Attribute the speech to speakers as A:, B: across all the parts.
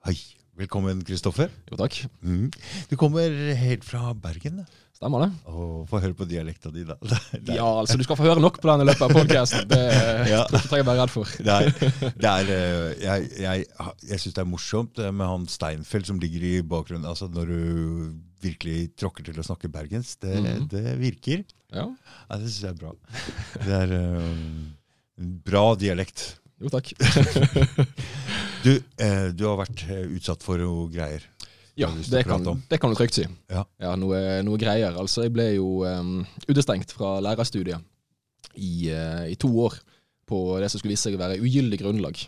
A: Hei. Velkommen, Kristoffer.
B: Jo, takk.
A: Mm. Du kommer helt fra Bergen. da.
B: Stemmer det?
A: Og Få høre på dialekta di, da.
B: Ja, altså, du skal få høre nok på den i løpet av podkasten. Det
A: Ja.
B: jeg trenger å være redd for.
A: Er, det er eh, Jeg, jeg, jeg syns det er morsomt eh, med han Steinfeld som ligger i bakgrunnen. Altså Når du virkelig tråkker til å snakke bergensk. Det,
B: mm.
A: det virker.
B: Ja.
A: Ja, det syns jeg er bra. Det er um, en bra dialekt.
B: Jo, takk.
A: Du, eh, du har vært eh, utsatt for noe greier.
B: Ja, det kan, det kan du trygt si.
A: Ja.
B: noe, noe greier. Altså, jeg ble jo um, utestengt fra lærerstudiet i, uh, i to år på det som skulle vise seg å være ugyldig grunnlag.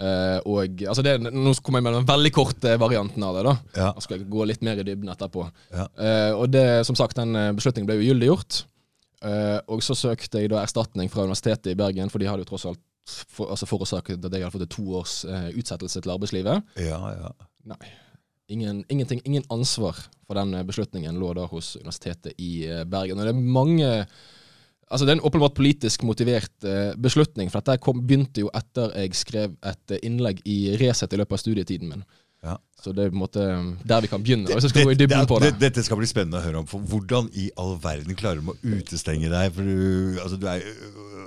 B: Uh, og altså det, Nå kommer jeg med den veldig korte varianten av det. da
A: Ja.
B: Jeg skal gå litt mer i dybden etterpå.
A: Ja.
B: Uh, og det, som sagt, den beslutningen ble ugyldiggjort. Uh, og så søkte jeg da erstatning fra Universitetet i Bergen, for de hadde jo tross alt for, altså forårsaket at jeg hadde fått et to års eh, utsettelse til arbeidslivet.
A: Ja, ja.
B: Nei. Ingen, ingenting, ingen ansvar for den eh, beslutningen lå da hos Universitetet i eh, Bergen. Og det er mange Altså Det er en åpenbart politisk motivert eh, beslutning. For dette kom, begynte jo etter jeg skrev et eh, innlegg i Resett i løpet av studietiden min.
A: Ja.
B: Så det er på en måte der vi kan begynne. Dybden på det.
A: Dette skal bli spennende å høre om. For hvordan i all verden klarer de å utestenge deg? Du, altså, du er,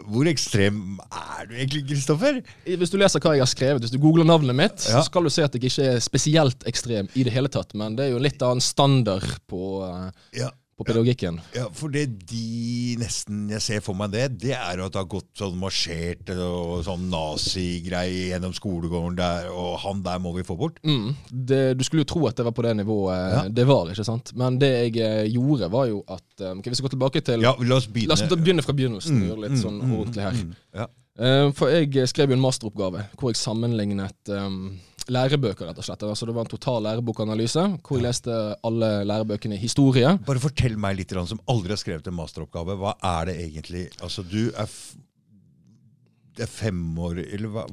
A: hvor ekstrem er du egentlig, Kristoffer?
B: Hvis du leser hva jeg har skrevet, hvis du googler navnet mitt,
A: Ja.
B: så skal du se at jeg ikke er spesielt ekstrem i det hele tatt. Men det er jo en litt annen standard på, eh,
A: Ja,
B: på pedagogikken.
A: ja, for det de nesten jeg ser for meg det, det er at det har gått sånn marsjert og sånn nazigreie gjennom skolegården der, og han der må vi få bort.
B: Mm, det, du skulle jo tro at det var på det nivået
A: Ja.
B: det var, ikke sant. Men det jeg eh, gjorde, var jo at eh, ok, Hvis vi går tilbake til
A: Ja, la oss begynne.
B: La oss begynne fra begynnelsen
A: Mm,
B: gjøre litt sånn
A: mm, mm,
B: ordentlig her.
A: mm, ja.
B: Eh, For jeg skrev jo en masteroppgave hvor jeg sammenlignet um, lærebøker, rett og slett. Altså Det var en total lærebokanalyse hvor jeg leste alle lærebøkene i historie.
A: Bare fortell meg litt, som aldri har skrevet en masteroppgave. Hva er det egentlig? Altså, du er, det er fem år, eller hva?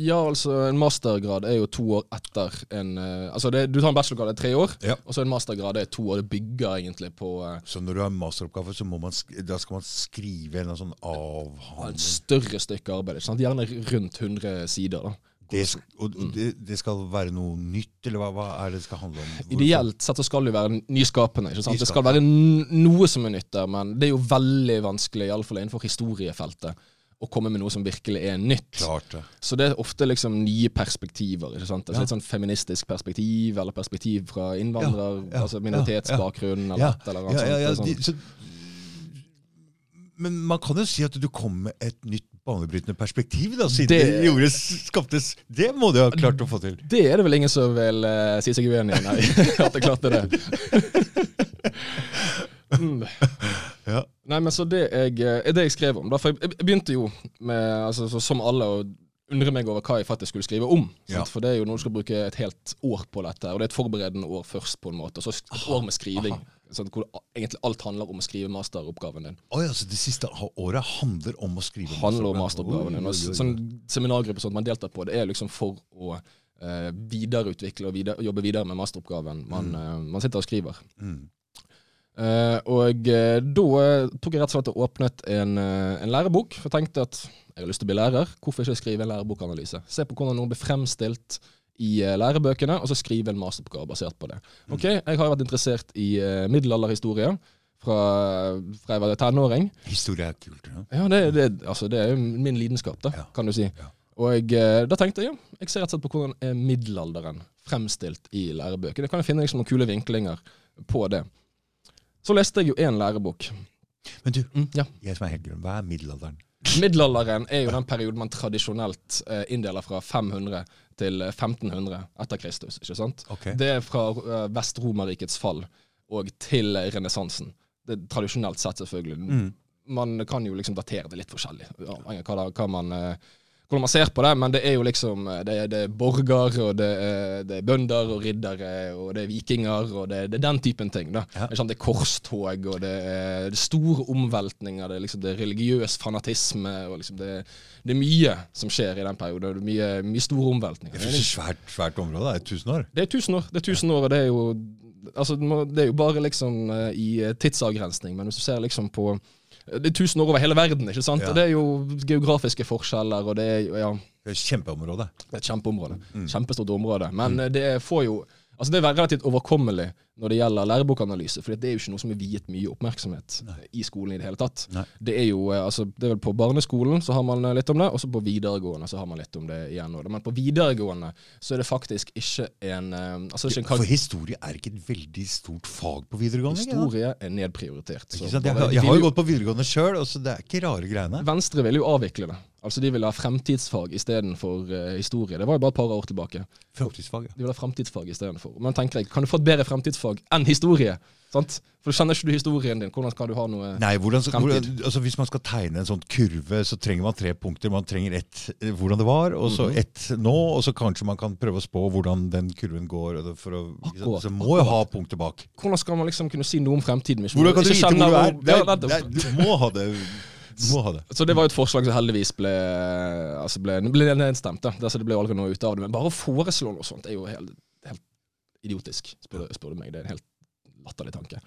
B: Ja, altså en mastergrad er jo to år etter en eh, Altså det, du tar en bachelorgrad, det er tre år,
A: Ja.
B: og så en mastergrad det er to år. Det bygger egentlig på eh,
A: Så når du har en masteroppgave, så man, da skal man skrive en sånn sånn
B: et større stykke arbeid. Gjerne rundt 100 sider. da
A: Det, og og det, det skal være noe nytt, eller hva, hva er det det skal handle om? Hvorfor?
B: Ideelt sett så skal det jo være nyskapende. sant? Det skal være noe som er nytt der, men det er jo veldig vanskelig, iallfall innenfor historiefeltet, å komme med noe som virkelig er nytt.
A: Klart det.
B: Så det er ofte liksom nye perspektiver. ikke sant? Altså
A: Ja.
B: Litt sånn feministisk perspektiv, eller perspektiv fra innvandrer,
A: Ja, ja,
B: altså minoritetsbakgrunn, eller et eller annet
A: ja, ja, ja,
B: sånt.
A: de, så, men man kan jo si at du kom med et nytt banebrytende perspektiv, da, siden det,
B: Det-
A: gjorde, skaptes Det må du ha klart å få til.
B: Det er det vel ingen som vil uh, si seg uenig i, nei. At jeg klarte det. mm.
A: Ja.
B: Nei, men så det jeg, eh, det jeg skrev om da, For jeg jeg begynte jo med, altså, så, som alle, å undre meg over hva jeg faktisk skulle skrive om.
A: Ja.
B: For det er jo noe du skal bruke et helt år på dette, og det er et forberedende år først, på en måte. Og så et år med skriving. Sant? Hvor egentlig alt handler om å skrive masteroppgaven din.
A: Oi, altså Det siste året handler om å skrive
B: handler om masteroppgaven din. Og sånn seminargruppe sånt man deltar på, det er liksom for å eh, videreutvikle og videre, jobbe videre med masteroppgaven man, eh, man sitter og skriver.
A: Mm.
B: Eh, og eh, da eh, tok jeg rett og slett og åpnet en, eh, en lærebok. For jeg tenkte at jeg har lyst til å bli lærer. Hvorfor ikke skrive en lærebokanalyse? Se på hvordan noen blir fremstilt i eh, lærebøkene, og så skrive en masteroppgave basert på det. Ok, Jeg har vært interessert i eh, middelalderhistorie fra, fra jeg var tenåring.
A: Historie er kult. Ja.
B: Ja, det, det, altså, det er jo min lidenskap, da,
A: Ja.
B: kan du si.
A: Ja.
B: Og jeg, da tenkte jeg ja, jeg ser rett og slett på hvordan er middelalderen fremstilt i lærebøker. Jeg kan finne liksom, noen kule vinklinger på det. Så leste jeg jo én lærebok.
A: Men du,
B: Mm, ja.
A: jeg som er helt grønn, hva er middelalderen?
B: Middelalderen er jo den perioden man tradisjonelt eh, inndeler fra 500 til 1500 etter Kristus. ikke sant?
A: Okay.
B: Det er fra eh, Vest-Romerrikets fall og til renessansen. Det Tradisjonelt sett, selvfølgelig.
A: Mm.
B: Man kan jo liksom datere det litt forskjellig, avhengig av hva, hva man, eh, hvordan man ser på det. Men det er jo liksom eh, Det er, det er borger, og det er, det er bønder og riddere, og det er vikinger, og det, det er den typen ting. da.
A: Ja.
B: Det, er sånn, er korstog, og det er, er store omveltninger, det er liksom det er religiøs fanatisme, og liksom det, det er mye som skjer i den perioden. Det er mye, mye store omveltninger.
A: Det er et svært, svært område. Det er tusen år.
B: Det er tusen år, det er tusen år, og det er jo Altså, det er jo bare liksom eh, i eh, tidsavgrensning, men hvis du ser liksom på Det er tusen år over hele verden, ikke sant?
A: Ja.
B: Og det er jo geografiske forskjeller, og det er jo ja,
A: Det er et kjempeområde.
B: det er et kjempeområde.
A: Mm.
B: Kjempestort område. Men mm. det får jo Altså det er relativt overkommelig når det gjelder lærebokanalyse, for det er jo ikke noe som er viet mye oppmerksomhet i skolen i det hele tatt.
A: Nei.
B: Det er jo, eh, altså det er vel På barneskolen så har man eh, litt om det, og så på videregående så har man litt om det igjen. Men på videregående så er det faktisk ikke en eh, altså det er ikke en
A: For historie er ikke et veldig stort fag på videregående.
B: Historie er nedprioritert.
A: Jeg, jeg har jo- gått på videregående sjøl, så det er ikke rare greiene.
B: Venstre vil jo avvikle det. Altså De ville ha fremtidsfag istedenfor uh, historie. Det var jo bare et par år tilbake.
A: Fremtidsfag, ja.
B: De ville ha fremtidsfag istedenfor. Men tenker jeg, kan du få et bedre fremtidsfag enn historie? Sant? For Kjenner ikke du historien din, hvordan skal du ha noe
A: Nei, hvordan, hvordan, altså Hvis man skal tegne en sånn kurve, så trenger man tre punkter. Man trenger ett eh, hvordan det var, og så
B: Mhm.
A: ett nå, og så kanskje man kan prøve å spå hvordan den kurven går. Å.
B: Akkurat,
A: så må jo ha punkter bak.
B: Hvordan skal man liksom kunne si noe om fremtiden?
A: Hvordan kan du vite hvor du er? Det, Det, det, du må ha det. Må ha det.
B: Så det var jo et forslag som heldigvis ble, altså ble, ble nedstemt. da. Altså, det ble aldri noe ut av det. Men bare å foreslå noe sånt er jo helt, helt idiotisk, spør, spør du meg. Det er en helt latterlig tanke.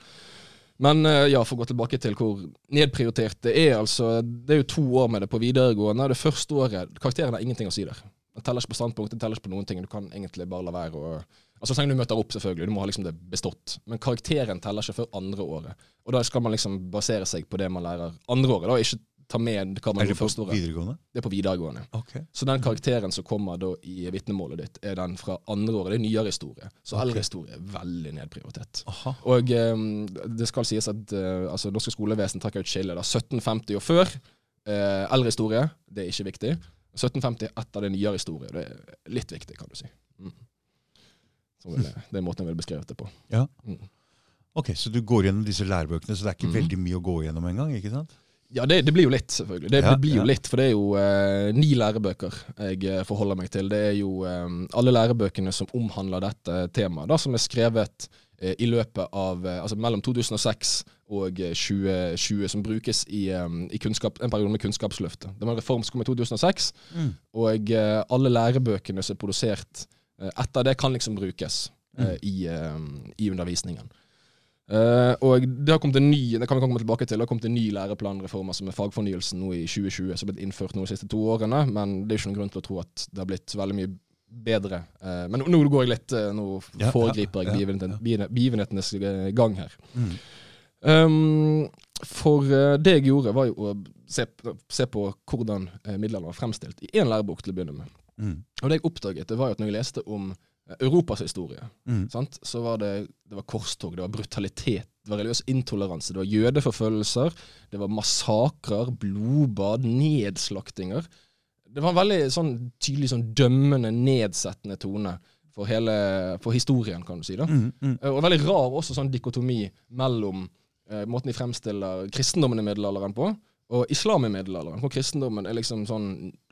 B: Men eh, ja, for å gå tilbake til hvor nedprioritert det er. altså, Det er jo to år med det på videregående. Det første året Karakteren har ingenting å si der. Den teller ikke på standpunkt, den teller ikke på noen ting. Du kan egentlig bare la være å Altså, Så lenge du møter opp, selvfølgelig. Du må ha liksom det bestått. Men karakteren teller ikke før andre året. Og da skal man liksom basere seg på det man lærer andre året. da, Ikke ta med hva man
A: Er det på videregående?
B: Det er på videregående.
A: Okay.
B: Så den karakteren som kommer da i vitnemålet ditt, er den fra andre året. Det er nyere historie. Så
A: okay.
B: eldre historie er veldig nedprioritert.
A: Aha.
B: Og um, det skal sies at uh, altså, norske skolevesen trekker ut skille. 1750 og før. Uh, eldre historie, det er ikke viktig. 1750 etter det nyere historie. Det er litt viktig, kan du si. Mm. Så det er måten jeg ville beskrevet det på.
A: Ok, Så du går gjennom disse lærebøkene, så det er ikke
B: mm.
A: veldig mye å gå gjennom engang? ikke sant?
B: Ja, det, det blir jo litt, selvfølgelig. Det,
A: Ja,
B: det blir jo
A: ja.
B: litt, For det er jo eh, ni lærebøker jeg eh, forholder meg til. Det er jo eh, alle lærebøkene som omhandler dette temaet, da, som er skrevet eh, i løpet av eh, Altså mellom 2006 og eh, 2020, som brukes i, eh, i kunnskap, en periode med Kunnskapsløftet. Det var en reform som kom i 2006, og eh, alle lærebøkene som er produsert eh, etter det, kan liksom brukes eh, i, eh, i undervisningen. Uh, og det har kommet en ny det kan vi komme tilbake til, det har kommet en ny læreplanreform som er fagfornyelsen nå i 2020, som er blitt innført nå de siste to årene. Men det er ikke noen grunn til å tro at det har blitt veldig mye bedre. Uh, men nå, går jeg litt eh, Nå
A: Ja,
B: foregriper jeg
A: ja, ja.
B: begivenhet- begivenhetenes eh, gang her.
A: Mm.
B: Um, for eh, det jeg gjorde, var jo å se, se på hvordan middelalderen var fremstilt i én lærebok til å begynne med.
A: Mm.
B: Og det jeg oppdaget, det var jo at når jeg leste om eh, Europas historie,
A: Mm.
B: sant? så var det, det var korstog, det var brutalitet, det var religiøs intoleranse, det var jødeforfølgelser, det var massakrer, blodbad, nedslaktinger. Det var en veldig sånn tydelig sånn dømmende, nedsettende tone for hele for historien, kan du si. da.
A: Mm. Mm.
B: Eh, Og veldig rar også sånn dikotomi mellom eh, måten de fremstiller kristendommen i middelalderen på, og islam i middelalderen. Hvor kristendommen er liksom sånn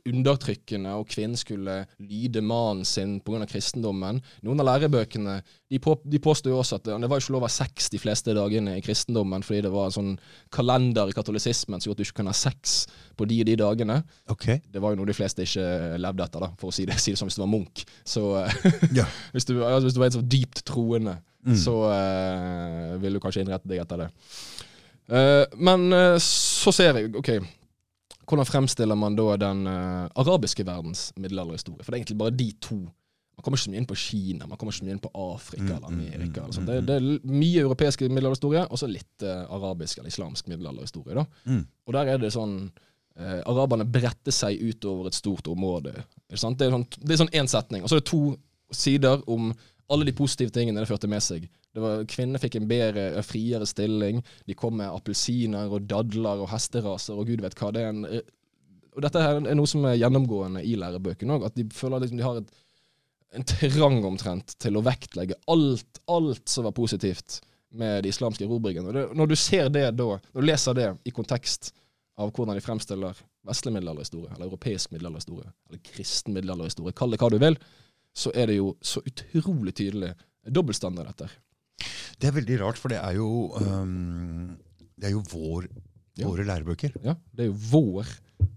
B: undertrykkende, og kvinnen skulle lyde mannen sin pga. kristendommen. Noen av lærebøkene de, på, de påstår jo også at det, var ikke lov å ha sex de fleste dagene i kristendommen, fordi det var en sånn kalender i katolisismen som gjorde at du ikke kunne ha sex på de og de dagene.
A: Okay.
B: Det var jo noe de fleste ikke levde etter, da, for å si det, si det som hvis du var munk. Så eh,
A: Ja.
B: hvis, du, altså, hvis du var en så dypt troende,
A: Mm.
B: så uh, ville du kanskje innrette deg etter det. Eh, men eh, så ser jeg, ok, hvordan fremstiller man da den eh, arabiske verdens middelalderhistorie? For det er egentlig bare de to. Man kommer ikke så mye inn på Kina, man kommer ikke så mye inn på Afrika
A: Mm,
B: eller
A: mm,
B: Amerika.
A: mm,
B: eller det, det er mye europeisk middelalderhistorie, og så litt arabisk eller islamsk middelalderhistorie.
A: Mm.
B: Og der er det sånn eh, Araberne bretter seg utover et stort område. Ikke sant? Det er sånn det er sånn én setning. Og så er det to sider om alle de positive tingene det førte med seg. Var, Kvinner fikk en bedre, en friere stilling. De kom med appelsiner og dadler og hesteraser og gud vet hva. Det er en, eh, og dette her er noe som er gjennomgående i lærebøkene òg. At de føler liksom de har et, en trang omtrent til å vektlegge alt, alt som var positivt med de islamske erobringene. Når du ser det da, når du leser det i kontekst av hvordan de fremstiller vestlig middelalderhistorie, eller europeisk middelalderhistorie, eller kristen middelalderhistorie, kall det hva du vil, så er det jo så utrolig tydelig dobbeltstandard dette.
A: Det er veldig rart, for det er jo um, Det er jo vår
B: Ja.
A: Våre lærebøker.
B: Ja, det er jo vår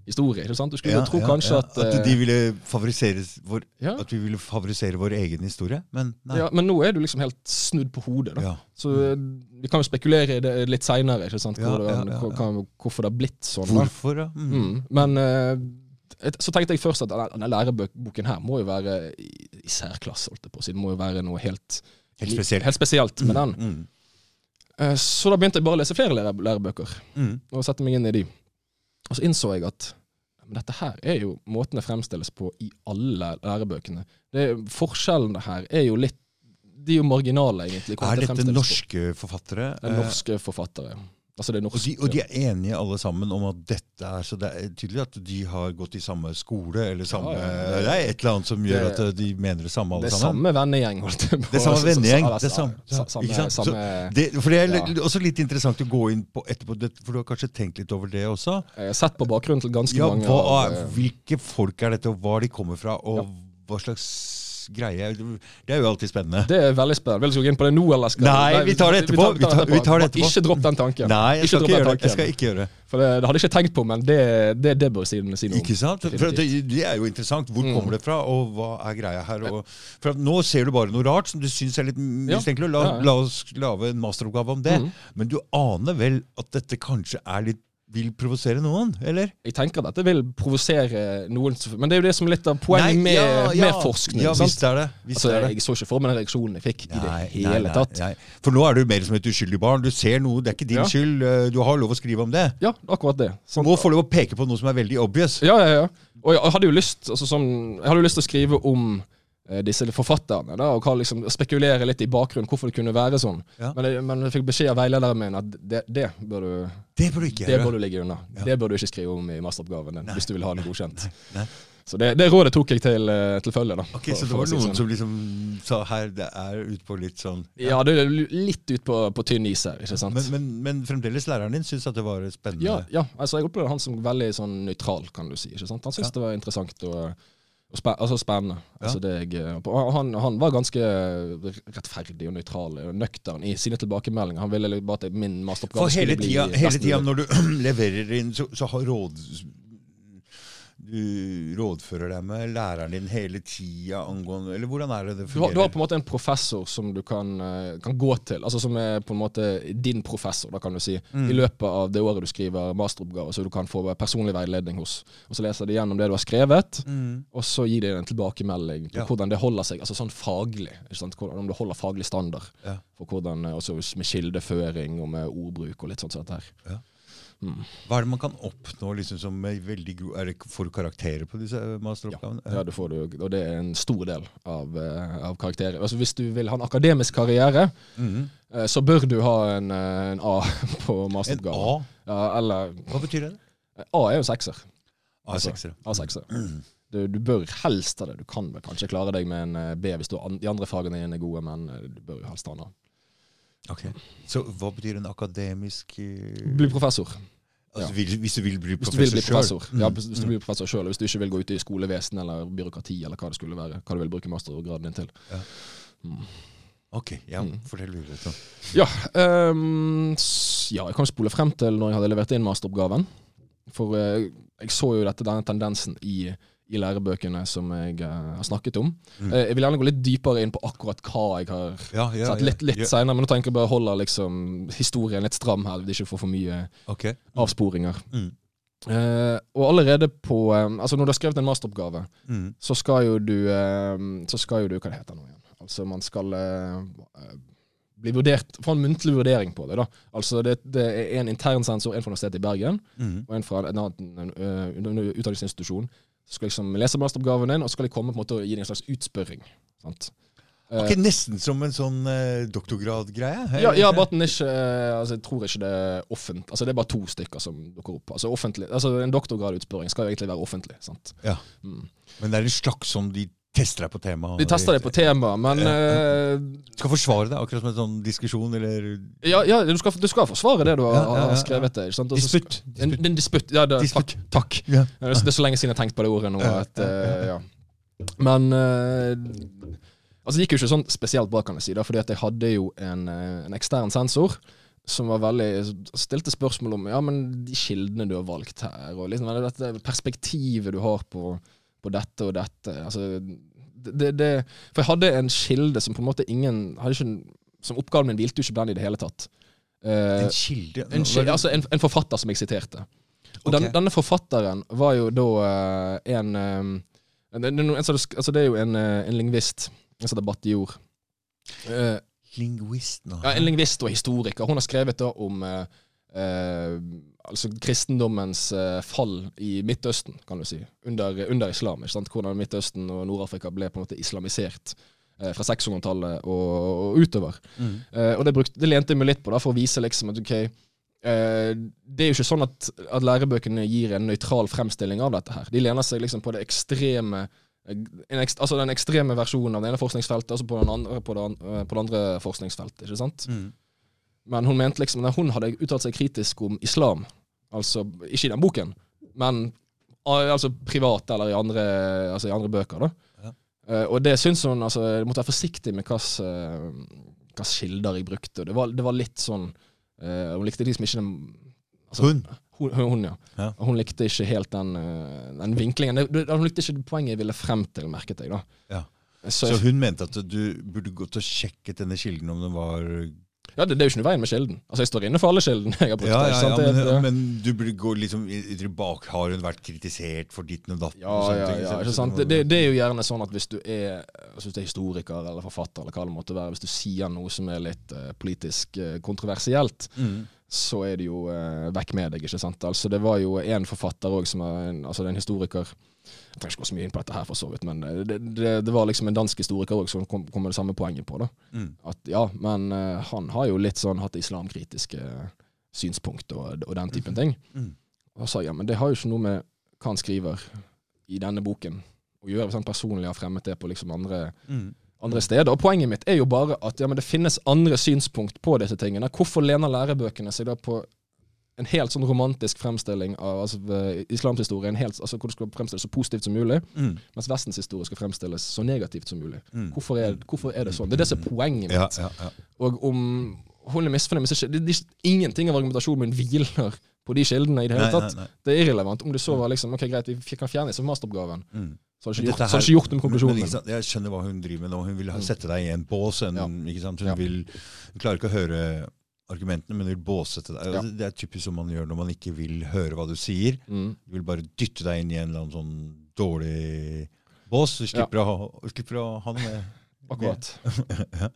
B: historie. ikke sant? Du skulle jo tro kanskje at
A: At
B: eh,
A: de ville favorisere vår, At vi ville favorisere vår egen historie. Men nei.
B: ja, Men nå er du liksom helt snudd på hodet. da.
A: Ja.
B: Så eh, vi kan jo spekulere i det litt seinere, hvor- hvorfor det har blitt sånn.
A: Hvorfor, da? Mm.
B: Mm. Men uh, så tenkte jeg først at denne- læreboken her må jo være i, i særklasse, holdt jeg på å si. Det må jo være noe helt,
A: Helt spesielt.
B: helt spesielt med den.
A: Mm.
B: Eh, Så da begynte jeg bare å lese flere lære, lærebøker,
A: Mm.
B: og sette meg inn i de. Og så innså jeg at men dette her er jo måten det fremstilles på i alle lærebøkene. Det, forskjellene her er jo litt De er jo marginale, egentlig.
A: Er dette norske forfattere?
B: Det er norske forfattere. Altså det
A: Og de, og de er enige alle sammen om at dette er Så det er tydelig at de har gått i samme skole, eller samme
B: Ja, ja.
A: Det er et eller annet som gjør
B: Det-
A: at de mener det samme, alle
B: Det
A: sammen.
B: samme vennegjeng. holdt jeg på
A: Det er samme vennegjeng, det er samme-
B: samme,
A: ikke sant?
B: Samme
A: Det, for det er også litt interessant å gå inn på etterpå, for du har kanskje tenkt litt over det også?
B: Jeg har sett på bakgrunnen til ganske
A: Ja,
B: mange
A: hva,
B: eh,
A: hvilke folk er dette, og hva de kommer fra, og
B: Ja.
A: hva slags greie Det er jo alltid spennende.
B: Det er veldig spennende. Vil du gå inn på det nå, eller skal
A: Nei, vi tar det etterpå. Vi tar- vi tar det etterpå.
B: Ikke dropp den tanken.
A: Nei, jeg skal ikke gjøre det. Jeg skal ikke gjøre det.
B: For det, det hadde jeg ikke tenkt på, men det, det, det bør si, noe om.
A: Ikke sant? For det, det er jo interessant. Hvor
B: Mm.
A: kommer det fra, og hva er greia her? Og, for nå ser du bare noe rart som du syns er litt mistenkelig. La, la oss lage en masteroppgave om det.
B: Mm.
A: Men du aner vel at dette kanskje er litt vil provosere noen, eller?
B: Jeg tenker at dette vil provosere noen, men det er jo det som er litt av poenget med,
A: ja, ja.
B: med forskning.
A: Ja, visst er det. Visst
B: Altså,
A: det.
B: jeg så ikke for meg den reaksjonen jeg fikk i det hele
A: nei, nei,
B: tatt.
A: nei. For nå er du mer som et uskyldig barn. Du ser noe, det er ikke din
B: Ja.
A: skyld. eh, Du har lov å skrive om det.
B: Ja, akkurat det. Sant?
A: må få lov å peke på noe som er veldig obvious.
B: Ja, ja, ja. Og jeg hadde jo lyst, altså, sånn, jeg hadde jo lyst til å skrive om disse forfatterne, da, og liksom, spekulere litt i bakgrunnen, hvorfor det kunne være sånn.
A: Ja.
B: Men, jeg, men jeg fikk beskjed av veilederen min at det, det, bør, du,
A: Det bør du ikke
B: det
A: gjøre.
B: bør du ligge unna.
A: Ja.
B: Det bør du ikke skrive om i masteroppgaven din, hvis du vil ha det godkjent.
A: Nei.
B: Så det, det rådet tok jeg til, eh, til følge. da.
A: Ok,
B: for-
A: Så det var noen
B: sånn.
A: som liksom sa her, det er utpå litt sånn
B: Ja, det er litt ut på, på tynn is her, ikke sant?
A: Men, men, men fremdeles læreren din syns at det var spennende?
B: Ja, ja, altså jeg opplevde han som veldig sånn nøytral, kan du si. ikke sant? Han syntes
A: Ja.
B: det var interessant og, og spe, altså spennende.
A: Ja.
B: Altså det jeg, han, han var ganske rettferdig og nøytral og nøktern i sine tilbakemeldinger. Han ville bare at min masteroppgave
A: For hele
B: skulle bli
A: tida, hele tida når du leverer inn, så, så har råd du rådfører deg med læreren din hele tida angående Eller hvordan er det det
B: du har,
A: fungerer?
B: du har på en måte en professor som du kan, eh, kan gå til, altså som er på en måte din professor, da kan du si,
A: Mm.
B: i løpet av det året du skriver masteroppgave, så du kan få personlig veiledning hos. Og så leser de gjennom det du har skrevet,
A: Mm.
B: og så gir de en tilbakemelding på
A: Ja.
B: hvordan det holder seg, altså sånn faglig. Hvordan, om det holder faglig standard.
A: Ja.
B: For hvordan, eh, også med kildeføring og med ordbruk og litt sånt. sånt her.
A: Ja.
B: Mm.
A: Hva er det man kan oppnå liksom som er veldig gro Er det Får du karakterer på disse masteroppgavene?
B: Ja, det får du, og det er en stor del av, eh, av karakterer. Altså, hvis du vil ha en akademisk karriere,
A: mm.
B: eh, så bør du ha en, eh, en A på
A: En
B: masteroppgaven.
A: A?
B: Ja, eller
A: Hva betyr det?
B: A er jo sekser. Altså,
A: A6-ere.
B: A6-er.
A: Mm.
B: Du, du bør helst ha det. Du kan vel kanskje klare deg med en eh, B hvis du, an, de andre fagene dine er gode, men eh, du bør jo helst ha en A.
A: Ok. Så hva betyr en akademisk eh,
B: Bli professor.
A: Altså, ja. Hvis du vil bli
B: Hvis du vil
A: professor
B: bli professor selv. Ja, hvis du
A: vil
B: blir professor selv, Hvis du ikke vil gå ut i skolevesen eller byråkrati eller hva det skulle være. Hva du vil bruke mastergraden din til.
A: Ja.
B: Mm.
A: Ok, ja,
B: Mm.
A: fortell videre. Så.
B: Ja, um, ja, jeg kan spole frem til når jeg hadde levert inn masteroppgaven. For uh, jeg så jo dette, denne tendensen i, i lærebøkene som jeg uh, har snakket om.
A: Mm.
B: Uh, jeg vil gjerne gå litt dypere inn på akkurat hva jeg har
A: Ja, ja,
B: sett litt, litt
A: ja.
B: senere, men nå tenker jeg bare holde liksom, historien litt stram her, hvis ikke får for mye
A: Ok.
B: avsporinger.
A: Mm.
B: Uh, og allerede på Altså når du har skrevet en masteroppgave,
A: Mm.
B: så skal jo du Så skal jo du Hva det heter nå igjen? Altså man skal bli vurdert Få en muntlig vurdering på det. da Altså det, det er en intern sensor, en fra Universitetet i Bergen
A: Mm.
B: og en fra en annen under- utdanningsinstitusjon. Så skal liksom lese masteroppgaven din, og så skal de komme på en måte og gi deg en slags utspørring. Sant?
A: Ok, Nesten som en sånn eh, doktorgradgreie?
B: ja, ja, bare at den ikke eh, altså, Jeg tror ikke det er offentlig Altså Det er bare to stykker som dukker opp. Altså offentlig Altså En doktorgradutspørring skal jo egentlig være offentlig. sant?
A: Ja.
B: Mm.
A: Men det er en slags som de tester deg på temaet?
B: De tester deg på tema, men Du
A: Skal forsvare deg, akkurat som en sånn diskusjon, eller
B: Ja, ja du, skal, du skal forsvare det du har,
A: Ja,
B: har skrevet. deg.
A: Disputt.
B: En, en disputt. Ja, det,
A: Disputt.
B: takk. takk. Det er så- det er så lenge siden jeg har tenkt på det ordet nå. At, uh, ja. Men uh, Altså Det gikk jo ikke sånn spesielt bra, kan jeg si, da, fordi at jeg hadde jo en, eh, en ekstern sensor som var veldig stilte spørsmål om ja, men de kildene du har valgt her, og liksom dette perspektivet du har på, på dette og dette. Altså, det, det, for jeg hadde en kilde som på en måte ingen ikke, Som oppgaven min hvilte jo ikke på den i det hele tatt. Uh,
A: En kilde?
B: en,
A: Hva
B: ki-
A: det-
B: altså en, en forfatter som jeg siterte. Og den, denne forfatteren var jo da uh, en, noen- en altså det er jo en, en lingvist, en som heter Battior. Uh,
A: Lingvist nå.
B: ja, en lingvist og historiker. Hun har skrevet da om uh, altså kristendommens eh, fall i Midtøsten, kan du si. Under, under islam. Ikke sant? Hvordan Midtøsten og Nord-Afrika ble på en måte islamisert eh, fra 600-tallet og, og utover.
A: Mm.
B: Uh, og det, brukte, det lente jeg meg litt på, da, for å vise liksom at ok, uh, det er jo ikke sånn at, at lærebøkene gir en nøytral fremstilling av dette her. De lener seg liksom på det ekstreme en ekst, altså den ekstreme versjonen av det ene forskningsfeltet, altså på, den andre, på, eh, på det andre forskningsfeltet. ikke sant?
A: Mm.
B: Men hun mente liksom, at hun hadde uttalt seg kritisk om islam, altså ikke i den boken, men ah, altså privat eller i andre, altså i andre bøker, da.
A: Ja.
B: Uh, og det syns hun altså, Jeg måtte være forsiktig med hvilke kilder jeg brukte. Det var, det var litt sånn uh, Hun likte liksom ikke den altså,
A: Hun?
B: Hun, hun, ja.
A: Ja.
B: Hun likte ikke helt den, eh, den vinklingen. Hun likte ikke poenget jeg ville frem til, merket jeg. da.
A: Ja.
B: Så,
A: Så hun mente at du burde gått og sjekket denne kilden om den var
B: ja, det, det er jo ikke noe veien med kilden. Altså, Jeg står inne for alle kildene jeg har brukt.
A: Ja, ja, ja men,
B: det-
A: men du burde gå liksom tilbake. Har hun vært kritisert for ditten og datten?
B: Ja,
A: og
B: ja, ja, ikke sant? Det, det, er jo gjerne sånn at hvis du er, altså hvis du er historiker eller forfatter, eller hva det måtte være, hvis du sier noe som er litt uh, politisk uh, kontroversielt,
A: Mm.
B: så er det jo uh, vekk med deg, ikke sant? Altså Det var jo en forfatter òg altså en historiker Jeg trenger ikke gå så mye inn på dette her, for så vidt, men det, det, det var liksom en dansk historiker også som kom, kom med det samme poenget på. da
A: Mm.
B: At ja, men eh, han har jo litt sånn hatt islamkritiske synspunkt og, og den typen ting.
A: Mm.
B: Og sa ja, men det har jo ikke noe med hva han skriver i denne boken å gjøre, hvis han personlig har fremmet det på liksom andre,
A: Mm.
B: andre steder. Og poenget mitt er jo bare at ja, men det finnes andre synspunkt på disse tingene. Hvorfor lener lærebøkene seg da på en helt sånn romantisk fremstilling av altså, islamhistorien. helt, altså, hvor det skal fremstilles så positivt som mulig,
A: Mm.
B: mens Vestens historie skal fremstilles så negativt som mulig.
A: Mm.
B: Hvorfor er, hvorfor er det sånn? Det er det som er poenget mitt.
A: Ja, ja, ja.
B: Og om hun er misfornøyd med seg Ingenting av argumentasjonen min hviler på de kildene i det hele
A: Nei,
B: tatt.
A: nei, nei.
B: Det er irrelevant. Om det så var liksom Ok, greit, vi kan fjerne disse masteroppgaven.
A: Mm.
B: Så har det ikke
A: her-
B: ikke gjort noe med konklusjonen
A: men jeg skjønner hva hun driver med nå. Hun vil ha,
B: Mm.
A: sette deg i en bås. En,
B: Ja.
A: Hun, vil, hun klarer ikke å høre argumentene, men vil båsette deg.
B: Ja.
A: Det, det er typisk som man gjør når man ikke vil høre hva du sier.
B: Mm.
A: Du vil bare dytte deg inn i en eller annen sånn dårlig bås. Du slipper, å, ha- slipper å ha noe med
B: Akkurat.
A: Ja.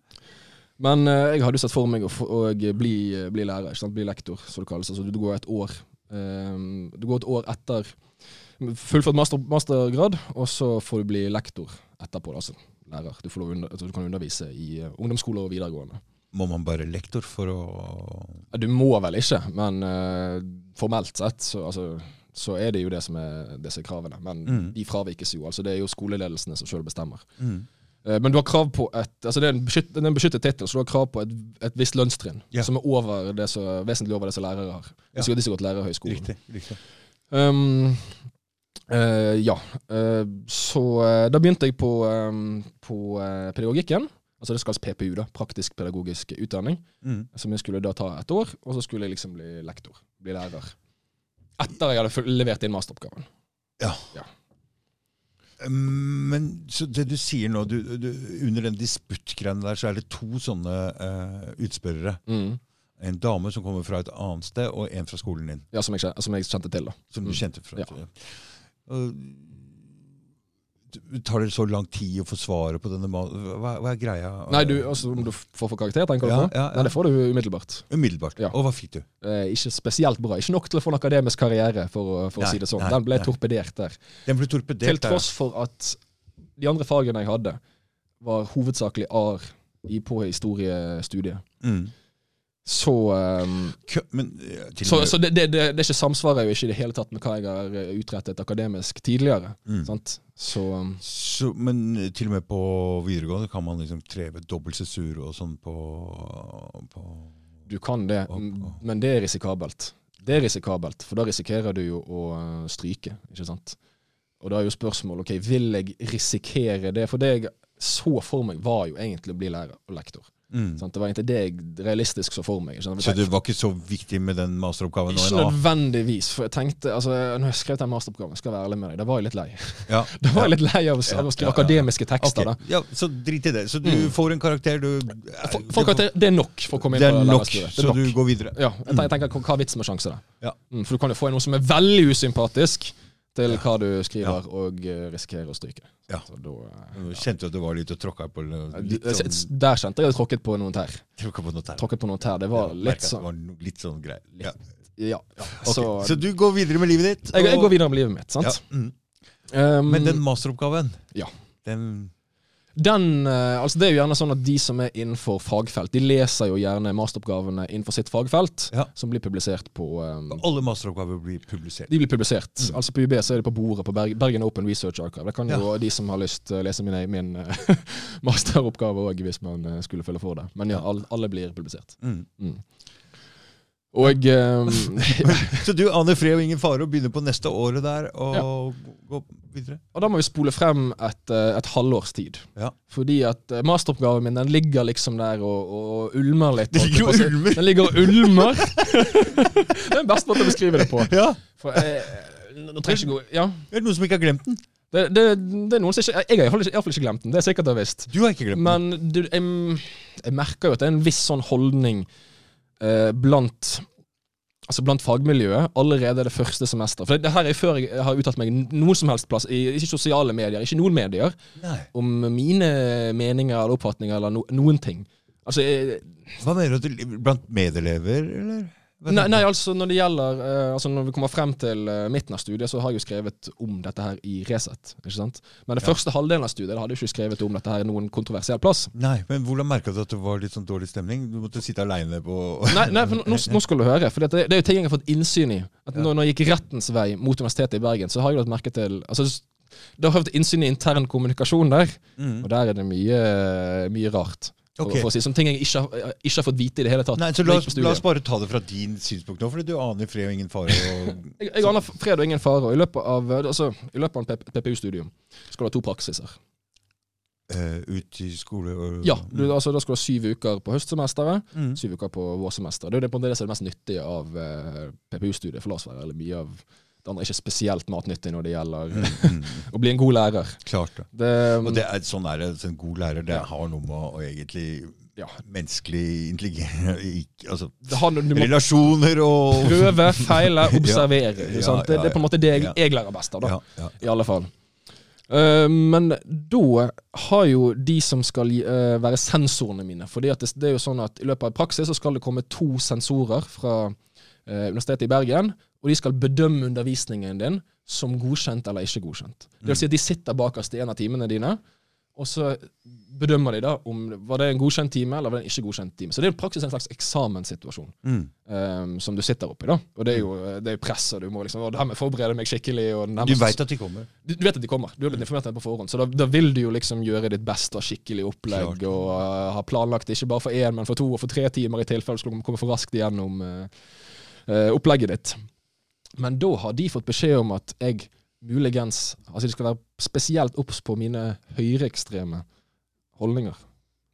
B: Men uh, jeg hadde jo sett for meg å, å bli, eh, bli lærer, ikke sant? bli lektor, som det kalles. Altså, du går et år um, Du går et år etter fullført master, mastergrad, og så får du bli lektor etterpå. da, Altså lærer. Du, får lov altså, du kan undervise i ungdomsskoler og videregående.
A: Må man bare lektor for å
B: Ja, Du må vel ikke, men uh, formelt sett så, altså, så er det jo det som er, disse kravene. Men
A: Mm.
B: de fravikes jo. altså Det er jo skoleledelsene som sjøl bestemmer.
A: mm.
B: Uh, Men du har krav på et altså det er en, beskyttet, en beskyttet tittel, så du har krav på et, et visst lønnstrinn.
A: Ja.
B: Som er over det så, vesentlig over det som lærere har.
A: Ja.
B: Hvis ja. disse gått lærerhøyskolen.
A: Riktig. riktig.
B: Um, Uh, ja. Uh, så uh, da begynte jeg på, um, på pedagogikken. Altså det kalles PPU, da. Praktisk pedagogisk utdanning.
A: Mm.
B: Som jeg skulle da ta et år, og så skulle jeg liksom bli lektor. Bli lærer. Etter jeg hadde levert inn masteroppgaven. Ja.
A: Men så det du sier nå, du, du, under den disputtgreiene der, så er det to sånne uh, utspørrere.
B: Mm.
A: En dame som kommer fra et annet sted, og en fra skolen din.
B: Ja, som jeg, som jeg kjente til, da.
A: Som du
B: Mm.
A: kjente fra.
B: Ja.
A: Og, tar det så lang tid å få svaret på denne mannen? Hva, hva er greia?
B: Nei, du, altså om du får for karakter, tenker du
A: Ja,
B: på?
A: ja, ja.
B: Nei, det får du umiddelbart.
A: Umiddelbart.
B: Ja.
A: Og hva fikk du?
B: Eh, ikke spesielt bra. Ikke nok til å få en akademisk karriere, for, for
A: Nei,
B: å si det sånn.
A: nei,
B: Den ble
A: nei.
B: torpedert der.
A: Den ble torpedert.
B: Til tross for at de andre fagene jeg hadde, var hovedsakelig AR på historiestudiet.
A: Mm.
B: Så, um,
A: Kø, men eh,
B: så, så det, det, det, det samsvarer jo ikke i det hele tatt med hva jeg har eh, utrettet akademisk tidligere.
A: Mm.
B: Sant? Så um,
A: Så, men eh, til og med på videregående kan man liksom kreve dobbelt sesur og sånn på, på
B: du kan det, men det er risikabelt. Det er risikabelt, for da risikerer du jo å stryke, ikke sant. Og da er jo spørsmålet ok, vil jeg risikere det? For det jeg så for meg, var jo egentlig å bli lærer og lektor.
A: Mm.
B: Det var egentlig det jeg realistisk så for meg.
A: Så du var ikke så viktig med den masteroppgaven?
B: Ikke
A: en
B: nødvendigvis. For jeg tenkte, altså, når jeg skrev den masteroppgaven, skal jeg være ærlig med deg, da var jeg litt lei.
A: Ja.
B: Da var jeg litt lei av, av å skrive akademiske tekster.
A: Ok, Ja, så drit i det. Så du
B: Mm.
A: får en karakter du.
B: For, for karakter, det er nok for å komme inn
A: Det er
B: på
A: nok, så
B: nok.
A: du går videre.
B: Ja, jeg tenker, tenker hva er vitsen med sjanse da?
A: Ja.
B: Mm, for du kan jo få noe som er veldig usympatisk til hva du skriver, og risikerer å stryke.
A: Ja.
B: Så da, eh,
A: Kjente du at det var litt å tråkke på litt sånn,
B: Der kjente jeg at jeg tråkket på noen tær.
A: tråkket på noe tær.
B: Tråkket på noen tær, Det var litt
A: sånn det var litt sånn greier. Ja.
B: Ja.
A: Okay.
B: Så,
A: Så du går videre med livet ditt?
B: jeg, jeg går videre med livet mitt, sant?
A: Mm.
B: Um,
A: Men den masteroppgaven,
B: Ja.
A: den
B: Den, eh, altså Det er jo gjerne sånn at de som er innenfor fagfelt, de leser jo gjerne masteroppgavene innenfor sitt fagfelt,
A: Ja.
B: som blir publisert på um,
A: Alle masteroppgaver blir publisert.
B: De blir publisert.
A: Mm.
B: Altså På UB så er det på bordet på Berg Bergen Open Research Archive. Det kan jo de som har lyst eh, lese min, min eh, masteroppgave òg, hvis man skulle følge for det. Men ja, alle blir publisert.
A: Mm.
B: Mm. Og um,
A: Så du aner fred og ingen fare og begynner på neste året der og gå videre?
B: Og da må vi spole frem et, eh, et halvårs tid.
A: Ja.
B: Fordi at eh, masteroppgaven min den ligger liksom der og, og ulmer litt.
A: Det ligger og ulmer?
B: Den ligger og ulmer. det er den beste måten å beskrive det på.
A: Ja.
B: For jeg, nå trenger ikke gå Ja.
A: Er det noen som ikke har glemt den?
B: Det, det, det er noen som ikke Jeg har iallfall ikke, glemt den. Det er sikkert har visst.
A: Du har ikke glemt den.
B: Men du, jeg, jeg merker jo at det er en viss sånn holdning eh, blant Altså blant fagmiljøet allerede det første semesteret. For det, det her er før jeg har uttalt meg noen som helst plass, i, ikke sosiale medier, ikke noen medier,
A: Nei.
B: om mine meninger eller oppfatninger eller no, noen ting. Altså, jeg,
A: Hva mener du? Blant medelever, eller?
B: Nei, nei, altså når det gjelder uh, Altså når vi kommer frem til uh, midten av studiet, så har jeg jo skrevet om dette her i Resett. ikke sant? Men det
A: Ja.
B: første halvdelen av studiet hadde jeg ikke skrevet om dette her i noen kontroversiell plass.
A: Nei, men hvordan merka du at det var litt sånn dårlig stemning? Du måtte sitte aleine på
B: Nei, nei for nå, nå skal du høre. For det, det er jo ting jeg har fått innsyn i. At når, når jeg gikk rettens vei mot Universitetet i Bergen, så har jeg lagt merke til altså, Da har jeg fått innsyn i intern kommunikasjon der,
A: Mm.
B: og der er det mye, mye rart. Å si, Sånne ting jeg ikke, har- ikke har fått vite i det hele tatt.
A: Nei, så la la oss bare ta det fra din synspunkt nå, for du aner fred og ingen fare. Og,
B: Jeg, jeg aner fred og ingen fare. og I løpet av, altså, i løpet av en PPU-studium skal du ha to praksiser.
A: Uh, ut i skole og
B: Ja, du, altså, Da skal du ha syv uker på høstsemesteret,
A: Mm.
B: syv uker på vårsemesteret. Det er på en måte det som er det mest nyttige av uh, PPU-studiet. For la oss være eller mye av det andre er ikke spesielt matnyttig når det gjelder
A: Mm,
B: å bli en god lærer.
A: klart det.
B: Det,
A: Og det er, sånn er det. En god lærer det
B: Ja.
A: har noe med å egentlig
B: Ja.
A: menneskelig intelligens altså,
B: det har,
A: Relasjoner og
B: prøve, feile, observere. ja,
A: Ja,
B: sant? Det, det er på en måte det jeg, jeg lærer best av. da.
A: ja, ja.
B: i alle fall. Uh, men da har jo de som skal uh, være sensorene mine For det, det er jo sånn at I løpet av praksis så skal det komme to sensorer fra eh, Universitetet i Bergen, og de skal bedømme undervisningen din som godkjent eller ikke godkjent. Det vil si at de sitter bakerst i en av timene dine, og så bedømmer de da om var det en godkjent time eller var det en ikke godkjent time. Så det er i praksis en slags eksamenssituasjon
A: Mm.
B: eh, som du sitter oppi. da. Og det er jo det er press, og du må liksom, og det her med forberede meg skikkelig. og nærmest...
A: Du vet at de kommer.
B: du, du vet at de kommer. Du har blitt informert om det på forhånd. Så da, da vil du jo liksom gjøre ditt beste og skikkelig opplegg
A: Klart.
B: og uh, ha planlagt ikke bare for én, men for to og for tre timer i tilfelle du skulle komme for raskt igjennom uh, uh, opplegget ditt. Men da har de fått beskjed om at jeg muligens Altså de skal være spesielt obs på mine høyreekstreme holdninger.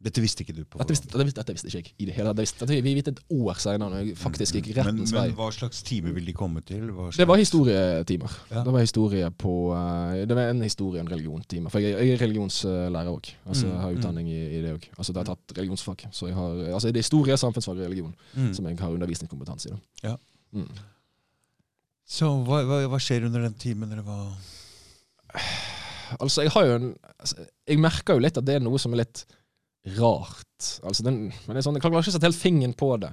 A: Dette visste ikke du på
B: Dette visste, dette dette visste ikke jeg i det hele tatt. Visste- vi visste et år seinere, når jeg faktisk gikk
A: men,
B: rettens
A: men
B: vei.
A: hva slags time vil de komme til? Hva
B: Det var historietimer.
A: Ja.
B: Det var historie på eh, Det var en historie- og en religiontime. For jeg, jeg er religionslærer òg. Altså, jeg har
A: Mm, mm.
B: utdanning i, i det òg. Altså, jeg har tatt religionsfag. Så jeg har, altså, det er historie, samfunnsfag og religion
A: Mm.
B: som jeg har undervisningskompetanse i. Da.
A: Ja.
B: Mm.
A: Så hva, hva, hva skjer under den timen, eller hva?
B: Altså, jeg har jo en altså, Jeg merker jo litt at det er noe som er litt rart. Altså, den, men det er sånn, jeg klarer ikke å sette helt fingeren på det.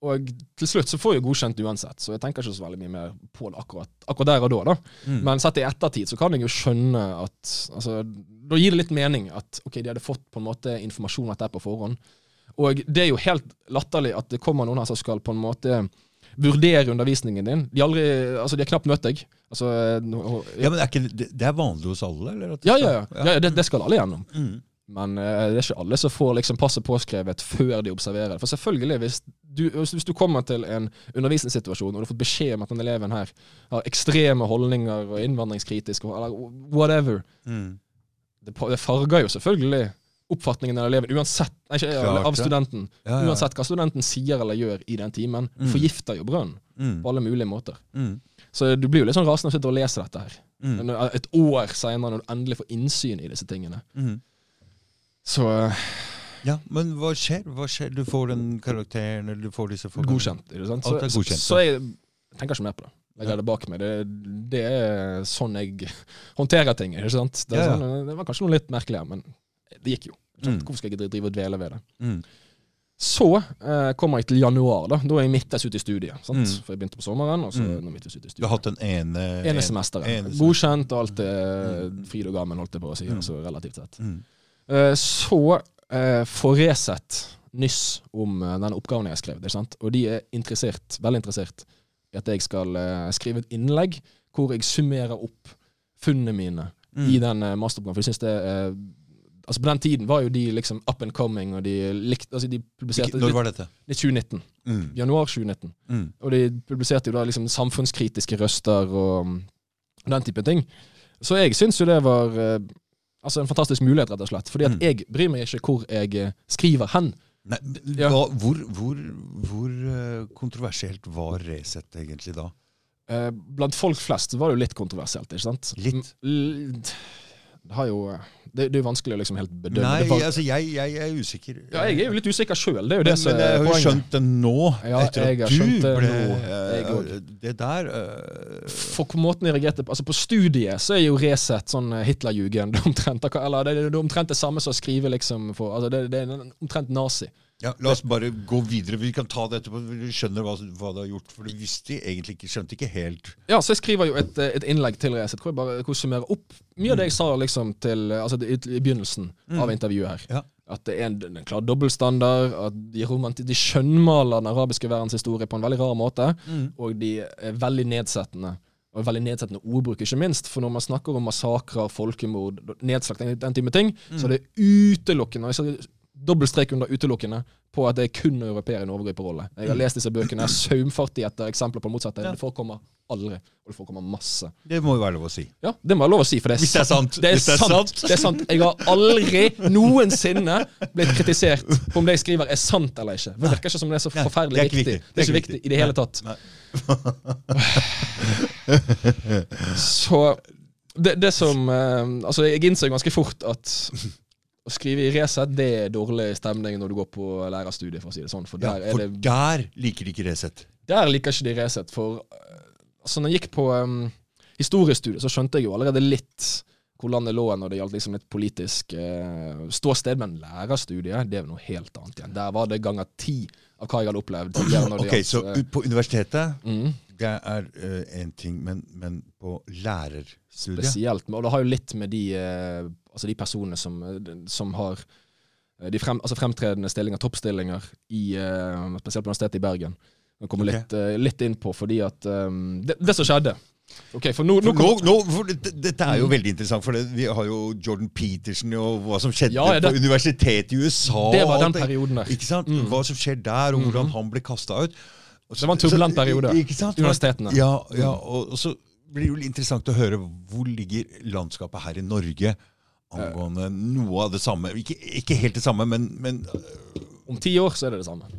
B: Og til slutt så får jeg godkjent uansett, så jeg tenker ikke så veldig mye mer på det akkurat, akkurat der og da. da.
A: Mm.
B: Men sett i ettertid så kan jeg jo skjønne at altså, Da gir det litt mening at ok, de hadde fått på en måte informasjon om dette på forhånd. Og det er jo helt latterlig at det kommer noen her som skal på en måte vurdere undervisningen din. De, aldri, altså, de har knapt møtt deg. Altså,
A: ja, men er ikke, det, det er vanlig hos alle? Eller
B: ja, ja, ja. ja, ja det, det skal alle gjennom.
A: Mm.
B: Men uh, det er ikke alle som får liksom passet påskrevet før de observerer. For selvfølgelig, hvis du, hvis hvis du kommer til en undervisningssituasjon og du har fått beskjed om at den eleven her har ekstreme holdninger og innvandringskritisk, eller whatever,
A: Mm.
B: det, det farger jo selvfølgelig oppfatningen av eleven, uansett, nei, ikke,
A: Klart
B: av studenten.
A: Ja, ja.
B: Uansett hva studenten sier eller gjør i den timen,
A: Mm.
B: forgifter jo brønnen
A: Mm.
B: på alle mulige måter.
A: Mm.
B: Så du blir jo litt sånn rasende av å sitte og lese dette her.
A: Mm.
B: Et år seinere, når du endelig får innsyn i disse tingene.
A: Mm.
B: Så eh,
A: Ja, men hva skjer? Hva skjer? Du får den karakteren, eller du får disse folkene.
B: godkjent. Ikke sant? Så,
A: Alt er godkjent,
B: så, så jeg tenker ikke mer på det. Jeg
A: Ja.
B: legger det bak meg. Det, det er sånn jeg håndterer ting. Ikke sant? Det,
A: Ja, ja.
B: Sånn, det var kanskje noe litt merkelig, her, men det gikk jo.
A: Mm.
B: Hvorfor skal jeg drive og dvele ved det?
A: Mm.
B: Så eh, kommer jeg til januar. Da Da er jeg midtveis ute i studiet. Sant?
A: Mm.
B: For jeg begynte på sommeren, og så
A: Mm.
B: nå midtveis ute i
A: Du har hatt den ene
B: Ene semesteret.
A: ene
B: Godkjent, og alt er
A: Mm.
B: fryd og gammen, holdt jeg på å si.
A: Mm.
B: Altså relativt sett. Eh, Så eh, får Resett nyss om eh, den oppgaven jeg har skrevet. Og de er interessert, veldig interessert i at jeg skal skrive et innlegg hvor jeg summerer opp funnene mine
A: Mm.
B: i den masteroppgaven. For jeg synes det er Altså På den tiden var jo de liksom up and coming, og de likte Altså de publiserte
A: Når var dette?
B: Det er 2019.
A: Mm.
B: Januar 2019.
A: Mm.
B: Og de publiserte jo da liksom samfunnskritiske røster og den type ting. Så jeg syns jo det var altså en fantastisk mulighet, rett og slett. Fordi at
A: Mm.
B: jeg bryr meg ikke hvor jeg eh, skriver hen.
A: Nei,
B: Ja.
A: hva, hvor, hvor, hvor eh, kontroversielt var Resett egentlig da?
B: Eh, Blant folk flest var det jo litt kontroversielt, ikke sant?
A: Litt?
B: L- har jo Det, det er jo vanskelig å liksom helt bedømme.
A: Nei,
B: det var,
A: altså jeg, jeg er usikker.
B: ja, jeg er jo litt usikker sjøl,
A: men, men jeg
B: er
A: har jo skjønt det nå,
B: Ja,
A: etter
B: jeg
A: at du
B: skjønt det
A: eh,
B: jeg.
A: Det der uh...
B: For på måten jeg reagerte på Altså På studiet så er jo Resett sånn eh, Hitlerjugend omtrent. Eller det, det er omtrent det samme som å skrive liksom for Altså det, det er omtrent nazi.
A: Ja, La oss bare gå videre. Vi kan ta det etterpå. Du skjønner hva, hva du har gjort. For du visste egentlig ikke, skjønte ikke helt
B: Ja, så jeg skriver jo et, et innlegg til Resett hvor jeg bare hvor summerer opp mye av det jeg sa liksom til Altså i, i begynnelsen av intervjuet her.
A: Ja.
B: At det er en, en klar dobbeltstandard, at de, de skjønnmaler den arabiske verdens historie på en veldig rar måte, og de er veldig nedsettende. Og veldig nedsettende ordbruk, ikke minst. For når man snakker om massakrer, folkemord, nedslakting, den, type ting, så er det utelukkende og jeg Dobbeltstrek under utelukkende på at det er kun europeere i en overgriperrolle. Jeg har lest disse bøkene, jeg er saumfartig etter eksempler på det motsatte.
A: Ja.
B: Det forekommer aldri, og det forekommer masse.
A: Det må jo være lov å si.
B: Ja, det må være lov å si, for det er,
A: Hvis det er sant.
B: Det er,
A: Hvis det er
B: sant.
A: sant.
B: Det er sant. Jeg har aldri noensinne blitt kritisert på om det jeg skriver er sant eller ikke. Det virker ikke som det er så forferdelig
A: det er
B: viktig. Det er ikke viktig i det hele tatt. Så det, det som eh, Altså, jeg innså ganske fort at å skrive i Resett, det er dårlig stemning når du går på lærerstudiet, for å si det sånn. For
A: Ja,
B: der er
A: for
B: det
A: der liker de ikke Resett.
B: Der liker ikke de Resett, for eh, altså når jeg gikk på um, historiestudiet, så skjønte jeg jo allerede litt hvor landet lå når det gjaldt liksom et politisk uh, ståsted, men lærerstudiet, det er jo noe helt annet igjen. Der var det ganger ti av hva jeg hadde opplevd. Det
A: Ok,
B: gjaldt,
A: Så
B: eh,
A: på universitetet,
B: mm,
A: det er én ting, men, men på lærerstudiet
B: spesielt. Og det har jo litt med de, eh, altså de personene som, som har eh, de frem, altså fremtredende stillinger, toppstillinger, i, uh, spesielt på Universitetet i Bergen. Jeg kommer
A: okay.
B: litt, uh, litt inn på, fordi at um, det, det som skjedde Ok, for nå, nå,
A: For nå, nå, for dette, dette er jo veldig interessant, for det, vi har jo Jordan Peterson og hva som skjedde
B: Ja,
A: på universitetet i USA.
B: Det var den perioden der.
A: Ikke sant?
B: Mm.
A: Hva som skjer der, og hvordan
B: Mhm.
A: han ble kasta ut. Så-
B: Det var en turbulent
A: så-
B: periode.
A: Ikke sant?
B: Universitetene.
A: Ja, ja og, og så blir det jo interessant å høre hvor ligger landskapet her i Norge angående noe av det samme. Ikke, ikke helt det samme, men, men
B: Om ti år så er det det samme.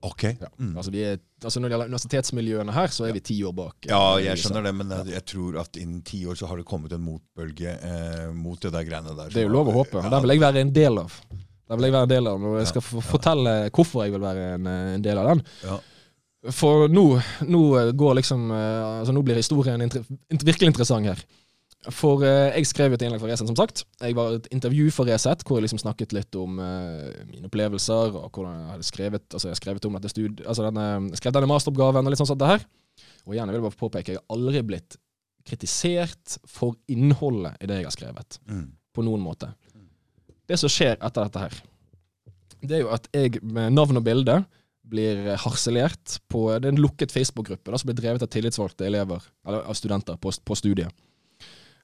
A: OK.
B: Ja.
A: Mm.
B: Altså, er, altså Når det gjelder universitetsmiljøene her, så er vi ti år bak.
A: Ja,
B: eh,
A: jeg skjønner det, men jeg, jeg tror at innen ti år så har det kommet en motbølge eh, mot det der greiene der.
B: Det er jo lov å håpe. og Der vil jeg være en del av. Der vil jeg være en del av, Og jeg skal ja. fortelle hvorfor jeg vil være en, eh, en del av den.
A: Ja.
B: For nå, nå går liksom eh, Altså nå blir historien inter virkelig interessant her. For eh, jeg skrev jo et innlegg for Resett, som sagt. Jeg var et intervju for Resett, hvor jeg liksom snakket litt om eh, mine opplevelser, og hvordan jeg hadde skrevet Altså jeg skrevet om dette stud altså denne, skrev denne masteroppgaven og litt sånn sånt det her. Og igjen, jeg vil bare påpeke, jeg har aldri blitt kritisert for innholdet i det jeg har skrevet
A: Mm.
B: på noen måte. Det som skjer etter dette her, det er jo at jeg med navn og bilde blir harselert på Det er en lukket Facebook-gruppe som blir drevet av tillitsvalgte elever, eller av studenter på, på studiet.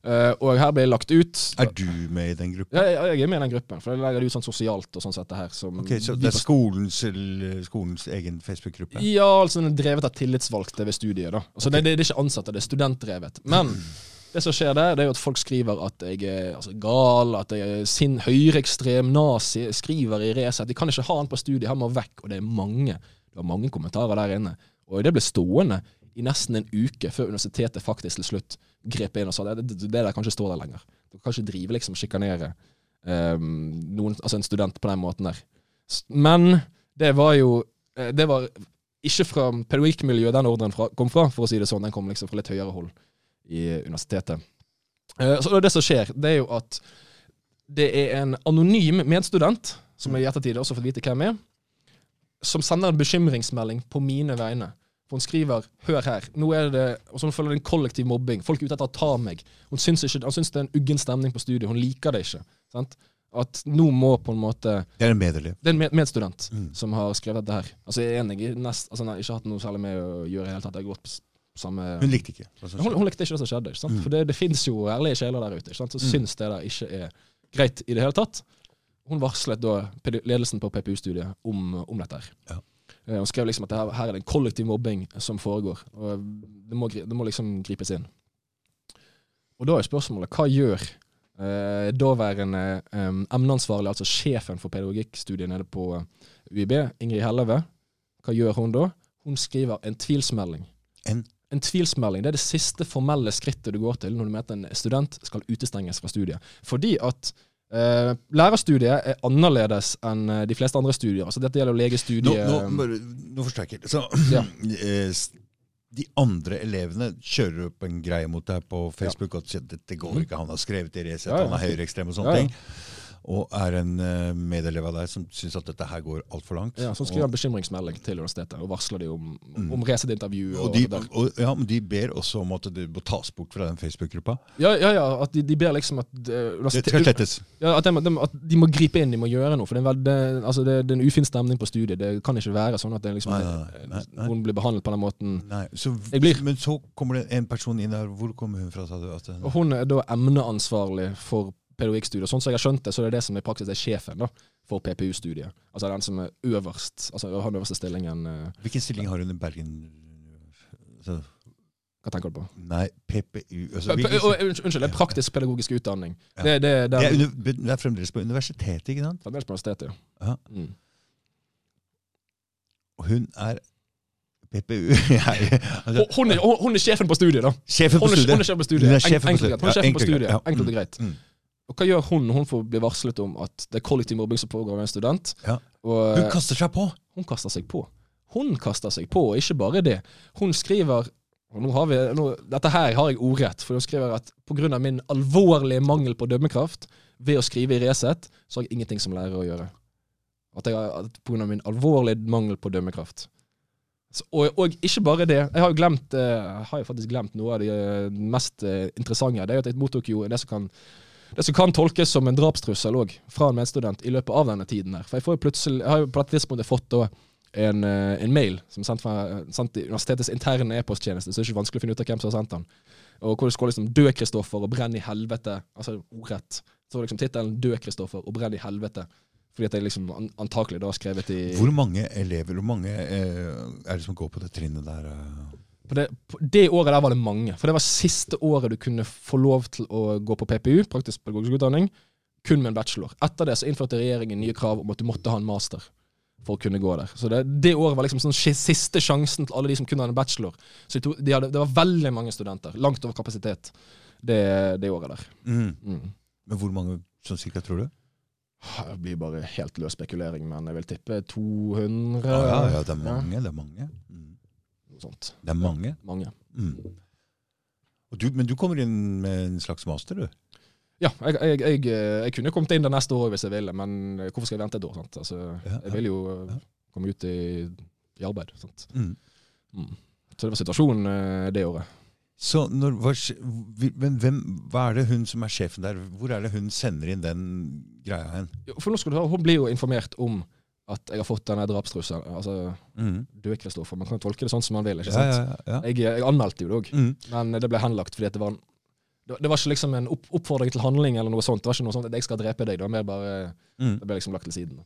B: Eh, og her ble det lagt ut
A: Er du med i den gruppen?
B: ja, jeg, jeg er med i den gruppen, for jeg legger det ut sånn sosialt og sånn sett det her. Som
A: Ok, Så det er skolens, skolens egen Facebook-gruppe?
B: Ja, altså den er drevet av tillitsvalgte ved studiet. da. Altså det, det, det er ikke ansatte, det er studentdrevet. Men Det som skjer der, det er jo at folk skriver at jeg er altså, gal, at jeg er sin høyreekstrem nazi. Skriver i Resett. De kan ikke ha han på studiet, han må vekk. Og det er mange det var mange kommentarer der inne. Og det ble stående i nesten en uke før universitetet faktisk til slutt grep inn og sa det, det, det der kan ikke stå der lenger. Du kan ikke drive liksom sjikanere um, noen, altså en student på den måten der. Men det var jo eh, Det var ikke fra pedagogikkmiljøet den ordren fra, kom fra, for å si det sånn. Den kom liksom fra litt høyere hold i universitetet. Uh, så det som skjer, det er jo at det er en anonym medstudent, som jeg i ettertid også fått vite hvem er, som sender en bekymringsmelding på mine vegne. For Hun skriver 'hør her', nå er det og så føler det en kollektiv mobbing. Folk er ute etter å ta meg. Hun syns, ikke, hun syns det er en uggen stemning på studiet. Hun liker det ikke. Sant? At nå må på en måte
A: Det er en medelev.
B: Det er en med- medstudent
A: Mm.
B: som har skrevet dette her. Altså Jeg er enig i nest, altså, nei, ikke hatt noe særlig med å gjøre i det hele tatt. Jeg har gått på samme
A: Hun likte ikke.
B: hun, hun likte ikke det som skjedde. Ikke sant?
A: Mm.
B: For det, det finnes jo ærlige sjeler der ute ikke sant? som
A: Mm.
B: syns det der ikke er greit i det hele tatt. Hun varslet da ledelsen på PPU-studiet om, om dette. her.
A: Ja.
B: Eh, Hun skrev liksom at det her, her er det en kollektiv mobbing som foregår. og Det må, det må liksom gripes inn. Og da er spørsmålet hva gjør eh, daværende eh, emneansvarlig, altså sjefen for pedagogikkstudiet nede på UiB, Ingrid Helleve, hva gjør hun da? Hun skriver en tvilsmelding.
A: En?
B: En tvilsmelding det er det siste formelle skrittet du går til når du mener at en student skal utestenges fra studiet. Fordi at eh, lærerstudiet er annerledes enn eh, de fleste andre studier. Altså Dette gjelder
A: Nå,
B: legestudiet.
A: nå, bare- nå forstår jeg. Så,
B: Ja.
A: eh, de andre elevene kjører opp en greie mot deg på Facebook og sier dette går ikke, han har skrevet i Resett,
B: Ja, ja.
A: han er høyreekstrem og sånne
B: Ja, ja.
A: ting. Og er en eh, medelev av deg som syns at dette her går altfor langt.
B: ja, så skriver en bekymringsmelding til universitetet og varsler de om,
A: Mm.
B: om Resett-intervju.
A: og,
B: Og,
A: de, og, ja, men de ber også om at det må tas bort fra den Facebook-gruppa.
B: ja, ja, ja, at de, de ber liksom at eh,
A: Det skal slettes.
B: Ja, at, de, de, at de må gripe inn, de må gjøre noe. For det er, en veld, det, altså det, det er en ufin stemning på studiet. Det kan ikke være sånn at det liksom,
A: Nei, nei, nei, nei.
B: blir behandlet på den måten.
A: Nei, så,
B: blir-
A: Men så kommer det en person inn der. Hvor kommer hun fra, sa du? At,
B: Og hun er da emneansvarlig for pedagogikkstudiet. Sånn som jeg har skjønt det, så er det det som i praksis er sjefen da, for PPU-studiet. Altså den som er øverst, altså har den øverste stillingen. eh,
A: hvilken stilling har hun i Bergen? Så,
B: Hva tenker du på?
A: nei, PPU altså,
B: unnskyld, det er praktisk pedagogisk utdanning.
A: Ja.
B: Det, det, det,
A: er under, det er fremdeles på universitetet, ikke sant?
B: fremdeles på universitetet, ja.
A: Ja.
B: Mm.
A: Hun er PPU altså,
B: Hun, er, hun, er sjefen på studiet, da.
A: Sjefen på studiet. Hun er sjefen på studiet. enkelt og greit.
B: Og hva gjør hun når hun får bli varslet om at det er kollektiv mobbing som pågår av en student?
A: Ja.
B: Og,
A: Hun kaster seg på!
B: Hun kaster seg på. Hun kaster seg på, og ikke bare det. Hun skriver og nå har vi, nå, Dette her har jeg ordrett, for hun skriver at pga. min alvorlige mangel på dømmekraft ved å skrive i Resett, så har jeg ingenting som lærer å gjøre. At jeg har, Pga. min alvorlige mangel på dømmekraft. Så, og, og ikke bare det. Jeg har jo glemt, eh, har jo faktisk glemt noe av det eh, mest eh, interessante. Det er jo at jeg mottok jo det som kan det som kan tolkes som en drapstrussel òg, fra en medstudent i løpet av denne tiden. her. For Jeg får jo plutselig, jeg har jo på dette tidspunktet fått da en, eh, en mail som er sendt fra sendt universitetets interne e-posttjeneste, så det er ikke vanskelig å finne ut av hvem som har sendt den. Og hvor det skal liksom 'Død Kristoffer' og 'Brenn i helvete'. Altså ordrett. Så liksom tittelen 'Død Kristoffer' og 'Brenn i helvete'. Fordi at jeg liksom antakelig da har skrevet i
A: Hvor mange elever hvor mange eh, er det som går på det trinnet der? eh?
B: På det, det året der var det mange. For det var siste året du kunne få lov til å gå på PPU, praktisk pedagogisk utdanning, kun med en bachelor. Etter det så innførte regjeringen nye krav om at du måtte ha en master for å kunne gå der. Så det, det året var liksom sånn siste sjansen til alle de som kunne ha en bachelor. Så de de hadde, det var veldig mange studenter. Langt over kapasitet det, det året der.
A: Mm.
B: Mm.
A: Men hvor mange sånn cirka, tror du?
B: Det blir bare helt løs spekulering, men jeg vil tippe 200.
A: Ja, ja, ja, det er mange. Det er mange. Mm.
B: Sånt.
A: Det er mange.
B: Mange.
A: Mm. Du, men du kommer inn med en slags master, du?
B: Ja, jeg, jeg, jeg, jeg kunne kommet inn det neste året hvis jeg ville, men hvorfor skal jeg vente et år? Sant? Altså,
A: Ja,
B: jeg vil jo eh,
A: ja.
B: komme ut i, i arbeid. Sant?
A: Mm.
B: Mm. Så det var situasjonen eh, det året.
A: Så når, hva, men hvem, hva er det hun som er sjefen der, hvor er det hun sender inn den greia hen?
B: For nå skal du høre, Hun blir jo informert om at jeg har fått denne drapstrusselen. Altså,
A: Mm.
B: død Kristoffer. Man kan tolke det sånn som man vil. ikke sant?
A: ja, ja.
B: Jeg, jeg anmeldte jo det òg,
A: Mm.
B: men det ble henlagt fordi det var en det det var ikke liksom en opp, oppfordring til handling eller noe sånt. Det var ikke noe sånt at jeg skal drepe deg. Det var mer bare
A: Mm.
B: Det ble liksom lagt til siden.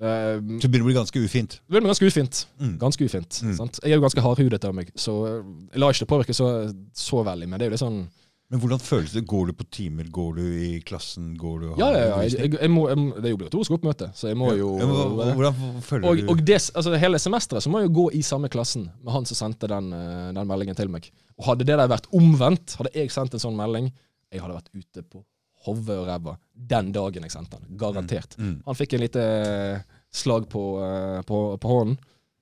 B: Uh,
A: Så det begynner å bli ganske ufint.
B: det blir ganske ufint.
A: Mm.
B: Ganske ufint.
A: Mm.
B: Sant? Jeg er jo ganske hardhudet av meg, så jeg lar ikke det påvirke så, så veldig. Men det er jo litt sånn
A: Men hvordan føles det? Går du på timer? Går du i klassen? Går du
B: Ja, ja, ja. Jeg, jeg, må, jeg, det er jo obligatorisk oppmøte, så jeg må jo
A: Ja, men Hvordan føler
B: Og,
A: du
B: og det, altså hele semesteret så må jeg jo gå i samme klassen med han som sendte den, eh, den meldingen til meg. Og hadde det der vært omvendt, hadde jeg sendt en sånn melding, jeg hadde vært ute på hodet og ræva den dagen jeg sendte den. Garantert.
A: Mm.
B: Han fikk en lite eh, slag på, eh, på, på hånden.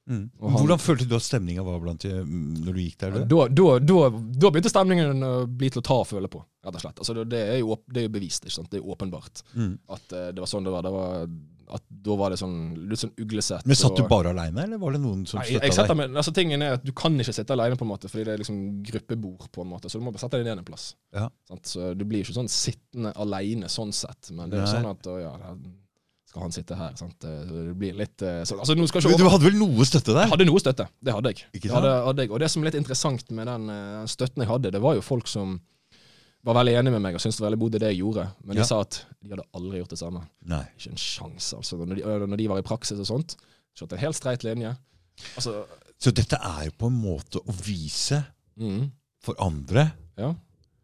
A: Mm.
B: Han-
A: Hvordan følte du at stemninga var blant de, når du gikk der?
B: Da, da, da, da begynte stemningen å bli til å ta og føle på, rett og slett. Altså, det, er jo, det er jo bevist, det er åpenbart
A: Mm.
B: at uh, det var sånn det var. Det var at da var det sånn litt sånn uglesett.
A: Men Satt du bare aleine, eller var det noen som støtta deg?
B: altså Tingen er at Du kan ikke sitte alene, på en måte fordi det er liksom gruppebord. på en måte Så du må bare sette deg ned en plass.
A: Ja.
B: Sant? Så Du blir ikke sånn sittende alene sånn sett. Men det er jo sånn at ja, skal han sitte her? Sant? Det blir litt eh, så, altså, nå skal ikke
A: Du hadde vel noe støtte der?
B: jeg hadde noe støtte. Det hadde jeg.
A: Ikke
B: Det hadde, hadde jeg. Og det som er litt interessant med den eh, støtten jeg hadde, det var jo folk som var veldig enige med meg og syntes det var veldig bodde det jeg gjorde. Men de
A: Ja.
B: sa at de hadde aldri gjort det samme.
A: Nei.
B: Ikke en sjanse, altså. Når de, når de var i praksis og sånt. Kjørte en helt streit linje. Altså,
A: Så dette er jo på en måte å vise
B: mm,
A: for andre
B: ja.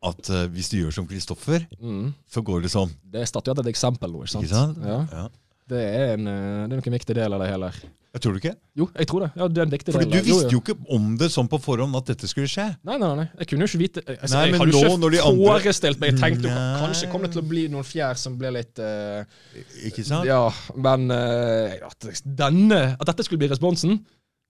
A: at uh, hvis du gjør som Kristoffer,
B: Mm.
A: så går det sånn.
B: Det er statuert et eksempel nå, ikke sant?
A: Ikke sant?
B: Ja. Det er en, eh, det er nok en viktig del av det hele.
A: Jeg tror du ikke?
B: Jo, jeg tror det. Ja, det er en viktig
A: Fordi
B: del.
A: du
B: visste jo, jo.
A: jo ikke om det sånn på forhånd at dette skulle skje.
B: Nei, nei, nei. Jeg kunne jo ikke vite jeg, altså,
A: Nei,
B: Jeg hadde jo
A: nå
B: ikke forestilt andre- meg Jeg tenkte
A: Nei.
B: kanskje kom det til å bli noen fjær som ble litt uh,
A: Ikke sant?
B: Ja, men uh, at, denne, at dette skulle bli responsen,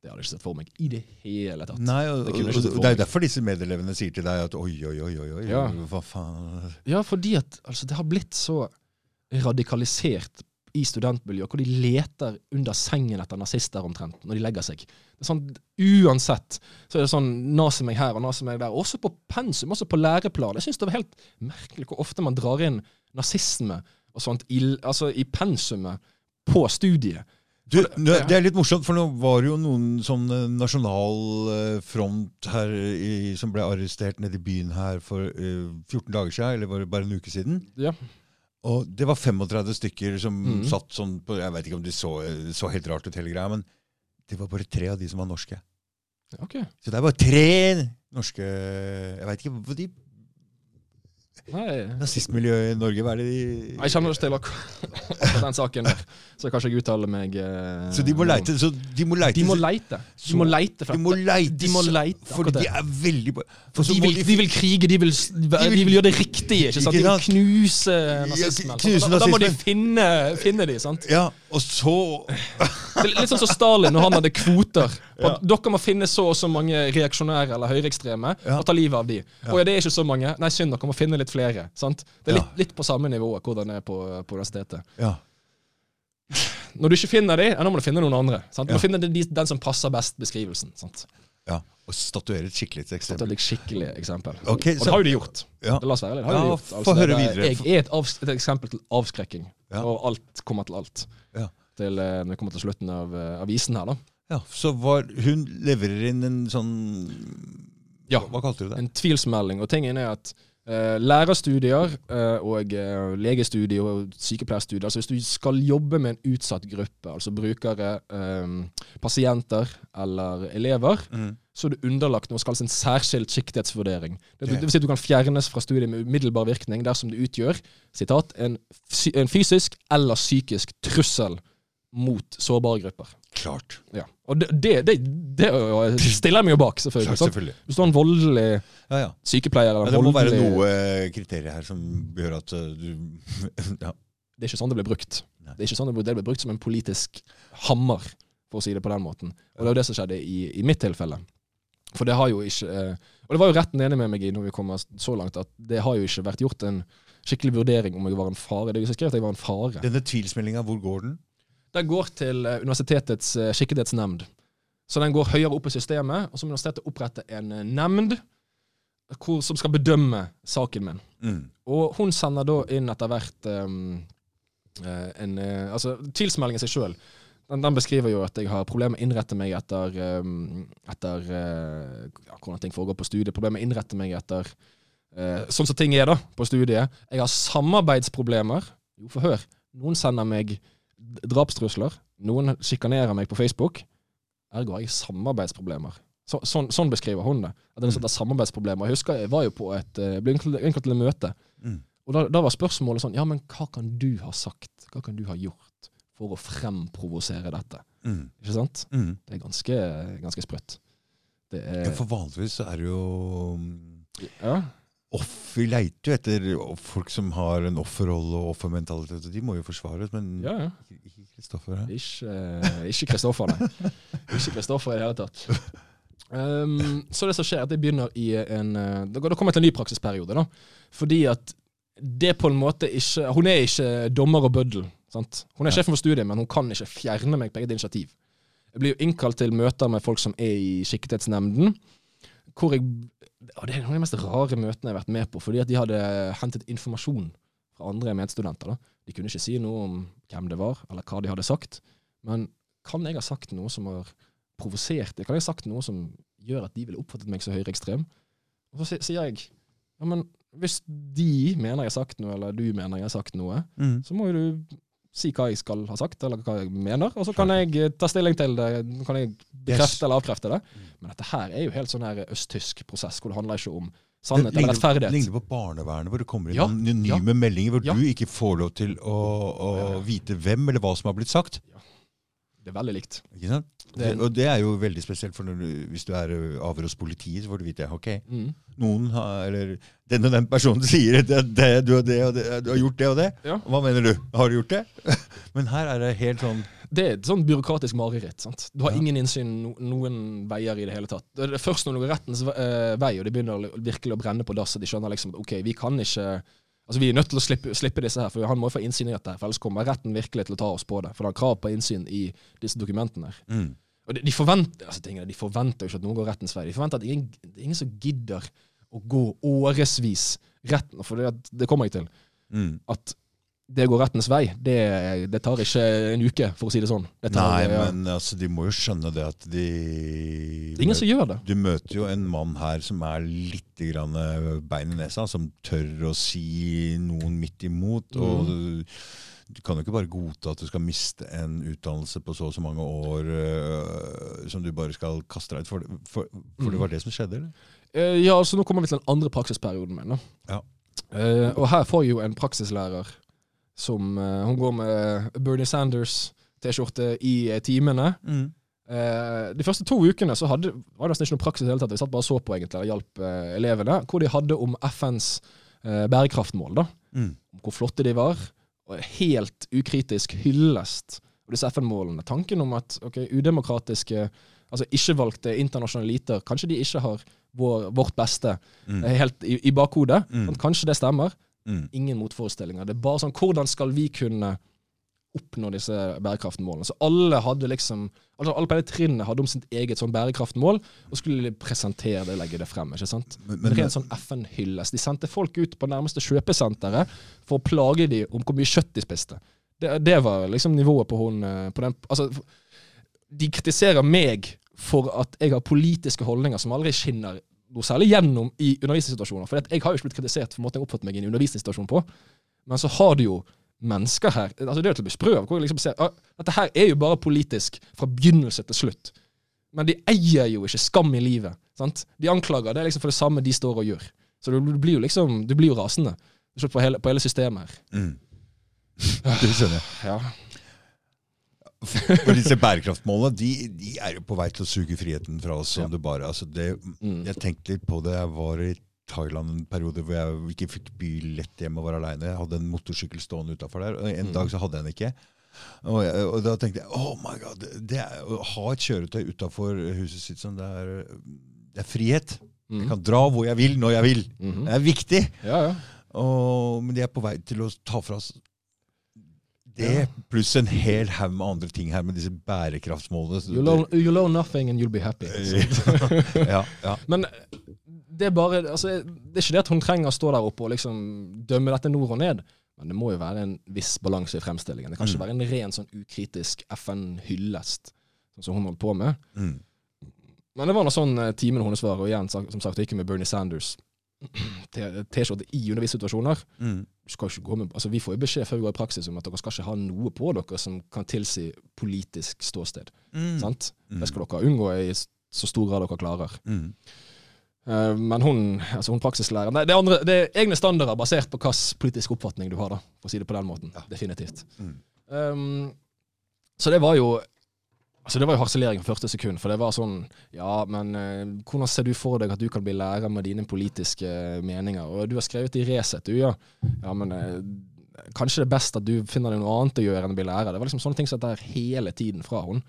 B: det hadde jeg ikke sett for meg i det hele tatt.
A: Nei, og,
B: Det
A: og, og det er derfor disse medelevene sier til deg at oi, oi, oi, oi
B: Ja.
A: hva faen
B: Ja, fordi at altså, det har blitt så radikalisert i studentmiljøet, hvor de leter under sengen etter nazister omtrent, når de legger seg. Det er sånn, Uansett så er det sånn nazi meg her og nazi meg der. Også på pensum, også på læreplan. Jeg syns det var helt merkelig hvor ofte man drar inn nazisme og sånt i, altså, i pensumet på studiet.
A: Du, det er litt morsomt, for nå var det jo noen sånn eh, nasjonal eh, front her i, som ble arrestert nede i byen her for eh, 14 dager siden, eller var det bare en uke siden?
B: Ja.
A: Og det var 35 stykker som
B: mm.
A: satt sånn på Jeg vet ikke om de så, så helt rart ut, hele greia, men det var bare tre av de som var norske.
B: Ok.
A: Så det er bare tre norske Jeg veit ikke hvor de Nazistmiljøet i Norge, hva er det de
B: jeg kjenner ikke til akkurat den saken der, så jeg kan ikke uttale meg eh,
A: Så de må leite. Så de må leite,
B: De må leite. De må leite
A: de må leite,
B: De må leite,
A: For de er veldig For
B: de, vil, de vil krige, de vil, de vil, gjøre det riktige. ikke sant? De vil knuse nazismen.
A: knuse
B: sant? Da, da må de finne, finne de, sant?
A: Ja, og så
B: Det er litt sånn som Stalin når han hadde kvoter. På at Dere må finne så og så mange reaksjonære eller høyreekstreme og ta livet av de.
A: Ja.
B: Og ja, det er ikke så mange. Nei, synd, dere må finne litt flere. sant? Det er litt, litt på samme nivå hvordan det er på, på universitetet.
A: Ja.
B: Når du ikke finner de, ja, nå må du finne noen andre. sant? Du må finne de, den som passer best beskrivelsen. sant?
A: ja. Og statuere et skikkelig eksempel.
B: Statuere et skikkelig eksempel.
A: Ok,
B: og det har jo de gjort.
A: Ja.
B: Det la oss være. Det har
A: Ja,
B: de gjort. Altså,
A: få høre
B: er-
A: videre.
B: Jeg er et, et eksempel til avskrekking.
A: Ja.
B: Og alt kommer til alt. Til, eh, når vi kommer til slutten av, avisen her, da.
A: Ja, så var, hun leverer inn en sånn
B: Ja.
A: Hva, kalte du det?
B: En tvilsmelding. Og tingen er at eh, lærerstudier eh, og eh, legestudier og sykepleierstudier altså Hvis du skal jobbe med en utsatt gruppe, altså brukere, eh, pasienter eller elever,
A: mm.
B: så er du underlagt noe som kalles en særskilt siktighetsvurdering. Det, det vil si at du kan fjernes fra studiet med umiddelbar virkning dersom det utgjør citat, en, en fysisk eller psykisk trussel mot sårbare grupper.
A: Klart.
B: Ja. Og det, det, det, det stiller jeg meg jo bak, selvfølgelig.
A: Klart, selvfølgelig.
B: Hvis du har en voldelig
A: Ja, ja.
B: sykepleier eller
A: Ja, det må være noe kriterier her som gjør at uh, du ja.
B: Det er ikke sånn det blir brukt.
A: Nei.
B: Det er ikke sånn det blir, brukt som en politisk hammer, for å si det på den måten. Og det er jo det som skjedde i, i mitt tilfelle. For det har jo ikke eh, Og det var jo retten enig med meg i når vi kommer så langt, at det har jo ikke vært gjort en skikkelig vurdering om jeg var en fare. Det er jo skrevet at jeg var en fare.
A: Denne tvilsmeldinga, hvor går den?
B: Den går til eh, universitetets eh, skikkethetsnemnd. Så den går høyere opp i systemet, og så må universitetet opprette en eh, nemnd som skal bedømme saken min.
A: Mm.
B: Og hun sender da inn etter hvert um, en Altså, tilsmeldingen seg sjøl. Den, den beskriver jo at jeg har problemer med å innrette meg etter, um, etter ja, hvordan ting foregår på studiet. Problemer med å innrette meg etter uh, sånn som ting er da, på studiet. Jeg har samarbeidsproblemer. Jo, få høre. Noen sender meg drapstrusler. Noen sjikanerer meg på Facebook. Ergo har jeg samarbeidsproblemer. Så, sånn, sånn beskriver hun det. At det er et sånt der samarbeidsproblem. Og Jeg husker jeg var jo på et, eh, ble innkalt til et møte.
A: Mm.
B: Og da, da var spørsmålet sånn Ja, men hva kan du ha sagt? Hva kan du ha gjort for å fremprovosere dette?
A: Mm.
B: Ikke sant?
A: Mm.
B: Det er ganske, ganske sprøtt. Det er
A: Ja, for vanligvis er det jo
B: Ja.
A: Off, Vi leiter jo etter folk som har en offerrolle og offermentalitet, og de må jo forsvares, men
B: ja, ja.
A: ikke Kristoffer.
B: Ikke eh, Kristoffer, nei. Ikke Kristoffer i det hele tatt. Um, så det som skjer, er at det begynner i en eh, Da kommer jeg til en ny praksisperiode. da. Fordi at det på en måte ikke Hun er ikke dommer og bøddel. sant? Hun er sjefen for studiet, men hun kan ikke fjerne meg på eget initiativ. Jeg blir jo innkalt til møter med folk som er i skikkethetsnemnden. Hvor jeg, og Det er noen av de mest rare møtene jeg har vært med på, fordi at de hadde hentet informasjon fra andre medstudenter. da. De kunne ikke si noe om hvem det var, eller hva de hadde sagt. Men kan jeg ha sagt noe som har provosert dem? Kan jeg ha sagt noe som gjør at de ville oppfattet meg som høyreekstrem? Og så sier jeg ja, men hvis de mener jeg har sagt noe, eller du mener jeg har sagt noe,
A: Mm.
B: så må jo du si hva jeg skal ha sagt, eller hva jeg mener, og så kan jeg eh, ta stilling til det. Kan jeg bekrefte
A: Yes.
B: eller avkrefte det. Men dette her er jo helt sånn her østtysk prosess, hvor det handler ikke om sannhet
A: ligner,
B: eller rettferdighet.
A: Det ligner på barnevernet, hvor det kommer inn
B: Ja,
A: anonyme
B: ja.
A: meldinger hvor
B: Ja.
A: du ikke får lov til å, å
B: Ja, ja.
A: vite hvem eller hva som har blitt sagt.
B: Det er veldig likt.
A: Ikke sant?
B: Det-
A: og det er jo veldig spesielt, for når du, hvis du er ø, avhør hos politiet, så får du vite ok,
B: Mm.
A: noen har, eller den og den personen sier det, det, du, det, og det, du har gjort det og det.
B: Ja.
A: Hva mener du? Har du gjort det? Men her er det helt sånn
B: Det er et sånn byråkratisk mareritt. sant? Du har
A: Ja.
B: ingen innsyn no, noen veier i det hele tatt. Det er først når du går rettens eh, vei, og det begynner virkelig å brenne på dass, og de skjønner liksom at ok, vi kan ikke Altså Vi er nødt til å slippe, slippe disse her, for han må jo få innsyn i dette. her, for Ellers kommer retten virkelig til å ta oss på det. For det er krav på innsyn i disse dokumentene. her.
A: mm.
B: Og de, de, forventer, altså tingene, de forventer jo ikke at noen går rettens vei. De forventer at ingen, ingen som gidder å gå årevis retten. For det, det kommer jeg til.
A: Mm.
B: At det går rettens vei, det, det tar ikke en uke, for å si det sånn. Det tar,
A: Nei,
B: ja,
A: men altså, de må jo skjønne det at de
B: det er ingen som gjør det.
A: Du møter jo en mann her som er litt grann eh, bein i nesa, som tør å si noen midt imot.
B: Mm.
A: Og du, kan jo ikke bare godta at du skal miste en utdannelse på så og så mange år øh, som du bare skal kaste deg ut for. For, for det
B: Mm.
A: var det som skjedde, eller?
B: Uh, ja, så nå kommer vi til den andre praksisperioden min.
A: Ja.
B: Uh, og her får jo en praksislærer som uh, Hun går med Bernie Sanders-T-skjorte i eh, timene. Uh, de første to ukene så hadde, var det nesten ikke noe praksis i det hele tatt. Vi satt bare og så på egentlig, og hjalp uh, elevene. Hvor de hadde om FNs uh, bærekraftmål. da.
A: Mm.
B: Hvor flotte de var. Og helt ukritisk hyllest av disse FN-målene. Tanken om at ok, udemokratiske, altså ikke-valgte internasjonale eliter, kanskje de ikke har vår, vårt beste
A: Mm.
B: helt i, i bakhodet.
A: Mm.
B: Kanskje det stemmer.
A: Mm.
B: Ingen motforestillinger. Det er bare sånn Hvordan skal vi kunne oppnå disse bærekraftmålene? Så alle hadde liksom altså Alle på det trinnet hadde om sitt eget sånn bærekraftmål, og skulle de presentere det, legge det frem. ikke sant?
A: Men,
B: Men
A: men,
B: Rent sånn FN-hylles. De sendte folk ut på nærmeste kjøpesenteret for å plage dem om hvor mye kjøtt de spiste. Det, det var liksom nivået på hun eh, på den, altså, De kritiserer meg for at jeg har politiske holdninger som aldri skinner noe særlig gjennom i undervisningssituasjoner. For jeg har jo ikke blitt kritisert for måten jeg oppfattet meg i en undervisningssituasjon på. Men så har du jo mennesker her altså Det er jo til å bli sprø av. hvor jeg liksom ser, ah, Dette her er jo bare politisk fra begynnelse til slutt. Men de eier jo ikke skam i livet. sant? De anklager. Det er liksom for det samme de står og gjør. Så du, du blir jo liksom, du blir jo rasende på hele, på hele systemet her.
A: mm. Det skjønner.
B: Ja.
A: For disse bærekraftmålene de, de er jo på vei til å suge friheten fra oss. som
B: Ja.
A: det bare, altså det,
B: Mm.
A: Jeg tenkte litt på det. Jeg var i Thailand en periode hvor jeg ikke fikk billett hjem og var aleine. Jeg hadde en motorsykkel stående utafor der, og en
B: Mm.
A: dag så hadde jeg den ikke. Og, jeg, og da tenkte jeg oh my god, det, er, å ha et kjøretøy utafor huset sitt sånn, det er, det er frihet. Jeg
B: Mm.
A: kan dra hvor jeg vil, når jeg vil.
B: Mhm.
A: Det er viktig.
B: ja, ja.
A: Og, men de er på vei til å ta fra oss det, pluss en hel haug med andre ting her med disse bærekraftsmålene.
B: You learn, you learn nothing and you'll be happy.
A: ja, ja.
B: Men det er bare altså, Det er ikke det at hun trenger å stå der oppe og liksom dømme dette nord og ned. Men det må jo være en viss balanse i fremstillingen. Det kan ikke
A: Mm.
B: være en ren sånn ukritisk FN-hyllest, sånn som hun holdt på med.
A: Mm.
B: Men det var nå sånn eh, timen hennes var, og igjen, som sagt, ikke med Bernie Sanders. T-skjorte i undervissituasjoner.
A: Mm.
B: Med, altså Vi får jo beskjed før vi går i praksis om at dere skal ikke ha noe på dere som kan tilsi politisk ståsted.
A: Mm.
B: sant?
A: Mm.
B: Det skal dere unngå i så stor grad dere klarer.
A: Mm.
B: Uh, men hun, altså hun praksislæreren det, det er egne standarder basert på hvilken politisk oppfatning du har, da, for å si det på den måten. Definitivt.
A: Mm.
B: Um, så det var jo Altså Det var jo harselering fra første sekund. For det var sånn Ja, men eh, hvordan ser du for deg at du kan bli lærer med dine politiske meninger? Og du har skrevet i Resett, du, ja. Ja, men eh, kanskje det er best at du finner deg noe annet å gjøre enn å bli lærer. Det var liksom sånne ting som dette her hele tiden fra hun.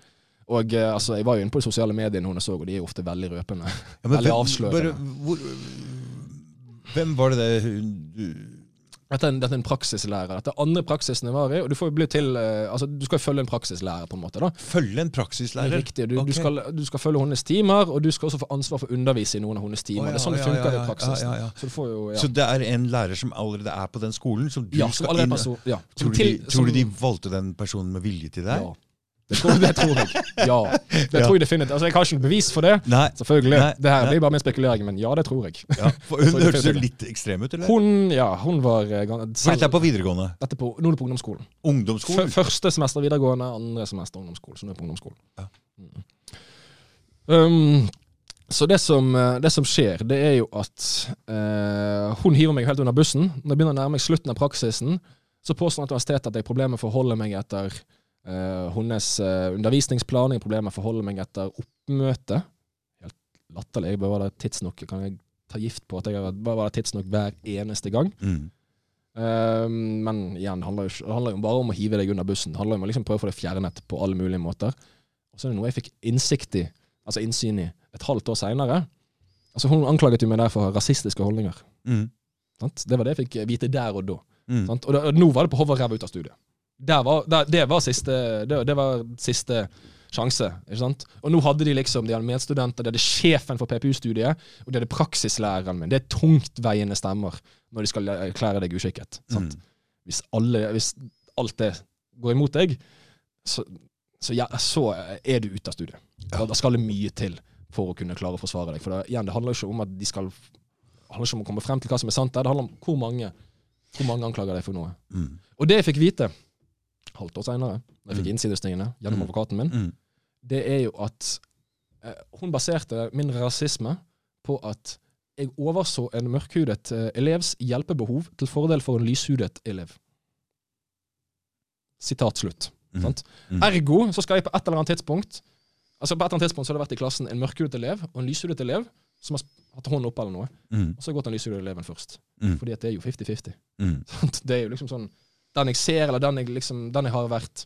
B: Og eh, altså, jeg var jo inne på de sosiale mediene hun så, og de er jo ofte veldig røpende.
A: Ja, men
B: Veldig avslørende.
A: bare hvor, hvem var det det hun
B: Dette er, en, dette er en praksislærer. Dette er andre praksisen jeg var i. Og du får jo bli til eh, Altså, du skal følge en praksislærer, på en måte. da
A: Følge en praksislærer?
B: Riktig. Du,
A: okay.
B: du, skal, du skal følge hennes timer, og du skal også få ansvar for å undervise i noen av hennes timer.
A: Oh, ja,
B: det er sånn det funker
A: ja, ja,
B: i praksisen. Så du får jo ja.
A: Så det er en lærer som allerede er på den skolen, som du
B: ja,
A: skal inn
B: person,
A: Tror, du de, tror du de valgte den personen med vilje til deg?
B: Ja. Det tror, det tror jeg. Ja. Det tror jeg definitivt. Altså, jeg har ikke noe bevis for det,
A: Nei.
B: selvfølgelig.
A: Nei,
B: det her blir bare min spekulering, men ja, det tror jeg.
A: Ja, for hun hørtes jo litt ekstrem ut, eller?
B: Hun, ja, hun var gan-
A: dette er på videregående?
B: dette på, Nå er det på ungdomsskolen.
A: Ungdomsskolen?
B: F første semester videregående, andre semester ungdomsskolen. Så nå er det på ungdomsskolen.
A: Ja.
B: Mm. Um, så det som, eh, det som skjer, det er jo at uh, hun hiver meg helt under bussen. Når jeg begynner å nærme meg slutten av praksisen, så påstår universitetet at jeg har problemer med å forholde meg etter eh, hennes uh, undervisningsplan. Jeg problemer med å forholde meg etter oppmøte. Helt latterlig. Jeg bør være der tidsnok. Kan jeg ta gift på at jeg bør være der tidsnok hver eneste gang?
A: Mm.
B: Uh, men igjen, det handler jo, det handler jo bare om å hive deg under bussen. Det handler om å liksom prøve å få det fjernet på alle mulige måter. Og så er det noe jeg fikk innsikt i, altså innsyn i, et halvt år seinere. Altså, hun anklaget jo meg der for rasistiske holdninger.
A: Mm.
B: Det var det jeg fikk vite der og da.
A: Mm.
B: Og, da, og nå var det på hodet og ræva ut av studiet. Var, der, det, var siste, det, det var siste sjanse. ikke sant? Og nå hadde de liksom, de hadde medstudenter, de hadde sjefen for PPU-studiet, og de hadde praksislæreren min. Det er tungtveiende stemmer når de skal erklære deg uskikket. Sant?
A: Mm.
B: Hvis, alle, hvis alt det går imot deg, så, så, ja, så er du ute av studiet. Da, da skal det mye til for å kunne klare å forsvare deg. For det, igjen, det handler ikke om at de skal det handler ikke om å komme frem til hva som er sant. Det handler om hvor mange, hvor mange anklager deg for noe.
A: Mm.
B: Og det jeg fikk vite halvt år seinere, da jeg fikk innsidestingene gjennom
A: Mm.
B: advokaten min,
A: Mm.
B: det er jo at eh, hun baserte min rasisme på at jeg overså en mørkhudet eh, elevs hjelpebehov til fordel for en lyshudet elev. Sitat slutt.
A: Mm. Mm.
B: Ergo så skal jeg på et eller annet tidspunkt Altså på et eller annet tidspunkt så har det vært i klassen en mørkhudet elev og en lyshudet elev som har hatt hånden oppe eller noe.
A: Mm.
B: Og så har gått den lyshudet eleven først.
A: Mm.
B: Fordi at det er jo 50-50.
A: Mm.
B: Det er jo liksom sånn Den jeg ser, eller den jeg liksom Den jeg har vært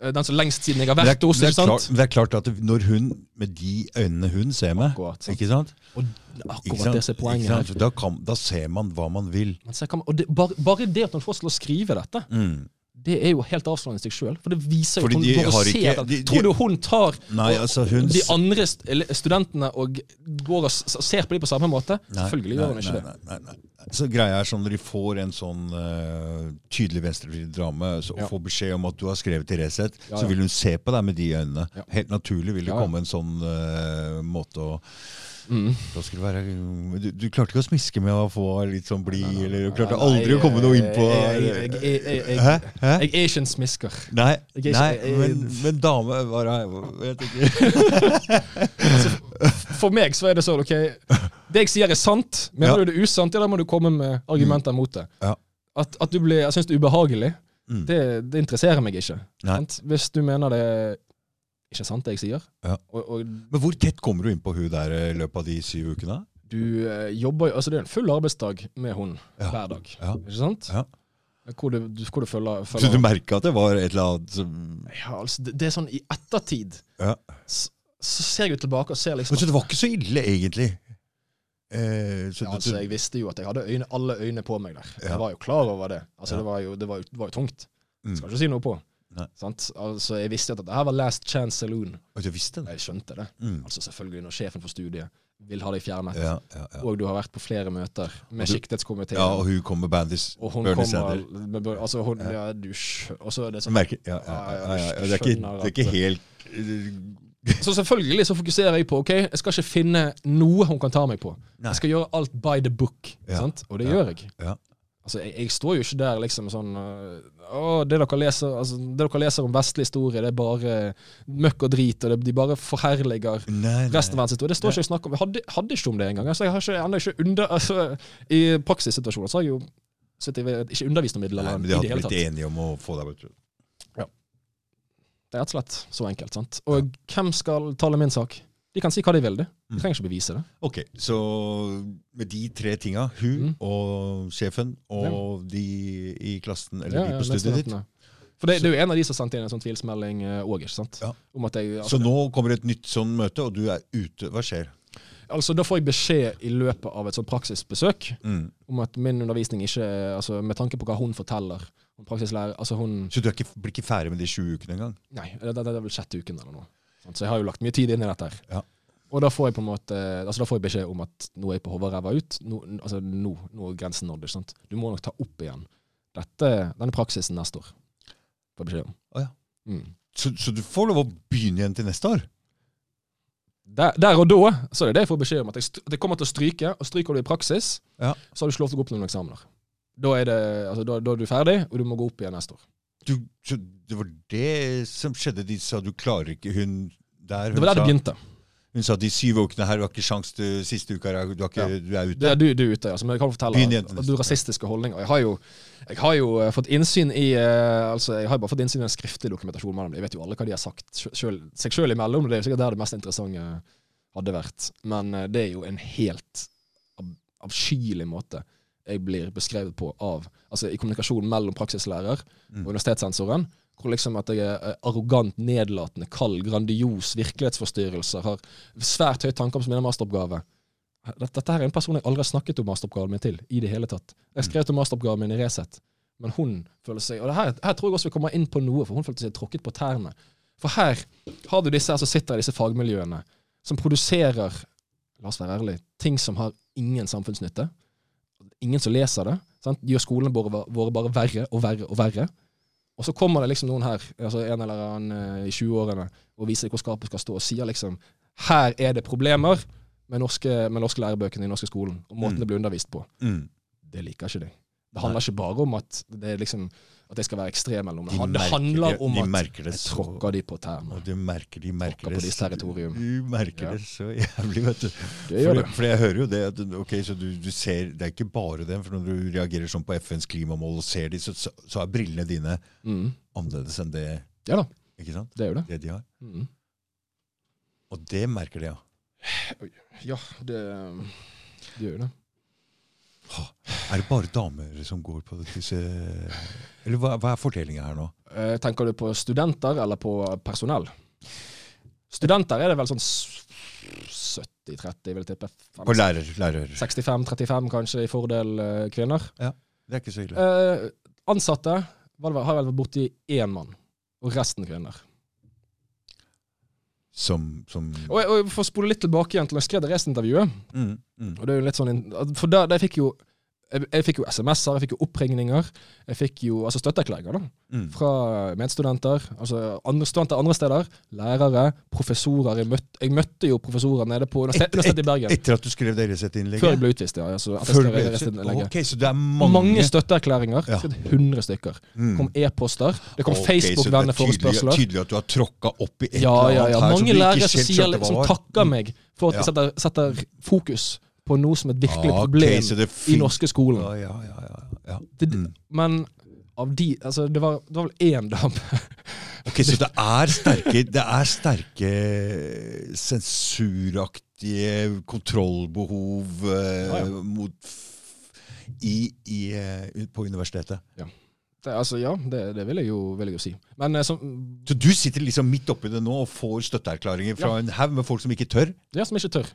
B: eh, Den som lengst siden jeg har vært hos,
A: det, er
B: sant?
A: klart, det er klart at når hun, med de øynene hun ser med,
B: Akkurat, sant?
A: ikke sant?
B: Og akkurat
A: sant?
B: det som er poenget her.
A: Da, kan, da ser man hva man vil.
B: Man ser, kan man, og det, bare, bare det at hun får oss til å skrive dette,
A: Mm.
B: Det er jo helt avslørende i seg sjøl. For det viser jo
A: Fordi
B: at hun
A: de
B: går og
A: har
B: ser
A: ikke- de- de-
B: Tror du hun tar
A: Nei, altså hun
B: de andre studentene og går og ser på dem på samme måte?
A: Nei,
B: Selvfølgelig gjør hun ikke
A: nei,
B: det.
A: Nei. Så greia er sånn Når de får en sånn uh, tydelig venstrevridd drame så, og
B: Ja.
A: får beskjed om at du har skrevet til Resett,
B: Ja,
A: så vil hun se på deg med de øynene.
B: Ja.
A: Helt naturlig vil det
B: Ja, ja.
A: komme en sånn uh, måte å
B: Mm.
A: være, du, du klarte ikke å smiske med å få litt sånn blid,
B: Nei, nei,
A: eller du
B: nei,
A: klarte
B: nei,
A: aldri å komme noe inn på
B: jeg- jeg- jeg-
A: Hæ? Hæ?
B: Jeg er ikke en smisker.
A: Nei,
B: er ikke-
A: nei men, men dame var jeg vet ikke.
B: For meg så er det sånn, ok Det jeg sier er sant. Mener
A: Ja.
B: du det er usant, ja, da må du komme med argumenter mot det.
A: Ja.
B: At, at du blir, jeg syns det er ubehagelig,
A: Mm.
B: det, det interesserer meg ikke.
A: Nei.
B: Hvis du mener det er ikke sant, det jeg sier,
A: Ja.
B: og, og
A: Men hvor tett kommer du inn på hun der eh, i løpet av de syv ukene?
B: du eh, jobber jo Altså, det er en full arbeidsdag med hun
A: Ja.
B: hver dag.
A: Ja.
B: Ikke sant?
A: Ja.
B: Hvor du, hvor du følger,
A: Så du merka at det var et eller annet som
B: ja, altså, det, det er sånn i ettertid
A: Ja.
B: så, så ser jeg jo tilbake og ser liksom
A: Men så det var ikke så ille, egentlig? Eh, så
B: Ja, altså, jeg visste jo at jeg hadde øyne, alle øyne på meg der.
A: Ja.
B: Jeg var jo klar over det. Altså,
A: Ja.
B: det, var jo, det, var jo, det var jo tungt.
A: Mm.
B: Skal ikke si noe på. Altså, jeg visste at dette her var Last Chance Saloon.
A: Og du visste det?
B: Jeg skjønte det.
A: Mm.
B: Altså Selvfølgelig, når sjefen for studiet vil ha deg fjernet,
A: Ja, ja, ja.
B: og du har vært på flere møter med siktetskomiteen,
A: ja, og hun kom med bandis.
B: og hun
A: Bernie
B: kommer med, Altså, hun Ja, du Og så er det sånn
A: merker, ja, ja, ja. Det, er ikke, det er ikke helt
B: Så selvfølgelig så fokuserer jeg på OK, jeg skal ikke finne noe hun kan ta meg på.
A: Nei.
B: Jeg skal gjøre alt by the book.
A: Ja.
B: Sant? Og det
A: Ja.
B: gjør jeg.
A: Ja.
B: Altså, jeg, jeg står jo ikke der liksom sånn øh, Å, det dere leser altså, Det dere leser om vestlig historie, det er bare møkk og drit, og det, de bare forherliger
A: Nei, nei.
B: resten av verdens historie. Det står ikke å snakke om. Jeg hadde, hadde ikke om det engang. Altså, jeg har ikke, ennå ikke under, altså, I praksissituasjoner så har jeg jo jeg vet, ikke undervist noe
A: Nei,
B: middelalderen
A: men de
B: har
A: blitt enige om å få deg vet Ja.
B: Det er rett og slett så enkelt. sant? Og hvem skal tale min sak? De kan si hva de vil, de. De trenger ikke bevise det.
A: Ok, så med de tre tinga, hun
B: Mm.
A: og sjefen og de i klassen, eller
B: Ja,
A: de på studiet ditt.
B: For det, det er jo en av de som sendte inn en sånn tvilsmelding òg, sant?
A: Ja.
B: Altså,
A: Så nå kommer det et nytt sånn møte, og du er ute. Hva skjer?
B: altså, da får jeg beskjed i løpet av et sånt praksisbesøk
A: Mm.
B: om at min undervisning ikke altså, Med tanke på hva hun forteller om praksislærer Altså hun
A: Så du ikke, blir ikke ferdig med de sju ukene engang?
B: Nei, det, det, det er vel sjette uken eller noe. Så jeg har jo lagt mye tid inn i dette. her.
A: Ja.
B: Og da får jeg på en måte Altså da får jeg beskjed om at nå er jeg på hodet ut. Nå, altså nå, nå er grensen nådd. sant? Du må nok ta opp igjen dette, denne praksisen neste år. Får beskjed om.
A: Oh, ja.
B: Mm.
A: Så, så du får lov å begynne igjen til neste år?
B: Der, der og da så er det det jeg får beskjed om. At jeg, at jeg kommer til å stryke. Og stryker du i praksis,
A: Ja.
B: så har du ikke lov til å gå opp noen eksamener. Da er, det, altså, da, da er du ferdig, og du må gå opp igjen neste år.
A: Du, så det var det som skjedde? De sa du klarer ikke Hun der hun
B: Det var der det begynte.
A: Hun sa de syv ukene her, du har ikke sjans til siste uka, du, har ikke,
B: Ja.
A: du er ute.
B: Det er du, du er ute, ja. men jeg kan fortelle
A: deg.
B: du rasistiske holdninger. Jeg har jo, jeg har jo eh, fått innsyn i eh, altså, Jeg har bare fått innsyn i en skriftlig dokumentasjon mellom dem. Jeg vet jo alle hva de har sagt selv, seg sjøl imellom. Det er jo sikkert der det mest interessante hadde vært. Men eh, det er jo en helt ab avskyelig måte jeg blir beskrevet på av Altså i kommunikasjonen mellom praksislærer
A: Mm.
B: og universitetssensoren. Hvor liksom at jeg er eh, arrogant, nedlatende, kald, grandios, virkelighetsforstyrrelser, har svært høy tanker om min masteroppgave. Dette, dette her er en person jeg aldri har snakket om masteroppgaven min til. i det hele tatt. Jeg skrev om masteroppgaven min i Resett, men hun føler seg Og her, her tror jeg også vi kommer inn på noe, for hun følte seg tråkket på tærne. For her har du disse her som sitter i disse fagmiljøene, som produserer, la oss være ærlig, ting som har ingen samfunnsnytte. Ingen som leser det. Sant? Gjør skolene våre, våre bare verre og verre og verre. Og så kommer det liksom noen her, altså en eller annen eh, i 20-årene, og viser hvor skapet skal stå, og sier liksom her er det problemer med norske, med norske lærebøkene i norske skolen, og måten
A: Mm.
B: det blir undervist på.
A: Mm.
B: Det liker ikke de. Det handler ikke bare om at det er liksom at jeg skal være ekstrem eller noe.
A: De
B: Det, det handler om
A: de
B: at jeg tråkker de på tærne.
A: Du merker, de merker
B: Tråkker på
A: det
B: deres territorium.
A: Du merker
B: Ja.
A: det så jævlig, vet du.
B: Det gjør
A: For,
B: det.
A: for jeg hører jo det at ok, så du, du ser, Det er ikke bare det, for når du reagerer sånn på FNs klimamål og ser de, så, så, så er brillene dine
B: Mm.
A: annerledes enn det
B: Ja da,
A: ikke sant?
B: det er jo det.
A: det de har.
B: Mm.
A: Og det merker de, ja.
B: Ja, det, det gjør det.
A: Er det bare damer som går på disse Eller hva, hva er fordelinga her nå?
B: Eh, tenker du på studenter eller på personell? Studenter er det vel sånn 70-30, vil jeg tippe.
A: På lærer, lærer.
B: 65-35 kanskje i fordel kvinner.
A: Ja, Det er ikke så ille.
B: Eh, ansatte var det, har vel borti én mann, og resten kvinner.
A: Som, som
B: Og, jeg- og For får spole litt tilbake igjen til da jeg skrev det resintervjuet
A: mm, mm.
B: Og det er jo litt sånn, For der, der fikk jo jeg, jeg fikk jo SMS-er, jeg fikk jo oppringninger. Jeg fikk jo altså støtteerklæringer
A: Mm.
B: fra medstudenter. altså andre studenter andre steder. Lærere, professorer. Jeg møtte, jeg møtte jo professorer nede på Universitetet et, et, i Bergen.
A: Etter at du skrev deres resett-innlegget?
B: Før jeg ble utvist, ja. Altså,
A: Før du ble
B: utvist?
A: Ok, så det er
B: mange,
A: mange,
B: støtteerklæringer.
A: Ja.
B: skrevet 100 stykker.
A: Mm.
B: Kom e-poster. Det kom
A: Ok, så det er tydelig- Tydelig at du har tråkka opp i et
B: Ja,
A: eller
B: ja,
A: annet
B: ja.
A: her som
B: Mange lærere som, sier, som
A: var.
B: takker meg for at
A: Ja.
B: jeg setter, setter fokus på noe som et virkelig
A: Ah,
B: problem
A: okay,
B: i norske skolen.
A: Ja, ja, ja, ja, ja.
B: Det,
A: Mm.
B: Men av de Altså, det var, det var vel én dame
A: Ok, Så det er sterke, det er sterke sensuraktige kontrollbehov eh,
B: Ja, ja.
A: mot i, i, eh, på universitetet.
B: det, Altså, ja, det, det vil jeg jo, vil jeg jo si. Men så,
A: Så du sitter liksom midt oppi det nå og får støtteerklæringer fra
B: Ja.
A: en haug med folk som ikke tør?
B: ja, som ikke tør.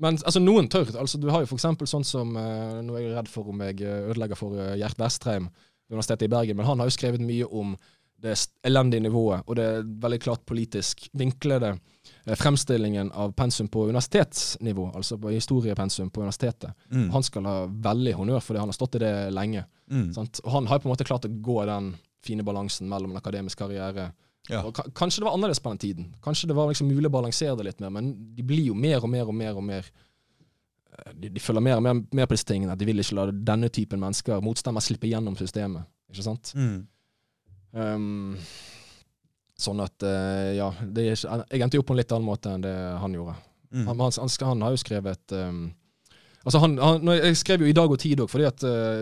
B: Men altså, noen tør. Altså, du har jo for eksempel sånn som uh, Nå er jeg redd for om jeg eh, ødelegger for uh, Gjert Westreim ved Universitetet i Bergen, men han har jo skrevet mye om det elendige nivået og det veldig klart politisk vinklede uh, fremstillingen av pensum på universitetsnivå, altså på historiepensum på universitetet.
A: Mm.
B: Han skal ha veldig honnør fordi han har stått i det lenge.
A: Mm.
B: Sant? Og han har på en måte klart å gå den fine balansen mellom en akademisk karriere og ka Kanskje det var annerledes på den tiden. Kanskje det var liksom mulig å balansere det litt mer, men de blir jo mer og mer og mer og mer de, de følger mer og mer mer, på disse tingene. De vil ikke la denne typen mennesker, motstemmer, slippe gjennom systemet. Ikke sant?
A: Mm.
B: Um, sånn at uh, Ja, det jeg endte jo opp på en litt annen måte enn det han gjorde.
A: Mm.
B: Han, han, han, han har jo skrevet um, Altså han, han, jeg skrev jo I dag og tid òg, for uh,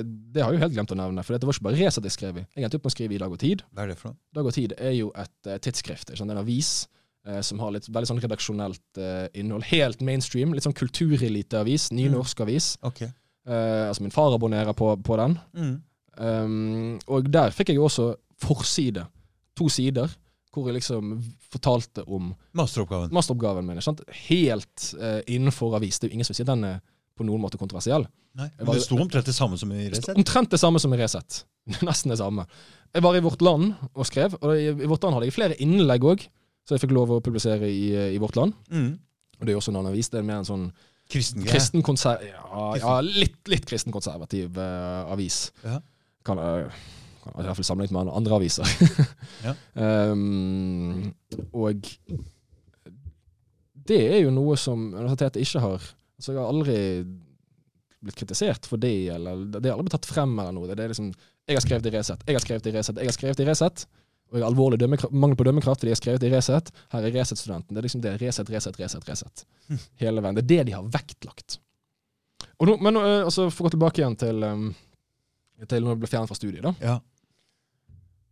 B: det har jeg jo helt glemt å nevne. For det var ikke bare Resett jeg skrev i. Jeg endte opp med å skrive I dag og tid.
A: Hva er det for noe?
B: Dag og tid er jo et uh, tidsskrift. Sant? En avis uh, som har litt veldig sånn redaksjonelt innhold. Helt mainstream. Litt sånn kultureliteavis. Nynorsk avis.
A: Ok.
B: altså min far abonnerer på, på den.
A: Mm.
B: Um, og der fikk jeg jo også forside. To sider. Hvor jeg liksom fortalte om
A: Masteroppgaven.
B: masteroppgaven min. Helt innenfor avis. Det er jo ingen som sier den er på noen måte kontroversiell.
A: Nei, men det sto omtrent det samme som i Resett?
B: Omtrent det samme som i Resett. Nesten det samme. Jeg var i Vårt Land og skrev, og i, Vårt Land hadde jeg flere innlegg òg, så jeg fikk lov å publisere i, i Vårt Land.
A: Mm.
B: Og det er jo også en annen avis. Det er mer en sånn
A: Kristen
B: kristen konser... Ja, ja litt, litt kristen konservativ eh, avis.
A: Ja.
B: Kan, uh, kan i hvert fall sammenlignet med andre aviser.
A: Ja.
B: um, og det er jo noe som universitetet ikke har Altså, jeg har aldri blitt kritisert for det, eller det har aldri blitt tatt frem eller noe. Det er liksom Jeg har skrevet i Resett, jeg har skrevet i Resett, jeg har skrevet i Resett. Og jeg har alvorlig mangel på dømmekraft fordi jeg har skrevet i Resett. Her er Resett-studenten. Det er liksom det. Resett, Resett, Resett, Resett. Hele veien. Det er det de har vektlagt. Og nå, men eh, altså, for å gå tilbake igjen til, um, til når du ble fjernet fra studiet, da.
A: Ja.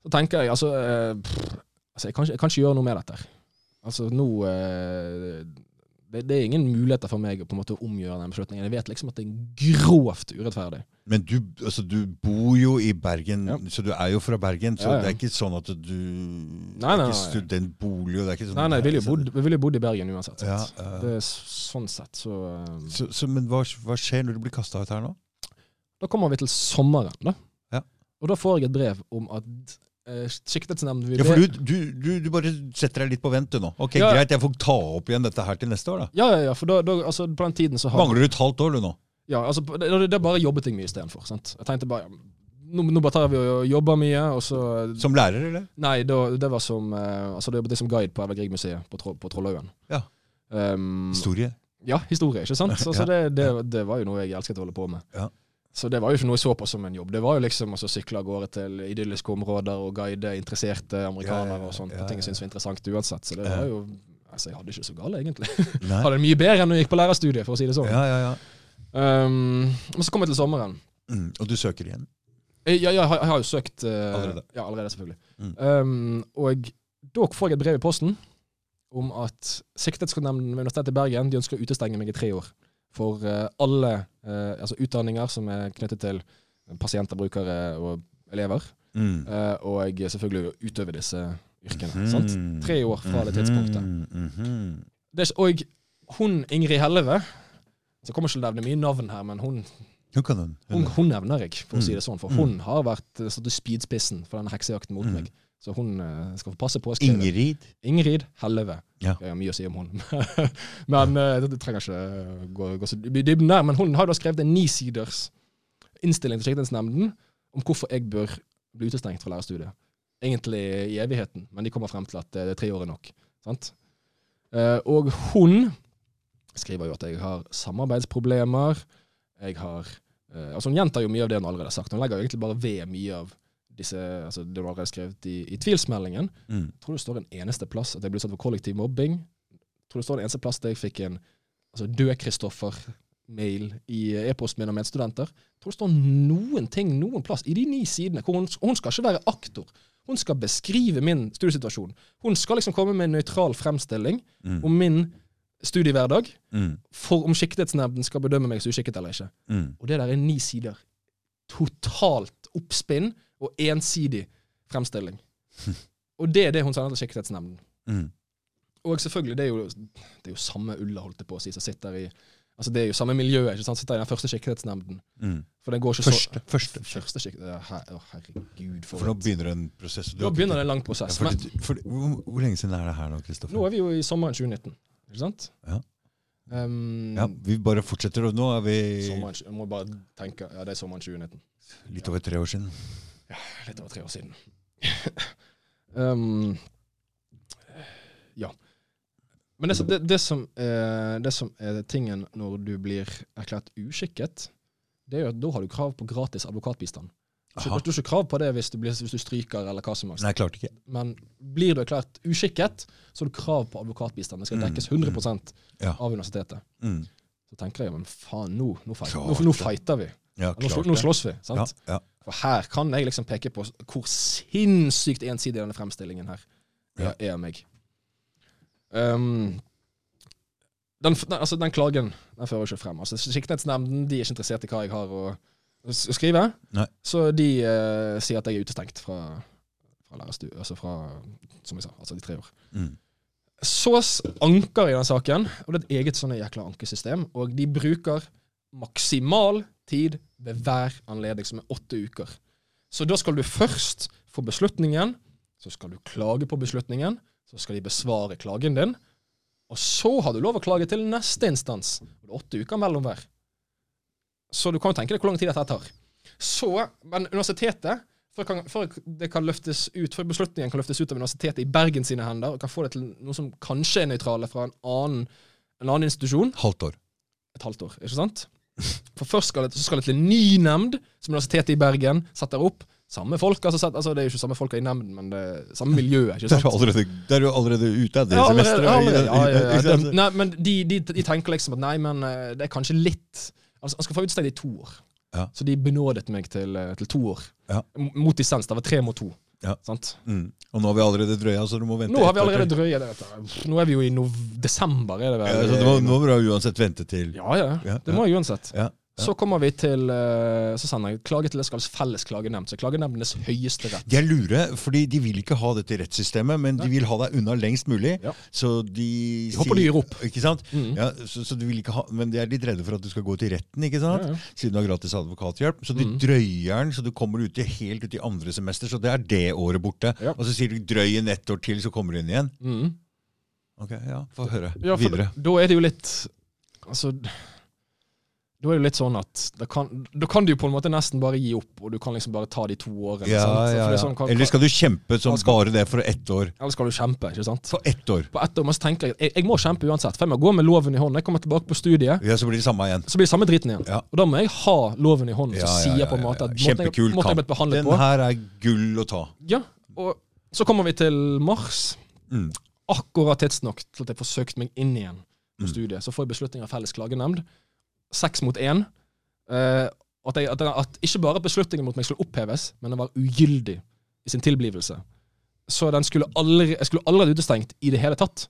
B: Så tenker jeg altså, eh, pff, altså jeg, kan jeg kan ikke gjøre noe med dette. Altså nå eh, det, det er ingen muligheter for meg å på en måte omgjøre den beslutningen. Jeg vet liksom at det er grovt urettferdig.
A: Men du, altså, du bor jo i Bergen,
B: Ja.
A: så du er jo fra Bergen. Så
B: Ja, ja.
A: det er ikke sånn at du
B: Nei, nei,
A: ikke studentbolig, og det er ikke sånn
B: Nei, nei, jeg ville jo
A: så-
B: bodd, jo bodd i Bergen uansett. Det er sånn sett, så eh,
A: så, så, Men hva, hva skjer når du blir kasta ut her nå?
B: Da kommer vi til sommeren, da.
A: Ja.
B: Og da får jeg et brev om at uh, Sikkerhetsnemnden vil
A: Ja, for du, du, du, du bare setter deg litt på vent, du nå. Ok,
B: Ja.
A: Greit, jeg får ta opp igjen dette her til neste år, da.
B: Ja, ja, ja, for da, da, altså, på den tiden så har
A: Mangler du et halvt år, du nå?
B: Ja, altså, det, det er bare jobbeting mye istedenfor. Jeg tenkte bare ja, nå, nå bare tar vi og jobber mye, og så
A: Som lærer, eller?
B: Nei, da, det var som eh, Altså, det jobbet jeg som guide på Ever Grieg-museet på, på Trollhaugen.
A: Ja.
B: Um,
A: Historie?
B: ja, historie, ikke sant? Altså,
A: Ja,
B: det, det, det var jo noe jeg elsket å holde på med.
A: Ja.
B: Så det var jo ikke noe jeg så på som en jobb. Det var jo liksom å sykle av gårde til idylliske områder og guide interesserte amerikanere
A: Ja, ja,
B: og sånt, på ting jeg syntes var interessant uansett. Så det var jo Altså, jeg hadde ikke så gale, egentlig.
A: Nei.
B: hadde det mye bedre enn når jeg gikk på lærerstudiet, for å si det sånn.
A: Ja, ja, ja.
B: Um, men så kom jeg til sommeren.
A: Mm. Og du søker igjen?
B: Eh, Ja, ja, jeg har- jo søkt uh,
A: Allerede?
B: Ja, allerede, selvfølgelig.
A: Mm.
B: Um, og da får jeg et brev i posten om at Sikkerhetsnemnden ved Universitetet i Bergen de ønsker å utestenge meg i tre år for eh, alle eh, altså utdanninger som er knyttet til pasienter, brukere og elever,
A: Mm.
B: eh, og selvfølgelig å utøve disse yrkene.
A: Mhm.
B: sant? Tre år fra det tidspunktet.
A: Mm -hmm.
B: Det, og hun Ingrid Helleve så Jeg kommer ikke til å nevne mye navn her, men hun
A: Hun.
B: Hun, nevner jeg, for å si
A: Mm.
B: det sånn. For
A: Mm.
B: hun har vært stått i spydspissen for denne heksejakten mot
A: Mm.
B: meg. Så hun eh, skal få passe på skrive.
A: Ingrid.
B: Ingrid Helleve.
A: Ja.
B: Jeg har mye å si om hun. men eh, det, trenger ikke eh, gå, gå så i dybden der. Men hun har da skrevet en nisiders innstilling til Sikkerhetsnemnden om hvorfor jeg bør bli utestengt fra lærerstudiet. Egentlig i evigheten, men de kommer frem til at det er tre år er nok. Sant? Og hun skriver jo at jeg har samarbeidsproblemer. Jeg har altså Hun gjentar jo mye av det hun allerede har sagt. Hun legger jo egentlig bare ved mye av disse, altså det du allerede skrevet i, i tvilsmeldingen.
A: Mm.
B: Tror du det står en eneste plass at jeg ble utsatt for kollektiv mobbing. Tror du det står en eneste plass der jeg fikk en altså død-Kristoffer-mail i e-posten min av medstudenter. Tror tror det står noen ting noen plass i de ni sidene. hvor Hun, hun skal ikke være aktor. Hun skal beskrive min studiesituasjon. Hun skal liksom komme med en nøytral fremstilling
A: Mm.
B: om min studiehverdag,
A: Mm.
B: for om siktighetsnemnden skal bedømme meg som uskikket eller ikke.
A: Mm.
B: Og det der er ni sider. Totalt oppspinn og ensidig fremstilling. Og det er det hun sender til Sikkerhetsnemnden.
A: Mm.
B: Og selvfølgelig, det er jo, det er jo samme Ulla, holdt jeg på å si, som sitter i Altså Det er jo samme miljø, ikke sant? Sitter i den første sikkerhetsnemnden.
A: Mm.
B: For den går ikke
A: Første.
B: så Første første sikkerhetsnemnd. her- herregud, for,
A: For nå begynner en prosess.
B: Nå begynner det en lang
A: Ja,
B: prosess.
A: for,
B: Men
A: det- for, hvor, hvor lenge siden er det her nå, Kristoffer?
B: nå er vi jo i sommeren 2019, ikke sant?
A: Ja.
B: Um,
A: Ja, vi bare fortsetter, og nå er vi
B: sommeren, jeg må bare tenke Ja, det er sommeren 2019.
A: litt over tre år siden.
B: Litt over tre år siden. um, ja. Men det, det, det, som, er, det som er tingen når du blir erklært uskikket, det er jo at da har du krav på gratis advokatbistand. Så
A: Aha.
B: du har ikke krav på det hvis du, blir, hvis du stryker eller hva som helst.
A: Nei, klart ikke.
B: Men blir du erklært uskikket, så har du krav på advokatbistand. Det skal
A: Mm,
B: dekkes 100
A: Ja.
B: av universitetet.
A: Mm.
B: Så tenker jeg men faen, nå, nå, fight, nå, nå fighter vi.
A: Ja,
B: nå slåss vi. sant?
A: Ja, ja.
B: For her kan jeg liksom peke på hvor sinnssykt ensidig denne fremstillingen her
A: Ja.
B: er av meg. Um, den, den, altså den klagen den fører ikke frem. Altså Sikkerhetsnemnden de er ikke interessert i hva jeg har å, å skrive.
A: Nei.
B: Så de uh, sier at jeg er utestengt fra, fra lærerstue, altså fra, som jeg sa, altså de tre år.
A: Mm.
B: Så anker i den saken, og det er et eget sånne jækla ankesystem, og de bruker maksimal tid ved hver anledning, som er åtte uker. Så da skal du først få beslutningen, så skal du klage på beslutningen, så skal de besvare klagen din, og så har du lov å klage til neste instans. Og det er åtte uker mellom hver. Så du kan jo tenke deg hvor lang tid dette tar. Så, men universitetet før, kan, før det kan løftes ut, før beslutningen kan løftes ut av universitetet i Bergen sine hender, og kan få det til noe som kanskje er nøytrale fra en annen, en annen institusjon,
A: Halvt år.
B: et halvt år, ikke sant? For først skal det, så skal det til en ny nemnd, som Universitetet i Bergen setter opp. Samme folk, altså, set- altså Det er jo ikke samme folka i nemnden, men det er samme miljø. ikke
A: Det
B: sant?
A: det er jo allerede ute av det
B: Ja,
A: semesteret.
B: allerede, ja, ja, ja. De, nei, men de, de, de tenker liksom at nei, men eh, det er kanskje litt Altså, Han skal få utstedt i to år.
A: Ja.
B: Så de benådet meg til, eh, til to år.
A: Ja.
B: Mot dissens. Det var tre mot to.
A: Ja.
B: Sant?
A: Mm. Og nå har vi allerede drøya, så du må vente
B: Nå har vi allerede det. dette. Nå er vi jo i desember, er det vel?
A: Ja, så det må, nå må du uansett vente til
B: Ja, ja.
A: Ja,
B: Det må jeg uansett.
A: Ja.
B: Så kommer vi til eh, Så sender jeg klage til Eskals felles klagenemnd. Så klagenemndenes høyeste rett.
A: De er lure, fordi de vil ikke ha dette rettssystemet, men de vil ha deg unna lengst mulig.
B: Ja.
A: Så de
B: De håper de gir opp.
A: Ikke sant?
B: Mm.
A: Ja, så, så de vil ikke ha, men de er litt redde for at du skal gå til retten, ikke sant?
B: Ja,
A: siden du har gratis advokathjelp. Så de
B: Mm.
A: drøyer den, så du kommer ut i, helt ut i andre semester. Så det er det året borte. Og så sier du drøy en ett år til, så kommer du inn igjen.
B: Mm.
A: Ok, ja, Få høre. Videre.
B: Da, da er det jo litt Altså Da er det litt sånn at da kan, da kan du på en måte nesten bare gi opp, og du kan liksom bare ta de to årene.
A: Ja, ja, ja.
B: sånn, hva-
A: Eller skal du kjempe som
B: skal-
A: bare det for ett år?
B: Eller skal du kjempe, ikke sant?
A: For ett år.
B: På ett år, men så tenker jeg, jeg må kjempe uansett, for jeg må gå med loven i hånden. Jeg kommer tilbake på studiet,
A: Ja, Så blir det samme igjen.
B: så blir det samme driten igjen. Og da må jeg ha loven i hånden, som sier på en måte måten jeg,
A: Kjempekul
B: måten jeg
A: kamp. Den
B: på
A: her er gull å ta.
B: Ja, og så kommer vi til mars.
A: Mm.
B: Akkurat tidsnok til at jeg får søkt meg inn igjen på
A: Mm.
B: studiet. Så får jeg beslutning av felles klagenemnd. Seks mot én. Uh, at, jeg, at, at ikke bare beslutningen mot meg skulle oppheves, men den var ugyldig i sin tilblivelse. Så den skulle aldri, jeg skulle allerede utestengt i det hele tatt.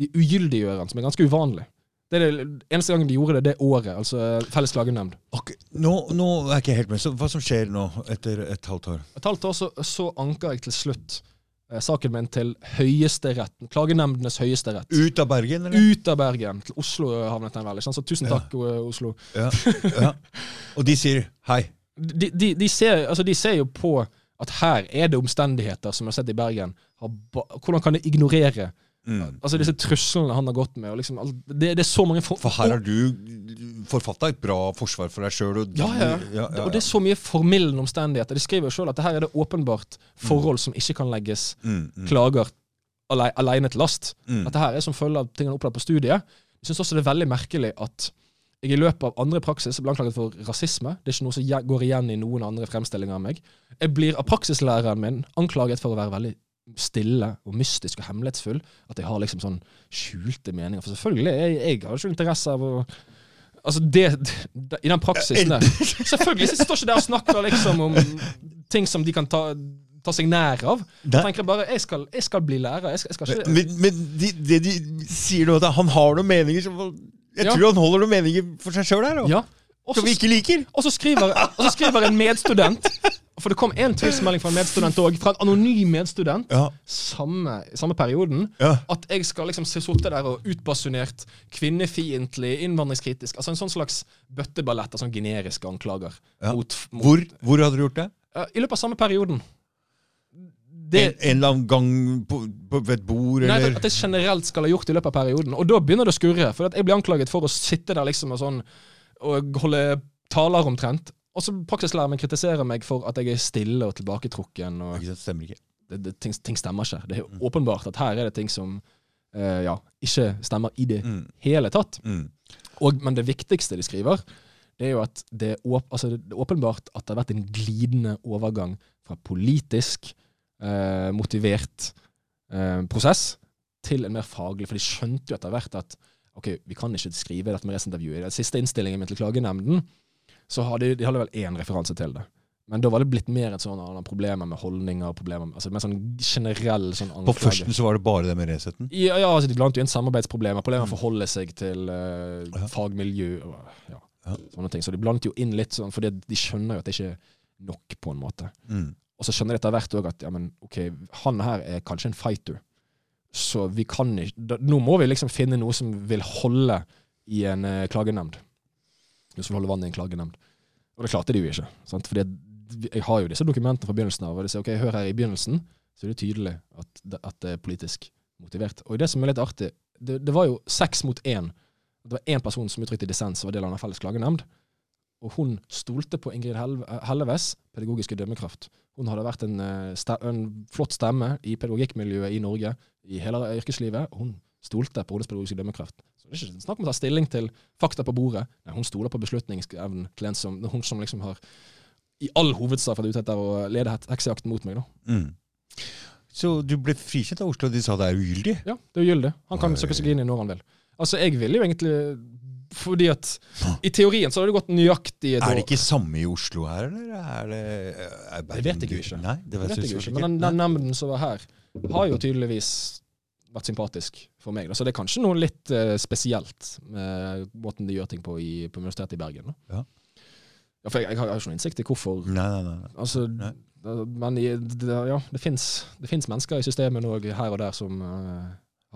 B: De ugyldiggjør den, som er ganske uvanlig. Det er det eneste gangen de gjorde det det året, altså felles klagenemnd.
A: Okay. Nå, nå er jeg ikke helt med. Så hva som skjer nå, etter et halvt år?
B: Et halvt år så, så anker jeg til slutt eh, saken min til Høyesteretten. Klagenemndenes høyesterett.
A: Ut av Bergen, eller?
B: Ut av Bergen. Til Oslo havnet den vel. Så tusen takk, ja. Oslo.
A: Ja, ja. Og de sier hei.
B: De, de, de, ser, altså de ser jo på at her er det omstendigheter som er sett i Bergen. Hvordan kan de ignorere
A: Mm.
B: altså disse truslene han har gått med? Og liksom, det, det er så mange for,
A: For her har du forfatta et bra forsvar for deg sjøl.
B: ja, ja. Og det er så mye formildende omstendigheter. De skriver jo sjøl at det her er det åpenbart forhold som ikke kan legges
A: mm, mm,
B: klager ale, alene til last.
A: mm.
B: Dette her er som følge av tingene opplevd på studiet. Jeg syns også det er veldig merkelig at jeg i løpet av andre praksis ble anklaget for rasisme. Det er ikke noe som går igjen i noen andre fremstillinger av meg. Jeg blir av praksislæreren min anklaget for å være veldig stille og mystisk og hemmelighetsfull. At jeg har liksom sånn skjulte meninger. For selvfølgelig, jeg, jeg har ikke interesse av å Altså, det, det I den praksisen der Selvfølgelig så står ikke der og snakker liksom om ting som de kan ta, ta seg nær av. Jeg tenker bare jeg skal, jeg skal bli lærer. Jeg skal, jeg skal ikke
A: Men, men de, det de sier nå, at han har noen meninger som Jeg
B: Ja.
A: tror han holder noen meninger for seg sjøl her, da.
B: Ja. Og
A: Som vi ikke liker.
B: og så skriver, og så skriver en medstudent For det kom en tvilsmelding fra en medstudent òg, fra en anonym medstudent,
A: Ja,
B: samme, samme perioden,
A: ja.
B: at jeg skal liksom sitte der og utbasunert kvinnefiendtlig, innvandringskritisk Altså en sånn slags bøtteballett av sånn generiske anklager.
A: Ja.
B: Mot, mot,
A: Hvor, hvor hadde du gjort det?
B: I løpet av samme perioden.
A: En,
B: Det,
A: en eller annen gang på, på, et bord,
B: Nei,
A: eller
B: at jeg generelt skal ha gjort det i løpet av perioden. Og da begynner det å skurre. For jeg blir anklaget for å sitte der liksom og sånn og holde taler omtrent. Og så praksislæreren min kritiserer meg for at jeg er stille og tilbaketrukken. Og
A: sant, Stemmer ikke.
B: det, det, ting, ting stemmer ikke. Det er
A: Mm.
B: åpenbart at her er det ting som uh, ja, ikke stemmer i det
A: Mm.
B: hele tatt.
A: Mm.
B: Og, men det viktigste de skriver, det er jo at det er, åp altså, det er åpenbart at det har vært en glidende overgang fra politisk uh, motivert uh, prosess til en mer faglig. For de skjønte jo etter hvert at ok, vi kan ikke skrive dette med resintervjuet. I den siste innstillingen min til klagenemnden så hadde de hadde vel én referanse til det. Men da var det blitt mer et sånn problemer med holdninger, problemer med, altså med sånn generell sånn
A: På førsten så var det bare det med Reseten?
B: Ja, ja altså de blant jo inn samarbeidsproblemer, problemer med å forholde seg til uh,
A: Ja.
B: fagmiljø og ja,
A: Ja.
B: sånne ting. Så de blandet jo inn litt sånn, fordi de skjønner jo at det ikke er nok, på en måte.
A: Mm.
B: Og så skjønner de etter hvert òg at ja, men ok, han her er kanskje en fighter, så vi kan ikke da, Nå må vi liksom finne noe som vil holde i en uh, klagenemnd. Noe som holder vann i en klagenemnd. Og det klarte de jo ikke. Sant? Fordi jeg har jo disse dokumentene fra begynnelsen av, og de sier ok, hør her i begynnelsen, så er det tydelig at det, at det er politisk motivert. Og det som er litt artig, det, det var jo seks mot én. Det var én person som uttrykte dissens og var del av en felles klagenemnd. Og hun stolte på Ingrid Helleves pedagogiske dømmekraft. Hun hadde vært en, eh, en flott stemme i pedagogikkmiljøet i Norge i hele yrkeslivet, og hun stolte på hennes dømmekraft. Så det er ikke snakk om å ta stilling til fakta på bordet. Nei, hun stoler på beslutningsevnen til en som, hun som liksom har i all hovedsak vært ute etter å lede heksejakten mot meg. da.
A: Mm. Så du ble frikjent av Oslo, og de sa det er ugyldig?
B: Ja, det er ugyldig. Han kan søke seg inn i når han vil. Altså, jeg ville jo egentlig Fordi at i teorien så hadde det gått nøyaktig et
A: Er det ikke samme i Oslo her, eller er det er
B: Det vet jeg jo ikke.
A: Nei, det
B: Det
A: vet,
B: vet jeg
A: jeg
B: ikke. Men den, den nemnden som var her, har jo tydeligvis vært sympatisk for meg. Da. Så det er kanskje noe litt uh, spesielt med måten de gjør ting på i, på Universitetet i Bergen. Da.
A: Ja.
B: Ja, for jeg, jeg har jo ikke noen innsikt i hvorfor.
A: Nei, nei, nei.
B: Altså,
A: Nei.
B: men i, det, ja, det fins mennesker i systemet nå her og der som uh,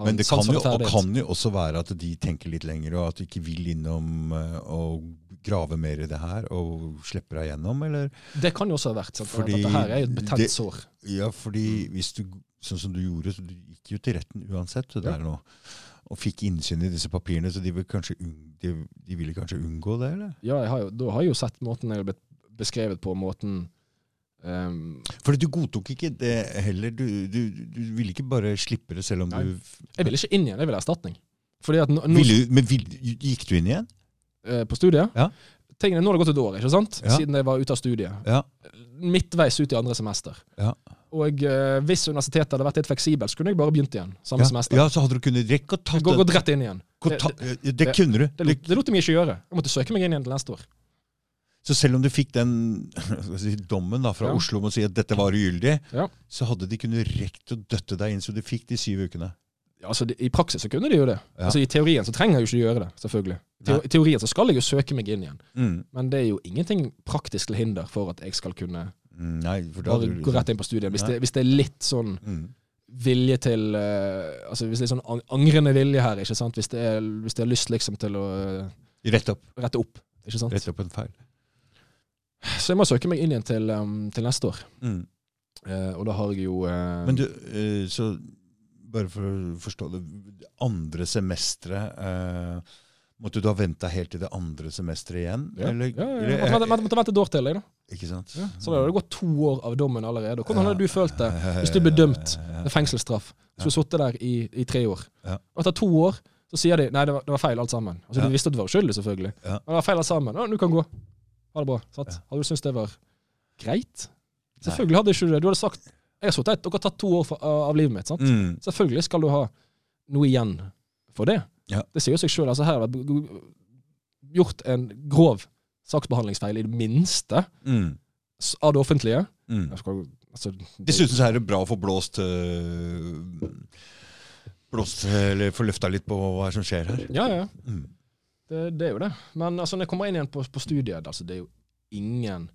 A: Men
B: en
A: det kan jo, kan jo også være at de tenker litt lenger, og at de ikke vil innom eh, og grave mer i det her, og slipper deg gjennom, eller?
B: Det kan jo også ha vært. Sant?
A: Fordi
B: at dette her er jo et betent
A: det-
B: sår.
A: Ja, fordi hvis du, sånn som du gjorde, så du gikk jo til retten uansett, det
B: Ja.
A: nå, og fikk innsyn i disse papirene, så de, vil kanskje, de, de ville kanskje unngå det, eller?
B: Ja, har jo, da har jeg jo sett måten jeg har blitt beskrevet på, måten Um,
A: Fordi du godtok ikke det heller, du, du, du ville ikke bare slippe det selv om
B: Nei.
A: du...
B: Jeg ville ikke inn igjen, jeg ville erstatning. Nå,
A: Ville, men vil, gikk du inn igjen?
B: Eh, på studiet
A: Ja.
B: Tingene, Nå har det gått et år, ikke sant?
A: Ja.
B: siden jeg var ute av studiet.
A: Ja.
B: Midtveis ut i andre semester.
A: Ja.
B: Og eh, hvis universitetet hadde vært litt fleksibelt, så kunne jeg bare begynt igjen. Samme semester.
A: ja, så hadde du kunnet rekke å ta
B: Gå, gått rett inn igjen. Det, det,
A: det, det kunne du.
B: det, lot- det lot de ikke gjøre. Jeg måtte søke meg inn igjen til neste år.
A: Så selv om du fikk den si, dommen da, fra
B: Ja.
A: Oslo om å si at dette var ugyldig,
B: Ja.
A: så hadde de kunnet rekt å døtte deg inn, så du fikk de syv ukene.
B: Ja, altså, I praksis så kunne de jo det.
A: Ja.
B: Altså I teorien så trenger jeg jo ikke gjøre det, selvfølgelig. I teo- teorien så skal jeg jo søke meg inn igjen.
A: Mm.
B: Men det er jo ingenting praktisk til hinder for at jeg skal kunne
A: Mm, Nei,
B: bare
A: du
B: gå
A: liksom-
B: rett inn på studiet. Hvis det, hvis det er litt sånn
A: mm.
B: vilje til uh, Altså hvis det er sånn angrende vilje her, ikke sant. Hvis det er, hvis det er lyst liksom til å uh,
A: Rette opp.
B: rette opp, ikke sant.
A: Rette opp en feil.
B: Så jeg må søke meg inn igjen til, um, til neste år.
A: Mm.
B: Eh, og da har jeg jo eh,
A: Men du, eh, så bare for å forstå det Andre semesteret eh, Måtte du ha venta helt til det andre semesteret igjen?
B: ja,
A: Eller,
B: ja, ja,
A: eller-
B: måtte, vente- måtte vente et år til, da.
A: Ikke sant?
B: Ja, så da hadde det gått to år av dommen allerede. Hvordan hadde du følt det hvis du ble dømt med fengselsstraff? Hvis du sittet der i, i tre år. Og etter to år så sier de nei, det var, det var feil alt sammen. Altså. Du visste at du var uskyldig, selvfølgelig. Men det var feil alt sammen. Ja, du kan gå. Ha det bra. Hadde du syntes det var greit? Selvfølgelig hadde ikke du det. Du hadde sagt jeg har sittet, dere har tatt to år for, av livet mitt. sant?
A: Mm.
B: Selvfølgelig skal du ha noe igjen for det.
A: Ja.
B: Det sier jo seg sjøl. Altså, her har vært gjort en grov saksbehandlingsfeil, i det minste,
A: Mm.
B: av det offentlige.
A: Mm.
B: Altså, det-
A: Dessuten så er det bra å få blåst øh, Blåst, eller få løfta litt på hva som skjer her.
B: Ja, ja.
A: Mm.
B: Det, det er jo det. Men altså, når jeg kommer inn igjen på, på studiet, altså, det er jo ingen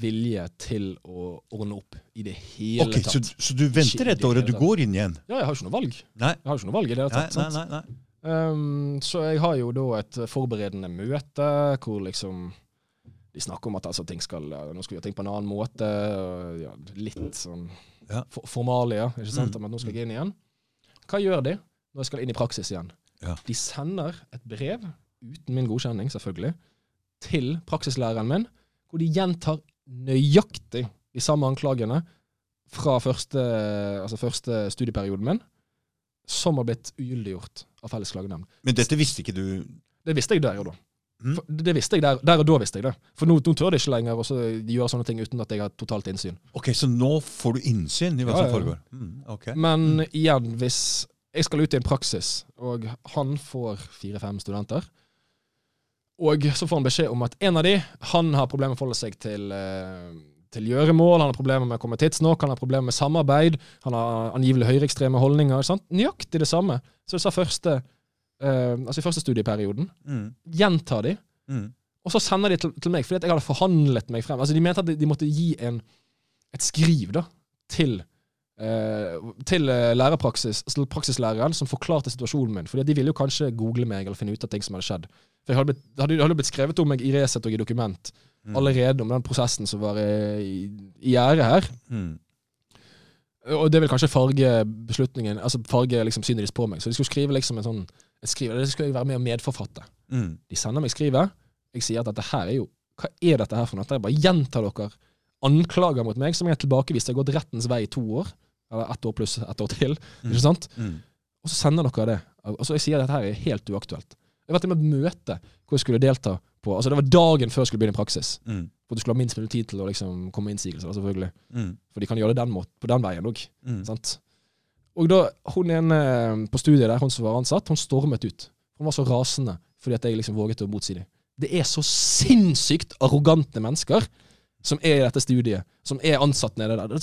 B: vilje til å ordne opp i det hele
A: okay,
B: tatt.
A: så du venter et år, og du går inn igjen?
B: Ja, jeg har ikke noe valg.
A: Nei.
B: Jeg har ikke noe valg i det hele tatt.
A: nei,
B: nei,
A: nei, nei.
B: Um, så jeg har jo da et forberedende møte hvor liksom de snakker om at altså, ting skal, nå skal vi gjøre ting på en annen måte. Og, ja, litt sånn
A: Ja.
B: for, formalia, ikke sant?
A: Mm.
B: at nå skal jeg inn igjen. Hva gjør de når jeg skal inn i praksis igjen?
A: Ja.
B: De sender et brev, uten min godkjenning selvfølgelig, til praksislæreren min, hvor de gjentar nøyaktig de samme anklagene fra første, altså første studieperioden min. som har blitt ugyldiggjort av Felles klagenemnd.
A: Men dette visste ikke du
B: Det visste jeg der og da.
A: Mm.
B: Det visste jeg der, der og da visste jeg det. For nå, nå tør de ikke lenger å gjøre sånne ting uten at jeg har totalt innsyn.
A: Ok, Så nå får du innsyn i hva
B: Ja,
A: som foregår? Mm, okay.
B: Men igjen, hvis jeg skal ut i en praksis, og han får fire-fem studenter, og så får han beskjed om at en av de, han har problemer med å forholde seg til, eh, til gjøremål, han har problemer med å komme tidsnok, han har problemer med samarbeid, han har angivelig høyreekstreme holdninger. Sant? Nøyaktig det samme. Så det sa første, uh, altså i første studieperioden.
A: Mm,
B: Gjentar de,
A: mm,
B: og så sender de til, til meg, fordi at jeg hadde forhandlet meg frem. Altså De mente at de, de måtte gi en, et skriv da, til, uh, til lærerpraksis, altså praksislæreren som forklarte situasjonen min. Fordi de ville jo kanskje google meg eller finne ut av ting som hadde skjedd. For jeg hadde blitt, det hadde, hadde blitt skrevet om meg i Resett og i dokument
A: mm,
B: allerede om den prosessen som var eh, i, i gjære her.
A: mm.
B: Og det vil kanskje farge beslutningen, altså farge liksom synet deres på meg. Så de skulle skrive liksom en sånn et skrive, det skulle jeg være med og medforfatte.
A: Mm.
B: De sender meg skrivet. Jeg sier at dette her er jo Hva er dette her for noe? Jeg bare gjentar dere anklager mot meg som jeg har tilbakevist. Jeg har gått rettens vei i to år. Eller ett år pluss ett år til. Ikke sant?
A: Mm.
B: Og så sender dere det. Og så jeg sier at dette her er helt uaktuelt. Jeg har vært med et møte hvor jeg skulle delta på Altså Det var dagen før jeg skulle begynne i praksis.
A: Mm.
B: For du skulle ha minst mulig tid til å liksom komme med innsigelser. selvfølgelig.
A: Mm.
B: For de kan gjøre det den måten, på den veien òg.
A: Mm.
B: Sant? Og da, hun ene på studiet der, hun som var ansatt, hun stormet ut. Hun var så rasende fordi at jeg liksom våget å motsi dem. Det er så sinnssykt arrogante mennesker som er i dette studiet, som er ansatt nede der.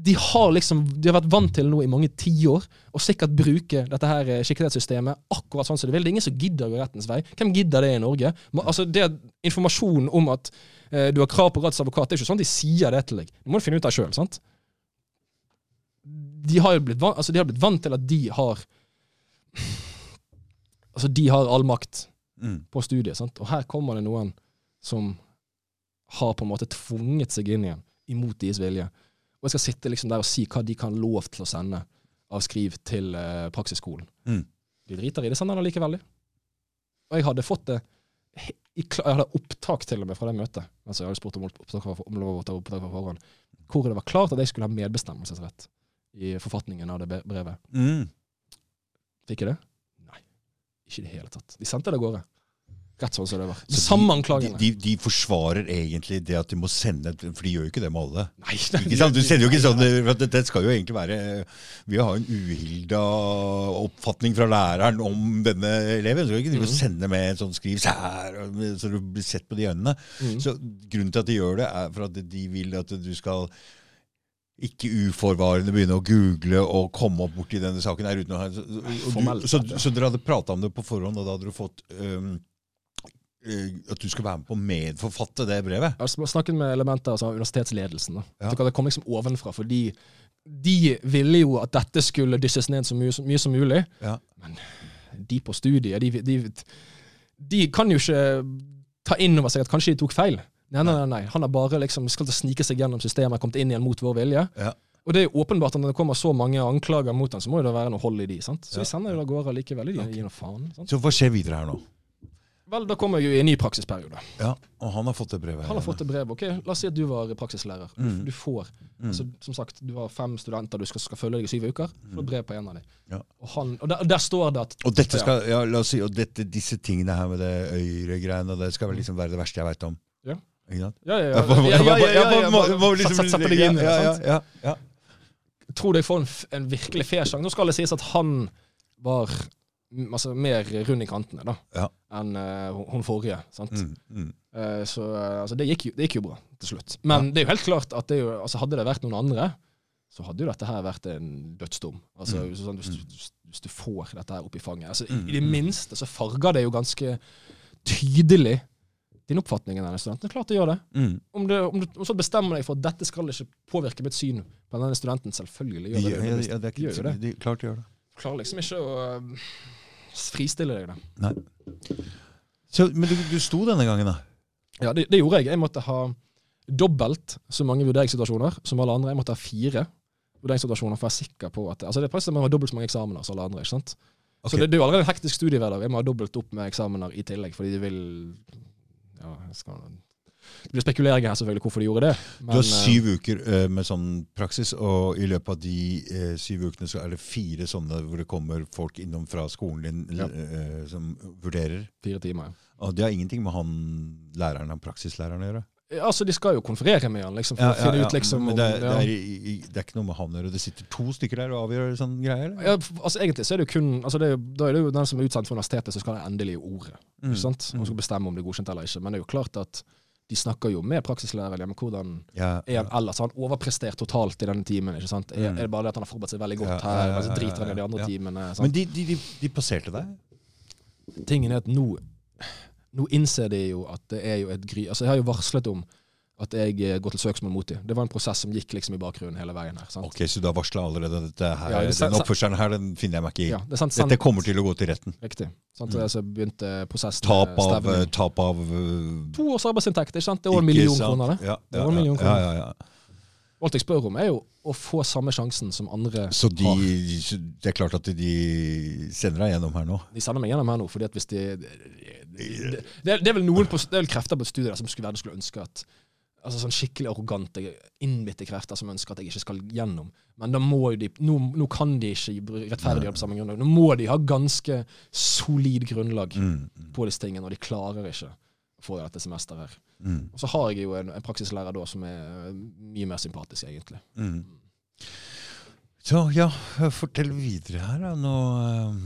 B: De har liksom, de har vært vant til nå i mange tiår å sikkert bruke dette her eh, skikkelighetssystemet akkurat sånn som de vil. Det er ingen som gidder å gå rettens vei. Hvem gidder det i Norge? Altså, det Informasjonen om at eh, du har krav på rettsadvokat, det er ikke sånn de sier det til deg. Det må du finne ut av sjøl. sant? de har jo blitt, van- altså de har blitt vant til at de har Altså, de har all makt
A: Mm.
B: på studiet. Sant? Og her kommer det noen som har på en måte tvunget seg inn igjen, imot deres vilje. Og jeg skal sitte liksom der og si hva de kan lov til å sende av skriv til uh, praksisskolen.
A: Mm.
B: De driter i det, sender de allikevel, de. Og jeg hadde fått det Jeg hadde opptak til og med fra det møtet. Altså jeg hadde spurt om opptak var- om lov å ta opptak fra forhånd. Hvor det var klart at jeg skulle ha medbestemmelsesrett i forfatningen av det brevet.
A: Mm.
B: Fikk jeg det? Nei. Ikke i det hele tatt. De sendte det av gårde. Rett sånn som det var.
A: Så
B: Samme anklagene.
A: De, de, de forsvarer egentlig det at de må sende For de gjør jo ikke det med alle.
B: Nei,
A: Ikke sant? Du sender jo ikke sånn for det skal jo egentlig være Vi har en uhilda oppfatning fra læreren om denne eleven. Så kan ikke de
B: Mhm.
A: sende med en sånn skriv sær, så du blir sett på de øynene.
B: Mm.
A: Så Grunnen til at de gjør det, er for at de vil at du skal ikke uforvarende begynne å google og komme opp borti denne saken her uten å ha så, så, så dere hadde prata om det på forhånd, og da hadde du fått øh, at du skal være med på å medforfatte det brevet?
B: Jeg har snakket med elementer av universitetsledelsen. Da.
A: Ja.
B: Det kom liksom ovenfra, fordi de ville jo at dette skulle dysses ned så mye, så mye som mulig.
A: Ja.
B: Men de på studiet, de, de, de kan jo ikke ta inn over seg at kanskje de tok feil. Nei, nei, nei. Han har bare liksom skal snike seg gjennom systemet, kommet inn igjen mot vår vilje.
A: Ja.
B: Og det er jo åpenbart at når det kommer så mange anklager mot han, så må det være noe hold i de. sant? Så vi sender jo da av gårde likevel. De gir noe faen. sant?
A: Så hva skjer videre her nå?
B: Vel, da kommer jeg jo i en ny praksisperiode.
A: Ja, Og han har fått det brevet?
B: Han har fått et brev. ok, La oss si at du var praksislærer. Du,
A: Mm.
B: du får
A: Mm.
B: altså, Som sagt, du har fem studenter du skal, skal følge deg i syv uker. Du får brev på en av dem.
A: Ja.
B: Og, han, og, der, der står det at
A: Og dette skal, ja, la oss si, og dette, disse tingene her med det øyre-greiene, det skal vel liksom være det verste jeg veit om?
B: Ja.
A: Ikke sant?
B: Ja, ja, ja.
A: Liksom-
B: Sette deg inn i det.
A: ja, ja, ja, ja.
B: Tror du jeg får en, en virkelig fair sjanse? Nå skal det sies at han var mm, altså, mer rund i kantene da,
A: Ja.
B: enn uh, hun- forrige. sant?
A: Mm, mm.
B: Uh, så eh, altså, det, gikk jo, det gikk jo bra til slutt. Men det er jo helt klart at det jo, altså, hadde det vært noen andre, så hadde jo dette her vært en dødsdom. Altså,
A: Mm.
B: sånn, hvis, du, hvis du får dette her opp i fanget. Altså,
A: Mm,
B: I det
A: mm.
B: minste så farger det jo ganske tydelig din oppfatning av denne studenten. Det klart det gjør det.
A: Mm.
B: Om, det, om du om så bestemmer deg for at dette skal ikke påvirke mitt syn på denne studenten, selvfølgelig gjør det det.
A: ja, ja, det er
B: De gjør jo
A: ikke,
B: det.
A: de, klart gjør det.
B: Klarer liksom ikke å øh, fristille deg det.
A: Så, men du, du sto denne gangen, da?
B: Ja, det, det gjorde jeg. Jeg måtte ha dobbelt så mange vurderingssituasjoner som alle andre. Jeg måtte ha fire vurderingssituasjoner for å være sikker på at Altså det er presset man har dobbelt så mange eksamener som alle andre. ikke sant?
A: Okay.
B: Så det, det er jo allerede en hektisk studiehverdag. Jeg må ha dobbelt opp med eksamener i tillegg, fordi de vil Ja, jeg skal Det blir spekuleringer her selvfølgelig hvorfor de gjorde det.
A: Du har syv uker uh, med sånn praksis, og i løpet av de uh, syv ukene så er det fire sånne hvor det kommer folk innom fra skolen din
B: Ja.
A: som vurderer.
B: Fire timer, ja.
A: Og det har ingenting med han læreren, han praksislæreren å gjøre.
B: Altså, De skal jo konferere med han, liksom, for å finne ut liksom
A: Men
B: om
A: det, er,
B: ja.
A: det, er, det er ikke noe med han å gjøre. Det sitter to stykker der og avgjør sånne greier? eller?
B: Ja, altså Egentlig så er det jo kun altså det er Da er det jo den som er utsendt fra universitetet, som skal ha det endelige ordet.
A: Mm.
B: Ikke sant? Og skal bestemme om det er godkjent eller ikke. Men det er jo klart at de snakker jo med praksislæreren om hvordan
A: Ja,
B: er han ellers. Han overprestert totalt i denne timen? ikke sant? Er,
A: Mm.
B: er det bare det at han har forberedt seg veldig godt
A: Ja, ja,
B: her,
A: ja,
B: men så
A: ja,
B: driter han i de andre
A: ja.
B: timene?
A: Men de, de, de, de passerte deg?
B: Tingen er at nå, nå innser de jo at det er jo et gry... Altså Jeg har jo varslet om at jeg eh, går til søksmål mot dem. Det var en prosess som gikk liksom i bakgrunnen hele veien her. sant?
A: Ok, Så du har varsla allerede dette her,
B: Ja, det-
A: den oppførselen her den finner jeg meg ikke i.
B: Ja, det sant,
A: Dette kommer til å gå til retten.
B: Riktig. Sant?
A: Mm.
B: Så begynte prosessen
A: Tap av, tap av uh,
B: To års arbeidsinntekt, ikke sant? Det er over en million kroner, det.
A: Ja,
B: Det
A: ja,
B: var en million kroner.
A: ja, ja, ja.
B: Alt jeg spør om, er jo å få samme sjansen som andre
A: Så de,
B: har.
A: det er klart at de sender deg gjennom her nå?
B: De sender meg gjennom her nå, fordi at hvis de Det, det, det, er, det er vel noen på, det er vel krefter på et studie der som skulle, gjerne skulle ønske at Altså sånn skikkelig arrogante, innbitte krefter som ønsker at jeg ikke skal gjennom. Men da må de Nå, nå kan de ikke rettferdiggjøre på samme grunnlag. Nå må de ha ganske solid grunnlag
A: Mm, mm,
B: på disse tingene, og de klarer ikke å få dette semesteret her.
A: mm,
B: Og så har jeg jo en, en praksislærer da som er øh, mye mer sympatisk, egentlig.
A: mm. Så ja, fortell videre her, da. Nå, øh,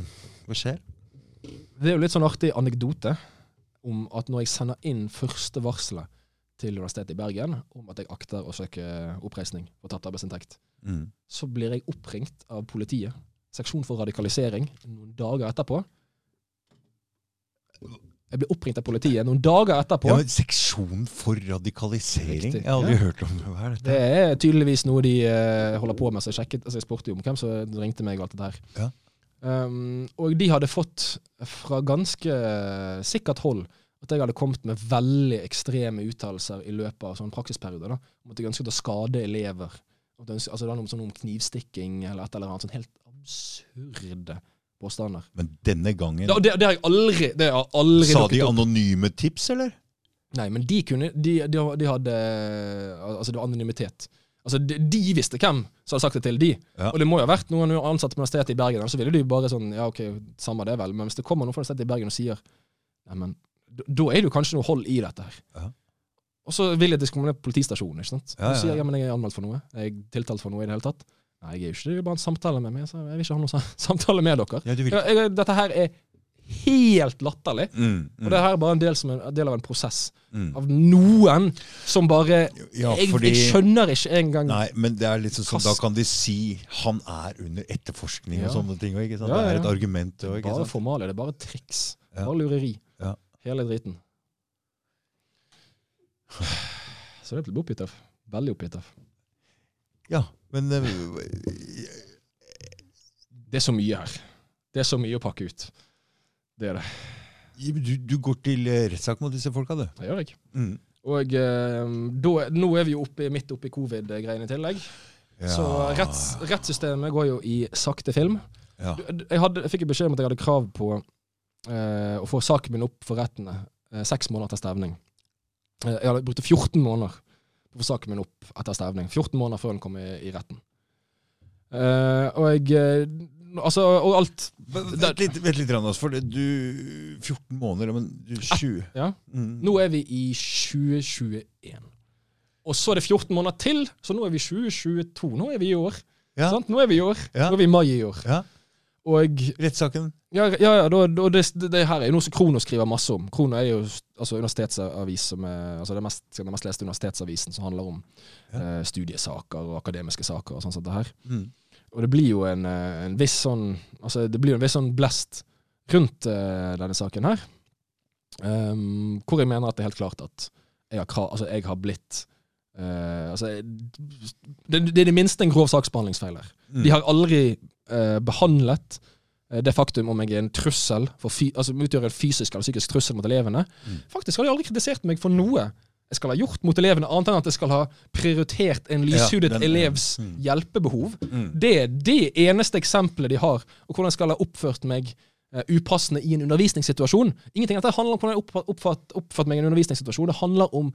A: hva skjer?
B: Det er jo litt sånn artig anekdote om at når jeg sender inn første varselet til Universitetet i Bergen om at jeg akter å søke oppreisning for tapt arbeidsinntekt,
A: Mm.
B: så blir jeg oppringt av politiet, seksjon for radikalisering, noen dager etterpå. Jeg blir oppringt av politiet noen dager etterpå.
A: Ja, Seksjon for radikalisering?
B: Riktig.
A: Jeg har aldri
B: Ja.
A: hørt om det. Hva er
B: Det er tydeligvis noe de uh, holder på med. Så jeg, sjekket, altså jeg spurte jo om hvem som ringte meg og alt det der.
A: Ja.
B: Um, og de hadde fått fra ganske sikkert hold at jeg hadde kommet med veldig ekstreme uttalelser i løpet av sånne praksisperioder. Da, om at jeg ønsket å skade elever. At ønsket, altså det var noe sånn om knivstikking eller et eller annet. Sånn helt absurde påstander.
A: Men denne gangen
B: Da, det, det har jeg aldri, det har aldri
A: Sa de anonyme tips, eller?
B: Nei, men de kunne De, de, de hadde Altså, det var anonymitet. Altså, de, de visste hvem som hadde sagt det til de.
A: Ja.
B: Og det må jo ha vært noen ansatte på Universitetet i Bergen, så ville de bare sånn Ja, OK, samme det, vel. Men hvis det kommer noen fra Universitetet i Bergen og sier Nei, men da- er det kanskje noe hold i dette her.
A: Ja.
B: Og så vil jeg at de skal komme ned på politistasjonen. ikke sant?
A: Ja,
B: Og så sier
A: ja,
B: jeg
A: ja.
B: ja, men jeg er anmeldt for noe. Jeg er tiltalt for noe i det hele tatt. Nei, jeg er jo ikke det. Er bare en samtale med meg. Så jeg vil ikke ha noen samtale med dere.
A: Ja.
B: Jeg, jeg, dette her er helt latterlig.
A: Mm, mm,
B: Og det her er bare en del, som en, en del av en prosess
A: mm.
B: av noen som bare
A: Ja,
B: jeg,
A: fordi
B: jeg skjønner ikke engang
A: Nei, men det er litt sånn,
B: Kast-
A: da kan de si han er under etterforskning og sånne ting.
B: Ja,
A: Det er et argument. Ikke
B: Bare formalia. Det er bare triks.
A: Ja.
B: Bare lureri.
A: Ja.
B: Hele driten. Så det blir oppgitt av. Veldig oppgitt av.
A: Ja, men eh,
B: Det er så mye her. Det er så mye å pakke ut. Det er det.
A: du, du går til eh, rettssak mot disse folka, du.
B: Det gjør jeg.
A: Mm.
B: Og eh, da, nå er vi jo oppe, midt oppi covid-greiene i tillegg. Så retts, rettssystemet går jo i sakte film.
A: ja.
B: Jeg, hadde, jeg fikk beskjed om at jeg hadde krav på eh, å få saken min opp for rettene eh, seks måneder etter stevning. Eh, jeg brukte 14 måneder på å få saken min opp etter stevning. 14 måneder før den kom i, i retten. Eh, og jeg eh, Altså, og alt
A: Vent litt, vent litt Anders, for du 14 måneder, men du 20
B: Ja.
A: mm.
B: Nå er vi i 2021. Og så er det 14 måneder til, så nå er vi 2022. Nå er vi i år.
A: Ja.
B: Sant? Nå er vi i år.
A: Ja.
B: Nå er vi i mai i år.
A: Ja.
B: Og
A: Rettssaken.
B: Ja, ja, ja da, det, det her er jo noe som Krono skriver masse om. Krono er jo altså universitetsavis som er, altså det mest, den mest leste universitetsavisen som handler om
A: Ja.
B: eh, studiesaker og akademiske saker og sånn som det her.
A: Mm.
B: Og det blir jo en, eh, en viss sånn altså det blir en viss sånn blest rundt eh, denne saken her. Um, hvor jeg mener at det er helt klart at jeg har, altså jeg har blitt Uh, altså, det, det er det minste en grov saksbehandlingsfeil her.
A: Mm.
B: De har aldri eh, behandlet eh, det faktum om jeg er en trussel, altså utgjør en fysisk eller psykisk trussel mot elevene.
A: Mm.
B: Faktisk har de aldri kritisert meg for noe jeg skal ha gjort mot elevene, annet enn at jeg skal ha prioritert en lyshudet
A: Ja, den-
B: elevs
A: mm.
B: hjelpebehov.
A: Mm.
B: Det er det eneste eksempelet de har, og hvordan jeg skal ha oppført meg eh, upassende i en undervisningssituasjon. Ingenting av dette handler om hvordan jeg oppfatt, oppfatt, oppfatt meg i en undervisningssituasjon. Det handler om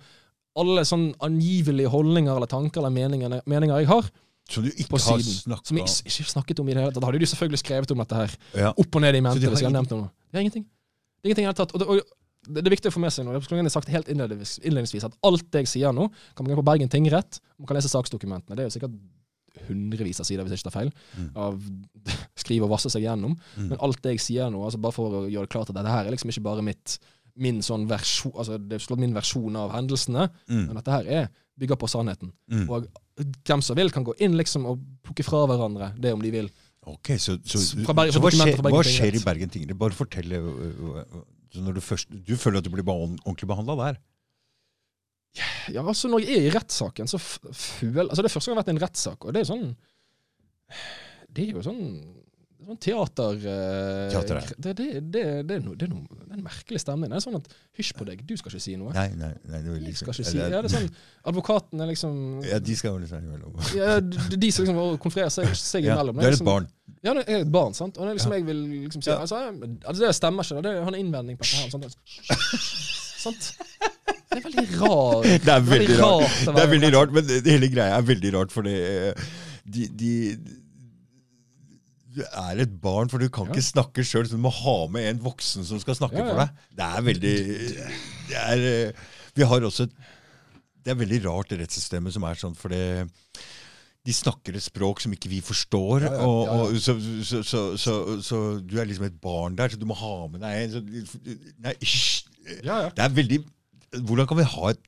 B: alle sånn angivelige holdninger eller tanker eller meninger, meninger jeg har,
A: Som du ikke har
B: snakket
A: om?
B: som jeg ikke snakket om i det hele tatt. Da hadde de selvfølgelig skrevet om dette her
A: ja.
B: opp og ned i mente
A: de
B: hvis jeg hadde nevnt noe. Det er ingenting. Det er ingenting i det tatt. Og det, og det, er viktig å få med seg nå. Jeg har sagt helt innledningsvis, innledningsvis at alt det jeg sier nå, kan man gå på Bergen tingrett. Man kan lese saksdokumentene. Det er jo sikkert hundrevis av sider, hvis jeg ikke tar feil,
A: Mm.
B: av skrive og vasse seg gjennom.
A: Mm.
B: Men alt det jeg sier nå, altså bare for å gjøre det klart at dette her er liksom ikke bare mitt min sånn versjon, altså det er slått min versjon av hendelsene,
A: Mm.
B: men dette her er bygger på sannheten.
A: Mm.
B: Og hvem som vil, kan gå inn liksom og plukke fra hverandre det om de vil.
A: Ok, så, så, så,
B: Bergen-
A: hva, skjer, hva skjer i Bergen tingrett? Bare fortell. øh, øh, så når du, først, du føler at du blir ordentlig behandla der?
B: Ja, altså Når jeg er i rettssaken, så føler Altså Det er første gang jeg har vært i en rettssak, og det er sånn Det er jo sånn sånn teater... eh,
A: Teater, ja.
B: det, det, det, det, er noe, det, er noe, det er en merkelig stemning. Det er sånn at Hysj på deg, du skal ikke si noe.
A: Nei, nei, nei det
B: Jeg
A: liksom,
B: skal ikke si Ja, det er sånn Advokaten er liksom
A: Ja, de skal vel si imellom.
B: ja, de, som liksom konfererer seg, seg
A: Ja,
B: imellom.
A: du er et
B: liksom,
A: barn.
B: Ja, det er et barn, sant? Og det er liksom, jeg vil liksom si
A: Ja.
B: altså, altså, Det stemmer ikke. Det han har innvending på dette her. Sant? sant? Det er veldig rart.
A: Det er veldig rart.
B: rart
A: Det er veldig rart, men hele greia er veldig rart, fordi eh, de, de Du er et barn, for du kan
B: Ja.
A: ikke snakke sjøl, så du må ha med en voksen som skal snakke
B: Ja,
A: for deg. Det er veldig det er, eh, Vi har også et Det er veldig rart, det rettssystemet som er sånn, for det de snakker et språk som ikke vi forstår.
B: Ja, ja,
A: og,
B: ja, ja.
A: og så, så, så, så, du er liksom et barn der, så du må ha med deg en så, Nei, hysj!
B: Ja, ja.
A: Det er veldig Hvordan kan vi ha et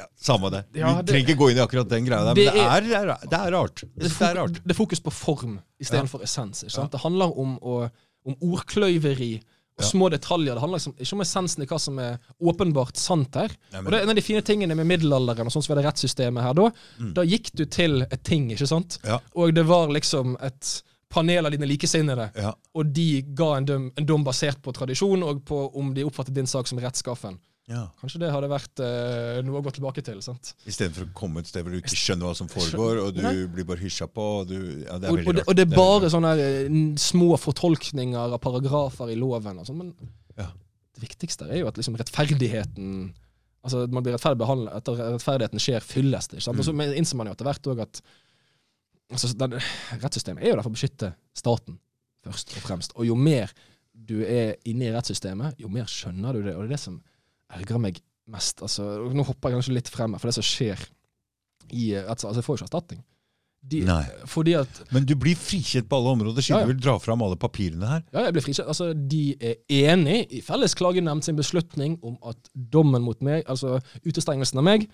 A: ja, Samme det.
B: Ja,
A: vi
B: det-
A: trenger ikke gå inn i akkurat den greia der,
B: Det
A: men det er, det er, rart.
B: Det er,
A: rart.
B: det er fokus på form istedenfor essens. Ikke sant? Det handler om, å, om ordkløyveri og
A: Ja.
B: små detaljer. Det handler liksom ikke om essensen i hva som er åpenbart sant her.
A: Nei,
B: Og det er En av de fine tingene med middelalderen og sånn som var det rettssystemet her da,
A: Mm.
B: da gikk du til et ting, ikke sant?
A: Ja.
B: Og det var liksom et panel av dine likesinnede,
A: ja.
B: og de ga en dom, en dom basert på tradisjon og på om de oppfattet din sak som rettskaffen.
A: Ja.
B: Kanskje det hadde vært eh, noe å gå tilbake til. sant?
A: Istedenfor å komme et sted hvor du ikke skjønner hva som foregår, og du
B: Nei.
A: blir bare hysja på. Og, du, ja, det er
B: Og, og, det, og det er
A: bare
B: bare
A: er
B: sånne her, eh, små fortolkninger av paragrafer i loven. og sånn, Men
A: Ja.
B: det viktigste er jo at liksom rettferdigheten Altså man blir rettferdig behandlet, at rettferdigheten skjer fyllest. ikke sant? Og så
A: Mm.
B: innser man jo etter hvert òg at altså, den, Rettssystemet er jo der for å beskytte staten, først og fremst. Og jo mer du er inne i rettssystemet, jo mer skjønner du det. Og det er det som ergrer meg mest. Altså, nå hopper jeg kanskje litt frem for det som skjer i retts... Altså, jeg får jo ikke erstatning. De,
A: Nei.
B: at
A: Men du blir frikjent på alle områder, siden
B: Ja, ja.
A: du vil dra fram alle papirene her.
B: Ja, jeg blir frikjent. Altså, de er enig i Felles klagenemnd sin beslutning om at dommen mot meg, altså utestengelsen av meg,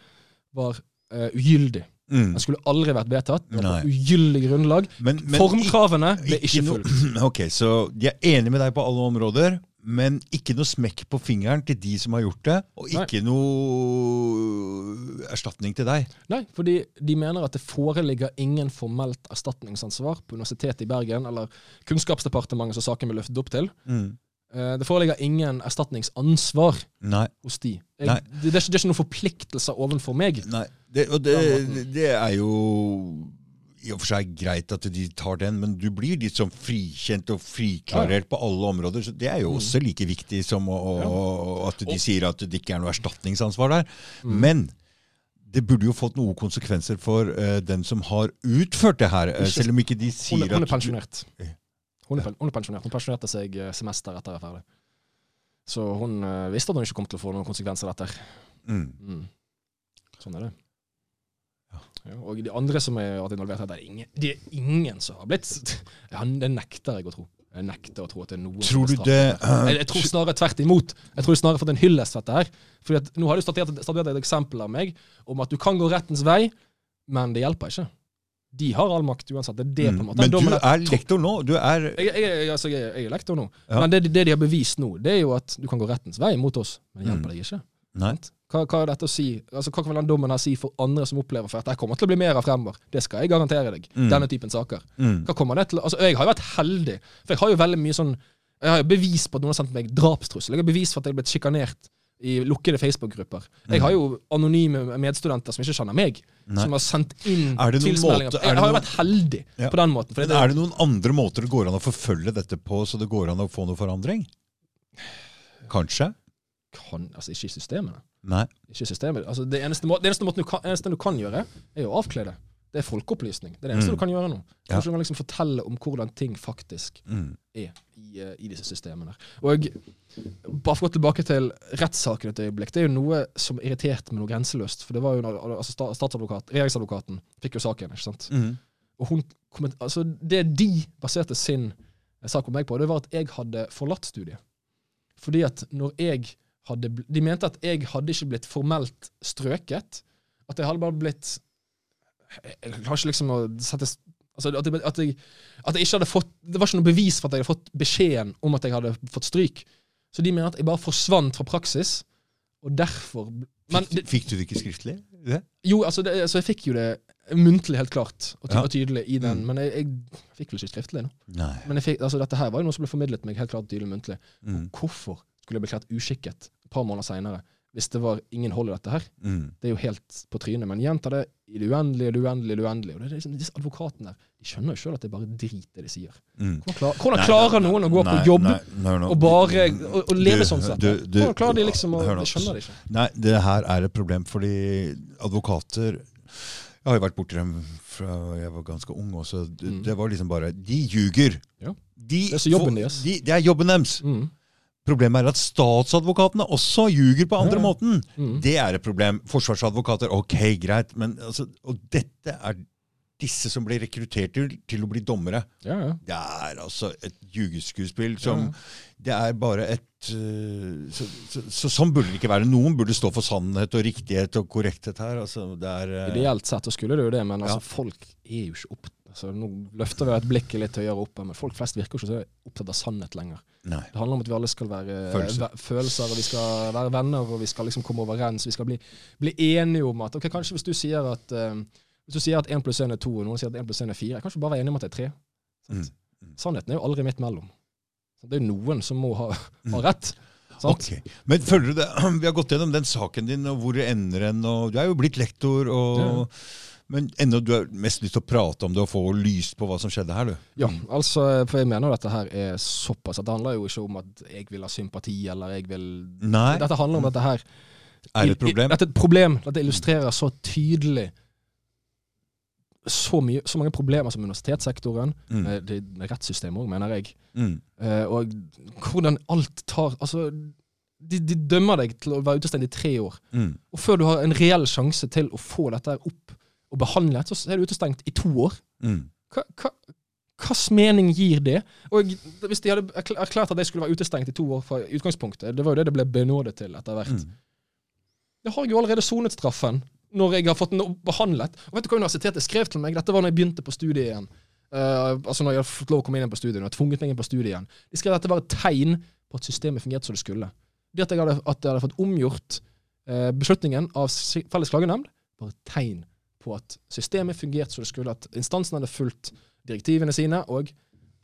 B: var uh, ugyldig.
A: Mm.
B: Den skulle aldri vært vedtatt. Det var ugyldig grunnlag.
A: Men, men
B: Formkravene ble
A: ikke
B: ikke fulgt.
A: Ok, Så de er enige med deg på alle områder, men ikke noe smekk på fingeren til de som har gjort det, og
B: Nei.
A: ikke noe erstatning til deg.
B: Nei, fordi de mener at det foreligger ingen formelt erstatningsansvar på Universitetet i Bergen, eller Kunnskapsdepartementet som saken ble løftet opp til.
A: Mm.
B: Eh, Det foreligger ingen erstatningsansvar
A: Nei.
B: hos de.
A: Nei.
B: Jeg, det, det er ikke, det er ikke noen forpliktelser overfor meg.
A: Nei. Det, og det er jo i og for seg greit at de tar den, men du blir litt sånn frikjent og friklarert på alle områder. så Det er jo
B: Mm.
A: også like viktig som å, å, at de sier at det ikke er noe erstatningsansvar der.
B: Mm.
A: Men det burde jo fått noen konsekvenser for uh, den som har utført det her,
B: Uh,
A: selv om ikke de sier
B: hun, hun er pensjonert.
A: Ja.
B: Hun er, hun er pensjonert. Hun pensjonerte seg eh, semester etter jeg var ferdig. Så hun uh, visste at hun ikke kom til å få noen konsekvenser av dette.
A: mm.
B: Mm. Sånn er det. Og de andre som har vært involvert her, det er ingen, det er ingen som har blitt Det nekter jeg å tro. Jeg nekter å tro at det er noen som
A: Tror
B: er
A: du
B: straffet
A: det
B: uh, jeg, jeg tror snarere tvert imot. Jeg tror snarere fått en hyllest dette her. Fordi at Nå har du statuert et eksempel av meg om at du kan gå rettens vei, men det hjelper ikke. De har all makt uansett. Det er det på en måte.
A: Mm. Men
B: Den
A: du er lektor nå. Du er
B: jeg, jeg, jeg, altså, jeg, jeg er lektor nå.
A: Ja.
B: Men det, det de har bevist nå, det er jo at du kan gå rettens vei mot oss, men det hjelper
A: Mm.
B: deg ikke.
A: Nei.
B: Hva, hva er dette å si? Altså, hva kan den dommen her si for andre som opplever for at det kommer til å bli mer av fremover? Det skal jeg garantere deg.
A: Mm.
B: Denne typen saker.
A: Mm.
B: Hva kommer det til? Altså, jeg har jo vært heldig, for jeg har jo veldig mye sånn Jeg har jo bevis på at noen har sendt meg drapstrussel. Jeg har bevis for at jeg har blitt sjikanert i lukkede Facebook-grupper. Jeg har jo anonyme medstudenter som ikke kjenner meg,
A: Mm. Nei.
B: som har sendt inn
A: Er
B: tilsmeldinger.
A: måte-
B: jeg har jo vært heldig
A: Ja.
B: på den måten.
A: Men
B: det,
A: er det noen andre måter det går an å forfølge dette på, så det går an å få noe forandring? Kanskje?
B: kan, altså, ikke i systemene.
A: Nei.
B: Ikke systemet. Altså, det, eneste, må, det eneste, du kan, eneste du kan gjøre, er å avkle det. Det er folkeopplysning. Det er det eneste
A: Mm.
B: du kan gjøre nå.
A: Ja.
B: Kanskje du kan liksom fortelle om hvordan ting faktisk
A: Mm.
B: er i, eh, i disse systemene. Og bare for å gå tilbake til rettssaken et øyeblikk. Det er jo noe som irriterte meg noe grenseløst. For det var jo altså statsadvokat, Regjeringsadvokaten fikk jo saken. ikke sant?
A: Mm.
B: Og hun, altså Det de baserte sin sak om meg på, det var at jeg hadde forlatt studiet. Fordi at når jeg hadde De mente at jeg hadde ikke blitt formelt strøket. At jeg hadde bare blitt Jeg klarer ikke liksom å sette Altså at jeg, at, jeg, at jeg ikke hadde fått Det var ikke noe bevis for at jeg hadde fått beskjeden om at jeg hadde fått stryk. Så de mener at jeg bare forsvant fra praksis, og derfor Men
A: Fikk, du- fikk du det ikke skriftlig? Det?
B: jo, altså, det, altså, jeg fikk jo det muntlig helt klart og,
A: Ja.
B: tydelig i den,
A: Mm.
B: men jeg, jeg fikk vel ikke skriftlig nå.
A: Nei.
B: Men fikk, altså, dette her var jo noe som ble formidlet meg helt klart tydelig muntlig.
A: Mm.
B: Hvorfor skulle jeg bli klart uskikket et par måneder seinere hvis det var ingen hold i dette her?
A: Mm.
B: Det er jo helt på trynet. Men gjenta det i det uendelige, det uendelige, det uendelige. Og det er liksom, disse advokatene der, de skjønner jo sjøl at det er bare drit det de sier.
A: Mm.
B: Hvordan, klar, hvordan
A: Nei,
B: klarer noen å gå på jobb
A: nei,
B: og bare og, og leve
A: Du,
B: sånn sett?
A: du, du,
B: Hvordan klarer de liksom å. Det skjønner de ikke.
A: Nei, det her er et problem fordi advokater Jeg har jo vært borti dem fra jeg var ganske ung også. Det,
B: Mm.
A: det var liksom bare De ljuger!
B: Ja.
A: De,
B: Det er jobben deres.
A: De, det er jobben deres.
B: Mm.
A: Problemet er at statsadvokatene også ljuger på andre
B: Ja,
A: måten.
B: Mm.
A: Det er et problem. Forsvarsadvokater, ok, greit. Men altså, og dette er disse som blir rekruttert til, til å bli dommere.
B: Ja, ja.
A: Det er altså et ljugeskuespill som. Det er bare et øh, så, så, så, Sånn burde det ikke være. Noen burde stå for sannhet og riktighet og korrekthet her. Altså, det er øh,
B: Ideelt sett så skulle det jo det, men altså, folk er jo ikke opp... Altså, nå løfter vi et blikket litt høyere oppe, men folk flest virker ikke så opptatt av sannhet lenger.
A: Nei.
B: Det handler om at vi alle skal være
A: Følelser.
B: følelser og vi skal være venner, og vi skal liksom komme overens. Vi skal bli, bli enige om at ok, Kanskje hvis du sier at uh, Hvis du sier at 1 pluss 1 er 2, og noen sier at 1 pluss 1 er 4, kanskje bare være enige om at det er 3. Sant?
A: Mm.
B: Sannheten er jo aldri midt mellom. Så det er noen som må ha,
A: Mm.
B: ha rett. Sant?
A: Ok. Men føler du det? Vi har gått gjennom den saken din, og hvor det ender hen. Du er jo blitt lektor, og, men ennå du har mest lyst til å prate om det og få lyst på hva som skjedde her, du.
B: Ja, altså, for jeg mener dette her er såpass at det handler jo ikke om at jeg vil ha sympati, eller jeg vil
A: Nei,
B: Dette handler om dette her
A: er det et problem?
B: Dette er et problem. Dette illustrerer så tydelig så, mye, så mange problemer som universitetssektoren,
A: Mm.
B: med, det, med rettssystemet òg, mener jeg.
A: Mm.
B: Eh, og hvordan alt tar Altså, de, de dømmer deg til å være utestengt i tre år.
A: Mm.
B: Og før du har en reell sjanse til å få dette her opp og behandlet, så er du utestengt i to år.
A: Mm.
B: Hva, hva, hvilken mening gir det? Og Hvis de hadde erklært at jeg skulle være utestengt i to år fra utgangspunktet, det var jo det det ble benådet til etter hvert.
A: Mm.
B: Jeg har jo allerede sonet straffen når jeg har fått den behandlet. Og vet du hva universitetet skrev til meg? Dette var når jeg begynte på studiet igjen. Uh, altså når jeg hadde fått lov å komme inn på studiet, når jeg tvunget meg inn på studiet igjen. De skrev at dette var et tegn på at systemet fungerte som det skulle. Det at jeg hadde, at jeg hadde fått omgjort uh, beslutningen av felles klagenemnd, var et tegn på at systemet fungerte som det skulle. At instansen hadde fulgt direktivene sine, og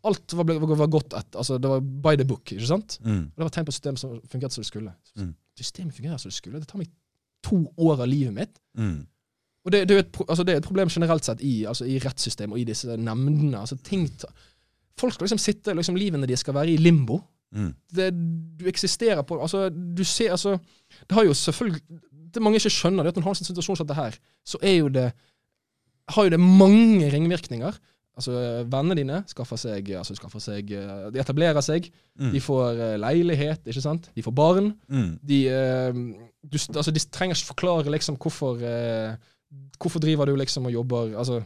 B: alt var, var godt etter. Altså, det var by the book, ikke sant?
A: Mm.
B: Det var tegn på systemet som fungerte som det skulle.
A: Mm.
B: Systemet fungerer som det skulle. Det tar meg to år av livet mitt.
A: Mm.
B: Og det, det, er et, altså det er et problem generelt sett i, altså i rettssystemet og i disse nemndene. Altså ting folk skal liksom sitte liksom Livene deres skal være i limbo.
A: Mm.
B: Det, du eksisterer på Altså, du ser altså Det har jo selvfølgelig Det mange ikke skjønner, det er at når du har en sånn situasjon som dette her, så er jo det Har jo det mange ringvirkninger. Altså, Vennene dine skaffer seg, altså, skaffer seg eh, De etablerer seg.
A: Mm.
B: De får eh, leilighet, ikke sant? De får barn.
A: Mm.
B: De, eh, du, altså, de trenger ikke forklare liksom hvorfor Hvorfor driver du liksom og jobber Altså,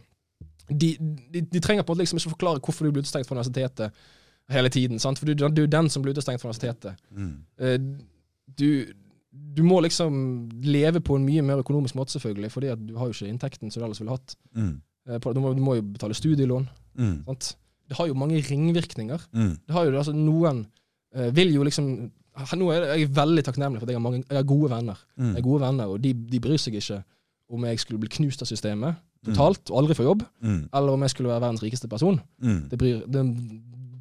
B: de, de, de trenger på en måte liksom ikke forklare hvorfor du blir utestengt fra universitetet hele tiden. sant? For du, du er den som blir utestengt fra universitetet.
A: Mm.
B: Du, du må liksom leve på en mye mer økonomisk måte, selvfølgelig, fordi at du har jo ikke inntekten som du ellers ville hatt.
A: Mm.
B: Eh, Du må, du må jo betale studielån.
A: Mm.
B: sant? Det har jo mange ringvirkninger.
A: Mm.
B: Det har jo, altså Noen eh, vil jo liksom Nå er jeg veldig takknemlig for at jeg har, mange, jeg har gode venner.
A: Mm.
B: Jeg er gode venner, og de, de bryr seg ikke om jeg skulle bli knust av systemet totalt og aldri få jobb,
A: Mm.
B: eller om jeg skulle være verdens rikeste person.
A: Mm.
B: Det, bryr, det,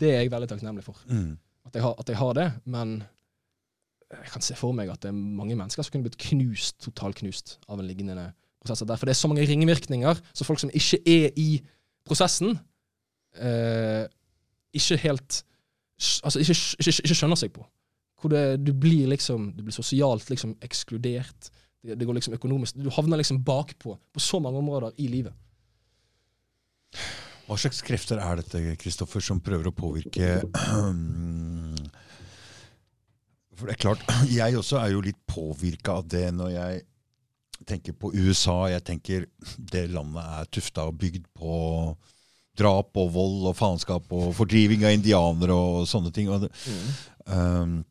B: det er jeg veldig takknemlig for.
A: Mm.
B: At jeg, har, at jeg har det. Men jeg kan se for meg at det er mange mennesker som kunne blitt knust, totalt knust av en lignende prosess. Derfor det er så mange ringvirkninger, så folk som ikke er i prosessen, eh, ikke helt Altså ikke, ikke, ikke skjønner seg på. Hvor det, du blir liksom Du blir sosialt liksom ekskludert. Det, det går liksom økonomisk Du havner liksom bakpå på så mange områder i livet.
A: Hva slags krefter er dette, Kristoffer, som prøver å påvirke For det er klart, jeg også er jo litt påvirka av det når jeg tenker på USA. Jeg tenker det landet er tufta og bygd på drap og vold og faenskap og fordriving av indianere og sånne ting. Og det, um,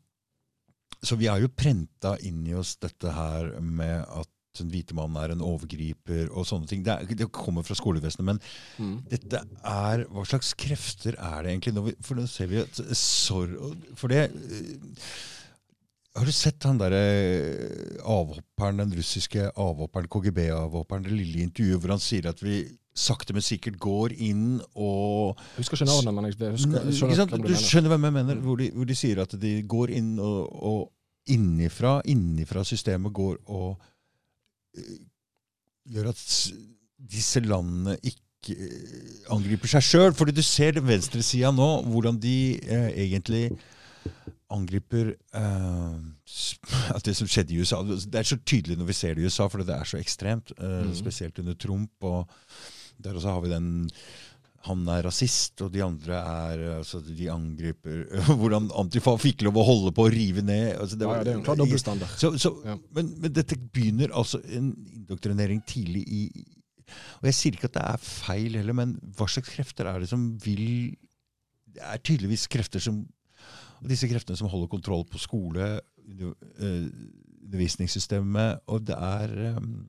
A: så vi har jo prenta inn i oss dette her med at den hvite mannen er en overgriper og sånne ting. Det, er, det kommer fra skolevesenet, men
B: Mm.
A: dette er Hva slags krefter er det egentlig? Når vi, for nå ser vi at sorg For det eh, Har du sett han derre avhopperen, den russiske avhopperen, KGB-avhopperen, det lille intervjuet hvor han sier at vi sakte, men sikkert går inn og
B: husker ikke navnet, men jeg husker,
A: Ikke
B: skjønner
A: sant?
B: du
A: Du skjønner hvem jeg mener? Hvor de, hvor de sier at de går inn og, og innifra, innifra systemet går og eh, gjør at disse landene ikke eh, angriper seg sjøl. Fordi du ser den venstresida nå, hvordan de eh, egentlig angriper uh, at det som skjedde i USA. Det er så tydelig når vi ser det i USA, for det er så ekstremt. Uh,
B: mm.
A: Spesielt under Trump. og Der også har vi den han er rasist, og de andre er altså, De angriper Hvordan Antifa fikk lov å holde på å rive ned. Altså,
B: Ja, ja, det er en klar dobbeltstandard.
A: så, så,
B: Ja.
A: men, men dette begynner altså en indoktrinering tidlig i Og jeg sier ikke at det er feil heller, men hva slags krefter er det som vil Det er tydeligvis krefter som disse kreftene som holder kontroll på skole, eh, undervisningssystemet, og det er um,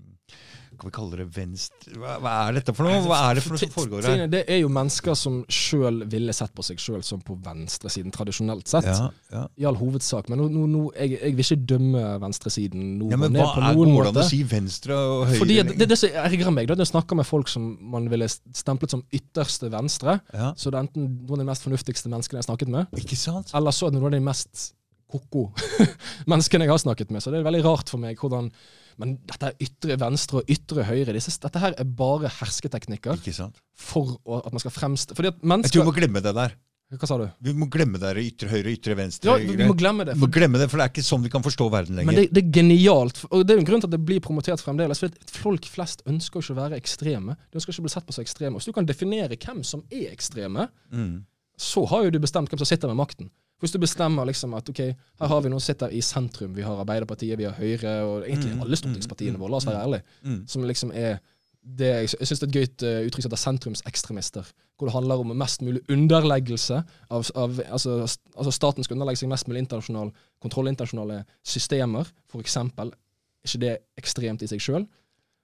A: Kan vi kalle det venstre hva, hva er dette for noe? Hva er det for noe som foregår her?
B: Det er jo mennesker som sjøl ville sett på seg sjøl som på venstresiden, tradisjonelt sett.
A: Ja, ja.
B: I all hovedsak. Men nå, nå, nå, jeg, jeg vil ikke dømme venstresiden nord
A: ja, men
B: ned på noen
A: går det an å si venstre og høyre?
B: Fordi at det, det som ergrer meg, da, når jeg snakker med folk som man ville stemplet som ytterste venstre,
A: ja,
B: så det er enten noen av de mest fornuftigste menneskene jeg har snakket med,
A: ikke sant?
B: eller så er det noen av de mest ko-ko menneskene jeg har snakket med. Så det er veldig rart for meg hvordan Men dette er ytre venstre og ytre høyre. Dette her er bare hersketeknikker
A: Ikke sant?
B: for at man skal fremst... Fordi at
A: Jeg tror vi må glemme det der.
B: Hva sa du?
A: Vi må glemme det der ytre høyre, ytre venstre.
B: Ja, vi, må glemme det.
A: Vi må glemme det, for det er ikke sånn vi kan forstå verden lenger.
B: men det, det er genialt. Og det er jo en grunn til at det blir promotert fremdeles. For folk flest ønsker ikke å være ekstreme. De ønsker ikke å bli sett på som ekstreme. Og så du kan definere hvem som er ekstreme,
A: mm.
B: så har jo du bestemt hvem som sitter med makten. Hvis du bestemmer liksom at ok, her har vi noen som sitter i sentrum, vi har Arbeiderpartiet, vi har Høyre, og egentlig
A: Mm,
B: alle stortingspartiene våre, la oss være ærlige,
A: Mm.
B: som liksom er det, jeg synes syns det er et gøyt uh, uttrykk som heter sentrumsekstremister. Hvor det handler om mest mulig underleggelse. Av, av, altså, altså Staten skal underlegge seg mest mulig internasjonal kontroll, internasjonale systemer, for eksempel. Er ikke det ekstremt i seg sjøl?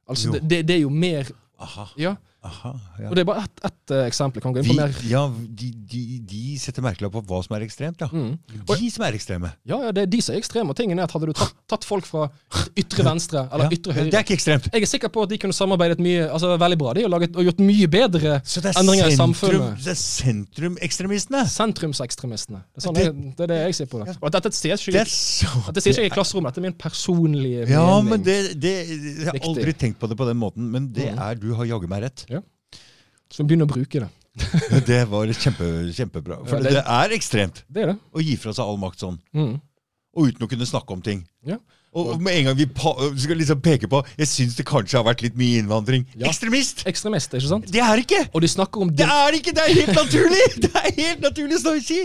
B: Altså, det, det, det er jo mer
A: Aha.
B: Ja.
A: Aha ja.
B: Og det er bare ett et, eh, eksempel. Kan gå inn på mer.
A: ja, de, de, de setter merkelapp på hva som er ekstremt, ja.
B: Mm.
A: De som er ekstreme.
B: Ja, ja, det er de som er ekstreme. Og tingen er at Hadde du tatt, tatt folk fra ytre venstre eller
A: Ja,
B: ytre
A: Det
B: høyre
A: er ikke ekstremt.
B: Jeg er sikker på at de kunne samarbeidet mye, altså veldig bra. De har laget, og gjort mye bedre
A: endringer det er
B: endringer i
A: samfunnet
B: samfunnet.
A: det er sentrumekstremistene.
B: Sentrumsekstremistene. Det er, sånn,
A: Det-
B: det, det er det jeg sier på det. Og dette sier ikke
A: Det så
B: dette sier ikke jeg i klasserommet, dette er min personlige
A: Ja,
B: mening.
A: men det, det Jeg har aldri tenkt på det på den måten, men det
B: Mm.
A: er Du har jaggu meg rett.
B: Så begynn å bruke det.
A: Det var kjempe, kjempebra. For
B: Ja,
A: det,
B: det-
A: er ekstremt
B: Det er det.
A: å gi fra seg all makt sånn.
B: Mm.
A: Og uten å kunne snakke om ting.
B: Ja.
A: Og, og med en gang vi skal liksom peke på Jeg syns det kanskje har vært litt mye innvandring.
B: Ja.
A: Ekstremist!
B: Ekstremist, ikke sant?
A: Det er ikke!
B: Og de snakker om
A: Det
B: det
A: er ikke! Det er helt naturlig! Det er helt naturlig å si!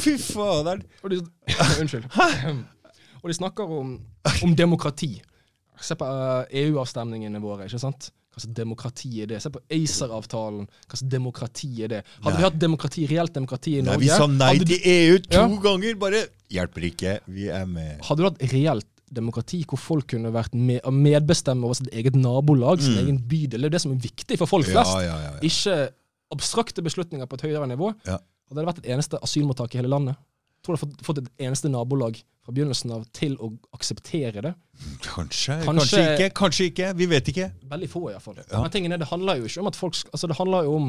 A: Fy fader.
B: og de, Unnskyld. Og de snakker om, om demokrati. Se på eh, EU-avstemningene våre. ikke sant? Hva slags demokrati er det? Se på ACER-avtalen. Hva slags demokrati er det? Hadde
A: Nei.
B: vi hatt demokrati, reelt demokrati i Norge Nei,
A: vi sa nei
B: du-
A: til EU to
B: Ja.
A: ganger. Bare hjelper ikke. Vi er med.
B: hadde du hatt reelt demokrati hvor folk kunne vært med, medbestemme over sitt eget nabolag, sin
A: Mm.
B: egen bydel, det er det som er viktig for folk flest.
A: ja, ja.
B: Ikke abstrakte beslutninger på et høyere nivå. Hadde det vært et eneste asylmottak i hele landet? Tror du det hadde fått et eneste nabolag fra begynnelsen av til å akseptere det?
A: Kanskje, kanskje,
B: Kanskje-
A: ikke. Kanskje ikke. Vi vet ikke.
B: Veldig få, iallfall.
A: Ja.
B: Men tingen er, det handler jo ikke om at folk altså Det handler jo om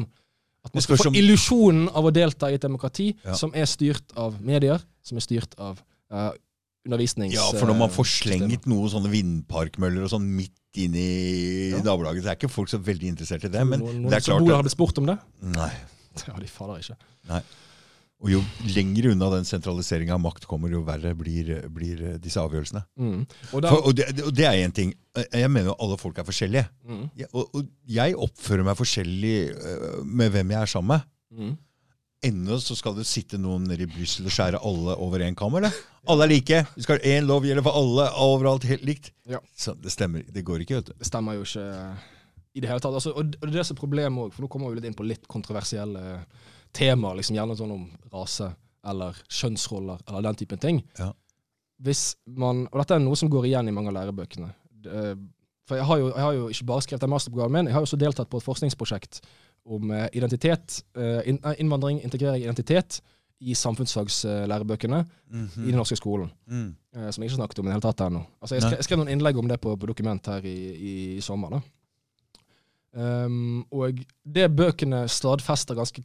B: at man skal få
A: som...
B: illusjonen av å delta i et demokrati
A: Ja.
B: som er styrt av medier, som er styrt av uh, undervisnings...
A: Ja, for når man får slengt noen sånne vindparkmøller og sånn midt inn i
B: Ja.
A: nabolaget, så er ikke folk så veldig interessert i det. Men
B: noen,
A: det
B: noen
A: er
B: som
A: klart
B: bor der
A: at-
B: hadde spurt om det?
A: Nei.
B: Ja, de faller ikke.
A: Nei. Og jo lenger unna den sentraliseringa av makt kommer, jo verre blir, blir disse avgjørelsene.
B: Mm. Og da,
A: For, og, det, og det er én ting. Jeg mener jo alle folk er forskjellige.
B: mm.
A: Jeg, og, og jeg oppfører meg forskjellig øh, med hvem jeg er sammen med.
B: Mm.
A: Ennå så skal det sitte noen nede i Brussel og skjære alle over én kam, eller? Alle er like. Vi skal ha én lov gjelder for alle, overalt helt likt.
B: Ja.
A: Så det stemmer. Det går ikke, vet du.
B: Det stemmer jo ikke i det hele tatt. Altså, og det er er problemet òg, for nå kommer vi litt inn på litt kontroversielle temaer. Liksom, gjerne sånn om rase eller kjønnsroller eller den typen ting.
A: Ja.
B: Hvis man, Og dette er noe som går igjen i mange av lærebøkene. For jeg har, jo, jeg har jo ikke bare skrevet en masteroppgaven min, jeg har jo også deltatt på et forskningsprosjekt om eh, identitet, eh, innvandring, integrering, identitet i samfunnsfagslærebøkene i den norske skolen.
A: Mm.
B: eh, som jeg ikke snakket om i det hele tatt ennå. Altså, jeg, skrev, jeg skrev noen innlegg om det på, på dokument her i, i, sommer. da. Um, og det bøkene stadfester ganske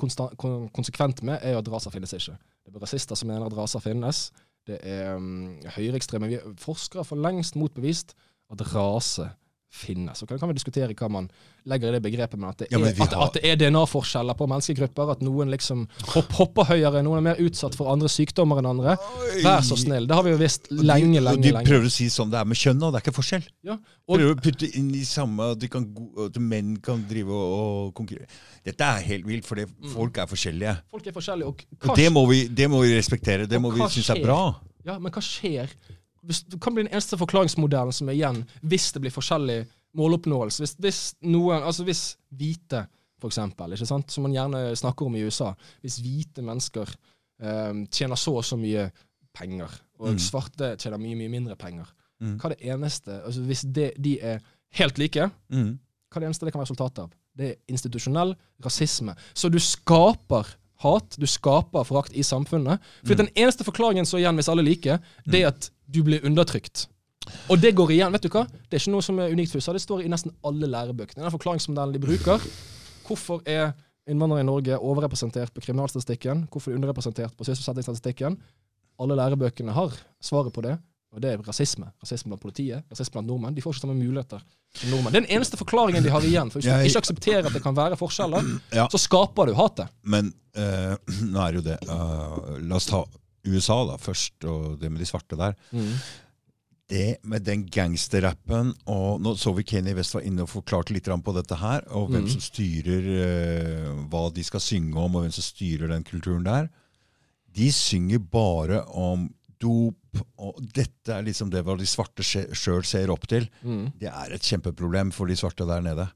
B: konsekvent med, er jo at raser finnes ikke. Det er rasister som mener at raser finnes. Det er um, høyreekstreme Forskere har for lengst motbevist at rase finnes. Så kan, kan vi diskutere hva man legger i det begrepet, men at det er,
A: ja, har...
B: at, at det er DNA-forskjeller på menneskegrupper. At noen liksom hopp, hopper høyere, noen er mer utsatt for andre sykdommer enn andre. Vær så snill. Det har vi jo visst lenge,
A: lenge,
B: lenge,
A: de prøver å si sånn det er med kjønn, og det er ikke forskjell.
B: Ja, og-
A: prøver å putte inn i samme at, de kan, at menn kan drive og, og konkurrere. Dette er helt vilt, for folk er forskjellige.
B: Folk er forskjellige, og hva,
A: Og det må vi, det må vi respektere. Det må vi synes er bra.
B: ja, men hva skjer? Kan bli den eneste forklaringsmodellen som er igjen, hvis det blir forskjellig måloppnåelse. Hvis, hvis noen, altså hvis hvite, for eksempel, ikke sant? som man gjerne snakker om i USA, hvis hvite mennesker um, tjener så og så mye penger, og
A: Mm.
B: svarte tjener mye, mye mindre penger,
A: Mm.
B: hva er det eneste, altså hvis det, de er helt like,
A: Mm.
B: hva er det eneste det kan være resultatet av? Det er institusjonell rasisme. Så du skaper hat, du skaper forakt i samfunnet. For den eneste forklaringen er igjen hvis alle liker, det er at du blir undertrykt. Og det går igjen. vet du hva? Det er ikke noe som er unikt for USA. Det står i nesten alle lærebøkene. Den forklaringsmodellen de bruker. Hvorfor er innvandrere i Norge overrepresentert på kriminalstatistikken? Hvorfor er de underrepresentert på sysselsettingsstatistikken? Alle lærebøkene har svaret på det. Og det er rasisme. Rasisme blant politiet, rasisme blant nordmenn. De får ikke samme muligheter som nordmenn. Det er den eneste forklaringen de har igjen. For hvis du ikke aksepterer at det kan være forskjeller,
A: Ja.
B: så skaper du hatet.
A: Men uh, nå er det jo det uh, La oss ta USA da først, og det med de svarte der. Det med den gangsterrappen og Nå så vi Kenny West var inne og forklarte litt på dette her, og hvem
B: mm.
A: som styrer uh, hva de skal synge om, og hvem som styrer den kulturen der. De synger bare om dop, og dette er liksom det hva de svarte sjøl ser opp til.
B: Mm.
A: Det er et kjempeproblem for de svarte der nede.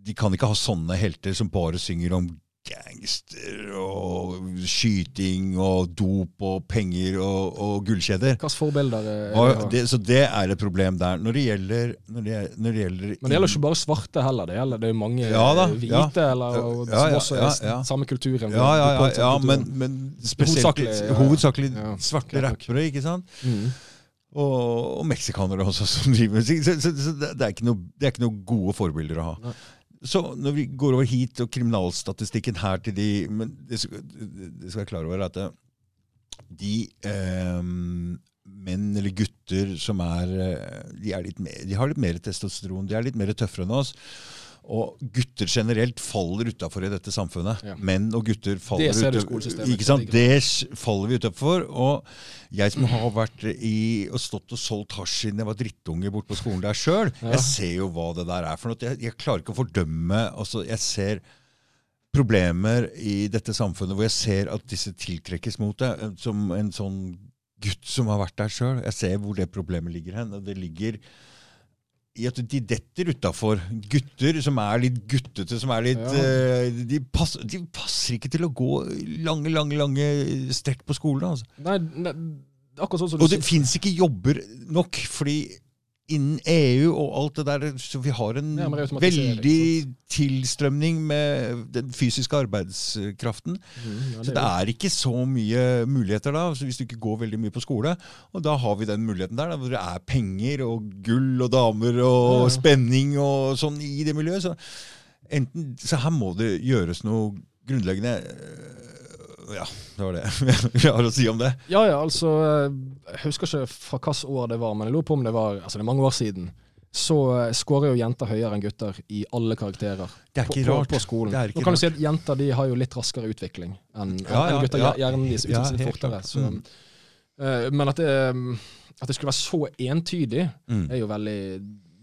A: De kan ikke ha sånne helter som bare synger om gangster og skyting og dop og penger og, og gullkjeder.
B: Hvilke forbilder er
A: Og
B: det?
A: så det er et problem der. Når det gjelder, når det, når det gjelder
B: Men det gjelder ikke bare svarte heller. Det gjelder det er mange
A: Ja da,
B: eh, hvite
A: ja.
B: eller, og,
A: Ja,
B: som også er samme kulturen.
A: Ja, ja, ja, ja
B: kulturen.
A: men, men spesielt
B: Hovedsakelig,
A: hovedsakelig svarte rappere, ikke sant?
B: Mm.
A: Og, og meksikanere også, som driver musikk. Så, så, så det, det, er ikke noe, det er ikke noe gode forbilder å ha.
B: Nei.
A: Så når vi går over hit, og kriminalstatistikken her til de Men det skal, det skal jeg klar over at eh, de eh, menn eller gutter som er eh, de, er litt mer, de har litt mer testosteron, de er litt mer tøffere enn oss. Og gutter generelt faller utafor i dette samfunnet.
B: Ja.
A: Menn og gutter faller sant? Det faller vi utafor. Og jeg som har vært i og stått og solgt hasj siden jeg var drittunge borte på skolen der sjøl,
B: Ja.
A: jeg ser jo hva det der er for noe. Jeg, jeg klarer ikke å fordømme altså Jeg ser problemer i dette samfunnet hvor jeg ser at disse tiltrekkes mot det. eh, Som en sånn gutt som har vært der sjøl. Jeg ser hvor det problemet ligger hen. og det ligger i at de detter utafor. Gutter som er litt guttete, som er litt
B: Ja.
A: uh, de, pass, de passer ikke til å gå lange, lange lange strekk på skolen. Altså.
B: Nei, nei, akkurat sånn som du
A: Og det fins ikke jobber nok, fordi innen EU og alt det der Så vi har en
B: Ja, det
A: veldig tilstrømning med den fysiske arbeidskraften.
B: Mm, ja,
A: Så
B: det
A: det
B: er
A: ikke så mye muligheter da, hvis du ikke går veldig mye på skole. Og da har vi den muligheten der, da, hvor det er penger og gull og damer og
B: ja.
A: spenning og sånn i det miljøet. Så, enten, så her må det gjøres noe grunnleggende. Ja, det var det vi har å si om det.
B: Ja, ja, altså eh, Jeg husker ikke fra hvilket år det var, men jeg lurer på om det var Altså, det er mange år siden. så eh, scorer jo jenter høyere enn gutter i alle karakterer
A: Det er ikke
B: på,
A: rart.
B: på skolen.
A: Det er ikke
B: Nå kan du si at Jenter de har jo litt raskere utvikling enn
A: Ja, ja,
B: enn gutter.
A: ja.
B: Hjernen seg
A: helt
B: fortere. Så,
A: Mm.
B: uh, men at det, at det skulle være så entydig,
A: Mm.
B: er jo veldig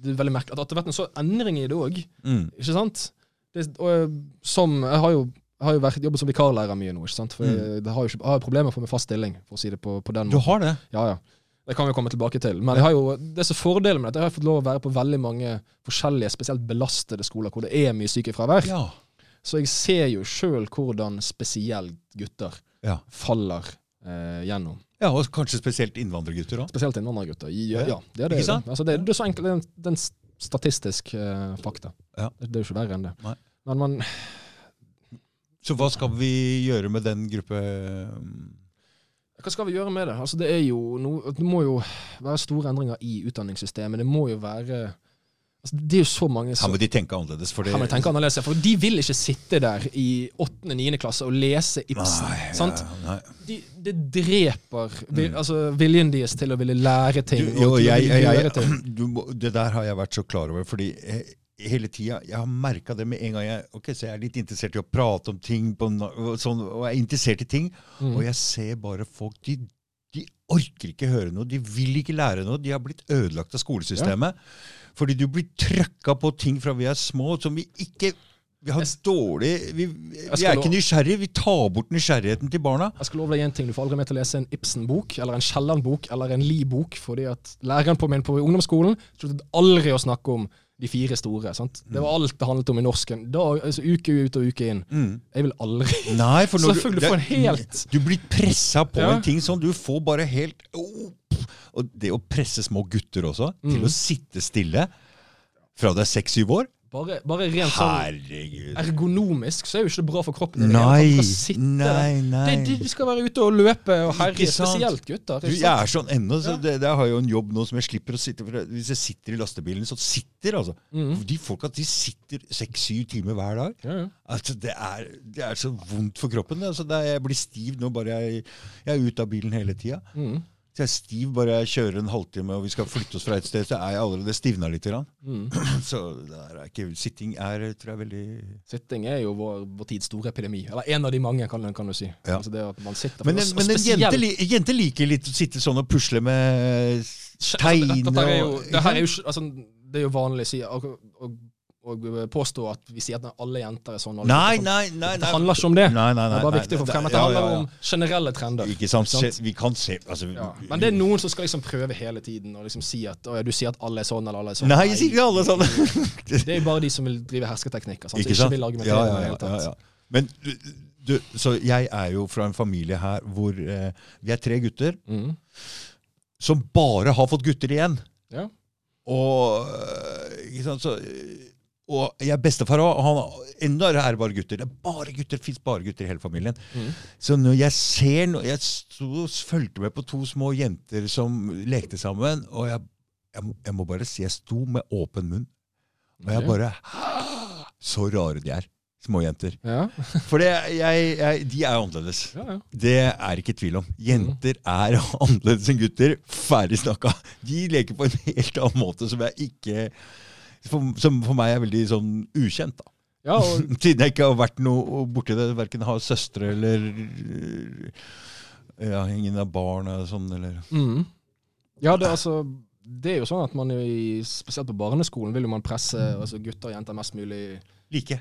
B: er veldig merkelig. At det har vært en sånn endring i det òg.
A: Mm.
B: Ikke sant? Det, og, som, jeg har jo, jeg har jo vært, jobbet som vikarlærer mye nå. ikke sant? For
A: Mm.
B: jeg, det har jo ikke, jeg har problemer med få meg fast stilling, for å si det på, på den
A: Du har det?
B: Ja, ja. Det kan vi komme tilbake til. Men jeg har jo, det som er fordelen med dette, jeg har fått lov å være på veldig mange forskjellige, spesielt belastede skoler hvor det er mye sykefravær.
A: Ja.
B: Så jeg ser jo sjøl hvordan spesielt gutter
A: Ja.
B: faller eh, gjennom.
A: ja, og kanskje spesielt innvandrergutter òg.
B: Spesielt innvandrergutter. Ja, ja, det er det.
A: Ikke sant?
B: Altså, det, det er så enkelt, det er en, det er en statistisk eh, fakta.
A: Ja.
B: Det, det er jo ikke verre enn det.
A: Nei.
B: Men man,
A: Så hva skal vi gjøre med den gruppe
B: hva skal vi gjøre med det? Altså, det, noe, det må jo være store endringer i utdanningssystemet. Det må jo være altså, Det er jo så mange
A: Her
B: som
A: må de tenke annerledes. For det,
B: Her må de tenke annerledes, for de vil ikke sitte der i 8.-9. klasse og lese Ibsen.
A: Nei,
B: sant?
A: ja.
B: De, det dreper vil, altså, viljen deres til å ville lære ting.
A: Mm. Du, jo, jeg, jeg, jeg, du, det der har jeg vært så klar over, fordi eh, hele tida Jeg har merka det med en gang jeg okay, så jeg er litt interessert i å prate om ting, på, sånn, og jeg er interessert i ting,
B: Mm.
A: og jeg ser bare folk de, de orker ikke høre noe, de vil ikke lære noe. De har blitt ødelagt av skolesystemet. Fordi du blir trøkka på ting fra vi er små som vi ikke vi har dårlig Vi, vi er ikke nysgjerrige. Vi tar bort nysgjerrigheten til barna.
B: Jeg skal love deg en ting, Du får aldri med til å lese en Ibsen-bok eller en Kielland-bok eller en Lie-bok, fordi at læreren på min på ungdomsskolen sluttet aldri å snakke om de fire store. sant? Det var alt det handlet om i norsken. Da, altså, uke ut og uke inn. Jeg vil aldri
A: Nei, for når
B: Selvfølgelig, du en helt-
A: Du blir pressa på
B: Ja.
A: en ting sånn. Du får bare helt oh, Og det å presse små gutter også til
B: Mm.
A: å sitte stille fra du er seks-syv år
B: Bare, bare rent sånn ergonomisk så er jo ikke det bra for kroppen.
A: Nei, nei, nei.
B: De, de, skal være ute og løpe og herje, spesielt gutter.
A: Du, jeg er sånn ennå, så det, det har jo en jobb nå som jeg slipper å sitte for Hvis jeg sitter i lastebilen, så sitter altså.
B: Mm.
A: De folka de sitter seks-syv timer hver dag.
B: Ja, ja.
A: Altså, det, er, det er så vondt for kroppen. Altså, det er, jeg blir stiv nå bare jeg, jeg er ute av bilen hele tida.
B: Mhm.
A: Så jeg er stiv bare jeg kjører en halvtime og vi skal flytte oss fra et sted, så er jeg allerede stivna litt.
B: Mhm.
A: Så det er ikke, sitting er tror jeg, veldig
B: Sitting er jo vår, vår tids store epidemi. Eller en av de mange, kan, kan du si.
A: Ja.
B: Altså det at man sitter
A: Men, en, men en jente, jente liker litt å sitte sånn og pusle med
B: Tegner
A: tegne
B: dette, dette er jo,
A: og
B: det, det, jo, altså, det er jo vanlig å si å, å, å påstå at vi sier at alle jenter er sånn.
A: Nei,
B: sånn.
A: nei, nei.
B: Det handler ikke om det.
A: Nei, nei, nei,
B: det er bare viktig å få frem at det handler om generelle trender.
A: Ikke sant? Vi kan se altså.
B: Men det er noen som skal liksom prøve hele tiden og liksom si at du sier at alle er sånn eller alle er sånn.
A: Nei, jeg sier ikke alle er sånn.
B: Det er bare de som vil drive hersketeknikker. Sant? Som
A: Ikke
B: ikke
A: sant?
B: vil argumentere
A: Ja, ja, ja, ja. Men du, så jeg er jo fra en familie her hvor eh, vi er tre gutter
B: Mhm.
A: som bare har fått gutter igjen.
B: Ja.
A: Og øh, ikke sant, så, og jeg er bestefar òg. Enda er bare gutter. Det er bare gutter, det fins bare gutter i hele familien.
B: Mm.
A: Så når jeg ser no, Jeg stod, fulgte med på to små jenter som lekte sammen, og jeg, jeg, jeg må bare si jeg sto med åpen munn. Og jeg bare Så rare de er, små jenter.
B: Ja.
A: For det, jeg, jeg, de er jo annerledes.
B: Ja, ja.
A: Det er ikke tvil om. Jenter er annerledes enn gutter. Ferdig snakka. De leker på en helt annen måte som jeg ikke for, Som for meg er veldig sånn ukjent. da.
B: ja, og
A: Siden jeg ikke har vært noe borti det. Verken har søstre eller ja, ingen av barna og sånn, eller
B: Mm. Ja, det, altså, det er jo sånn at man i, spesielt på barneskolen vil jo man presse altså gutter og jenter mest mulig
A: Like.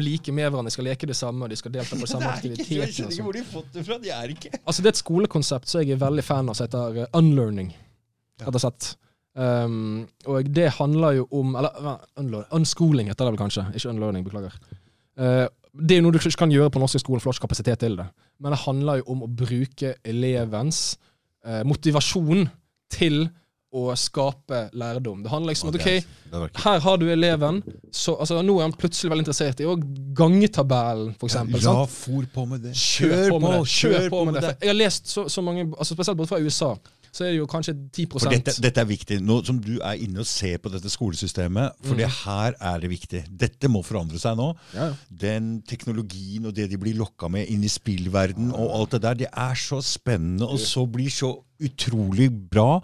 B: like med hverandre. De skal leke det samme, og de skal delta på de samme
A: Det er jeg skjønner ikke
B: sånn.
A: hvor de har fått det fra. De er ikke
B: Altså, det er et skolekonsept som jeg er veldig fan av, som heter eh, unlearning. Rett og slett. Um, og det handler jo om Eller unschooling heter det vel kanskje. Ikke unlearning, beklager. Uh, det er jo noe du ikke kan gjøre på norske skolen, for du har ikke kapasitet til det. Men det handler jo om å bruke elevens uh, motivasjon til å skape lærdom. Det handler liksom om at OK, her har du eleven. Så, altså, nå er han plutselig veldig interessert i gangetabellen, f.eks.
A: Ja, fôr på med det.
B: Kjør på med det.
A: Kjør på med det.
B: Jeg har lest så, så mange, altså spesielt både fra USA, så er det jo kanskje 10
A: For dette, dette er viktig. Nå som du er inne og ser på dette skolesystemet, for det her er det viktig. Dette må forandre seg nå.
B: Ja, ja.
A: Den teknologien og det de blir lokka med inn i spillverden og alt det der, det er så spennende og så blir så utrolig bra.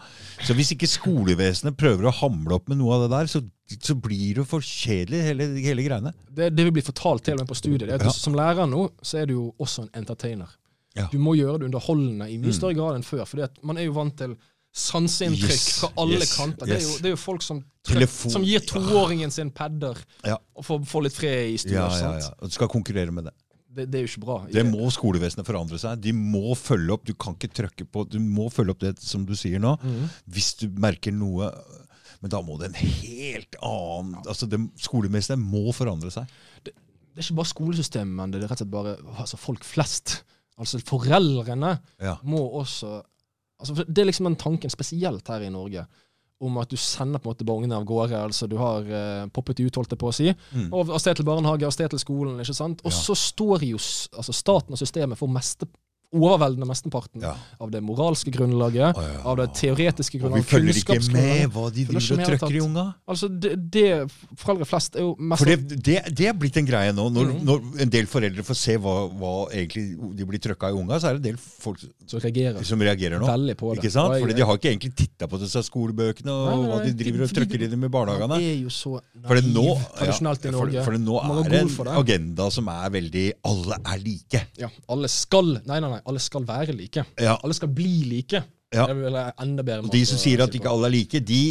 A: Så hvis ikke skolevesenet prøver å hamle opp med noe av det der, så, så blir det for kjedelig, hele, hele greiene.
B: Det, det vi blir fortalt til og med på studiet, det er at
A: Ja.
B: som lærer nå, så er du jo også en entertainer.
A: Ja.
B: Du må gjøre det underholdende i mye
A: Mm.
B: større grad enn før. For man er jo vant til sanseinntrykk
A: Yes,
B: fra alle
A: yes,
B: kanter. Det er, jo, det er jo folk som,
A: Telefon-
B: som gir toåringen sin padder
A: Ja.
B: og får, får litt fred i stua.
A: Ja, ja, ja. Og du skal konkurrere med det.
B: Det, det er jo ikke bra.
A: Det må skolevesenet forandre seg. De må følge opp. Du kan ikke trykke på Du må følge opp det som du sier nå.
B: Mm.
A: Hvis du merker noe Men da må det en helt annen altså det, Skolevesenet må forandre seg.
B: det er ikke bare skolesystemet, men det er rett og slett bare altså folk flest. Altså foreldrene
A: Ja.
B: må også altså Det er liksom den tanken, spesielt her i Norge, om at du sender på en måte barna av gårde. altså Du har uh, poppet ut, holdt jeg på å si.
A: Mm.
B: Og Av sted til barnehage, av sted til skolen. ikke sant? Og
A: Ja.
B: så står jo altså staten og systemet for meste, overveldende mesteparten
A: Ja.
B: av det moralske grunnlaget,
A: oh, ja.
B: av det teoretiske
A: Og vi følger ikke med hva de driver og trøkker i unga.
B: Altså, det, det Foreldre flest er jo mest
A: For det, det, det er blitt en greie nå. Når,
B: mm.
A: når en del foreldre får se hva, hva egentlig de blir trøkka i unga, så er det en del folk
B: som reagerer
A: som reagerer nå.
B: veldig på det.
A: Ikke sant? Fordi de har ikke egentlig titta på disse skolebøkene og
B: Nei, nei,
A: hva de driver og
B: trøkker
A: trykker i dem i barnehagene.
B: Det er jo så naiv
A: nå,
B: tradisjonelt i
A: for,
B: Norge.
A: for det nå er det en agenda som er veldig Alle er like.
B: Ja, alle skal Nei, nei, nei, alle skal være like.
A: Ja.
B: Alle skal bli like.
A: Ja.
B: Det vil jeg enda bedre
A: Og de som sier at ikke alle er like, de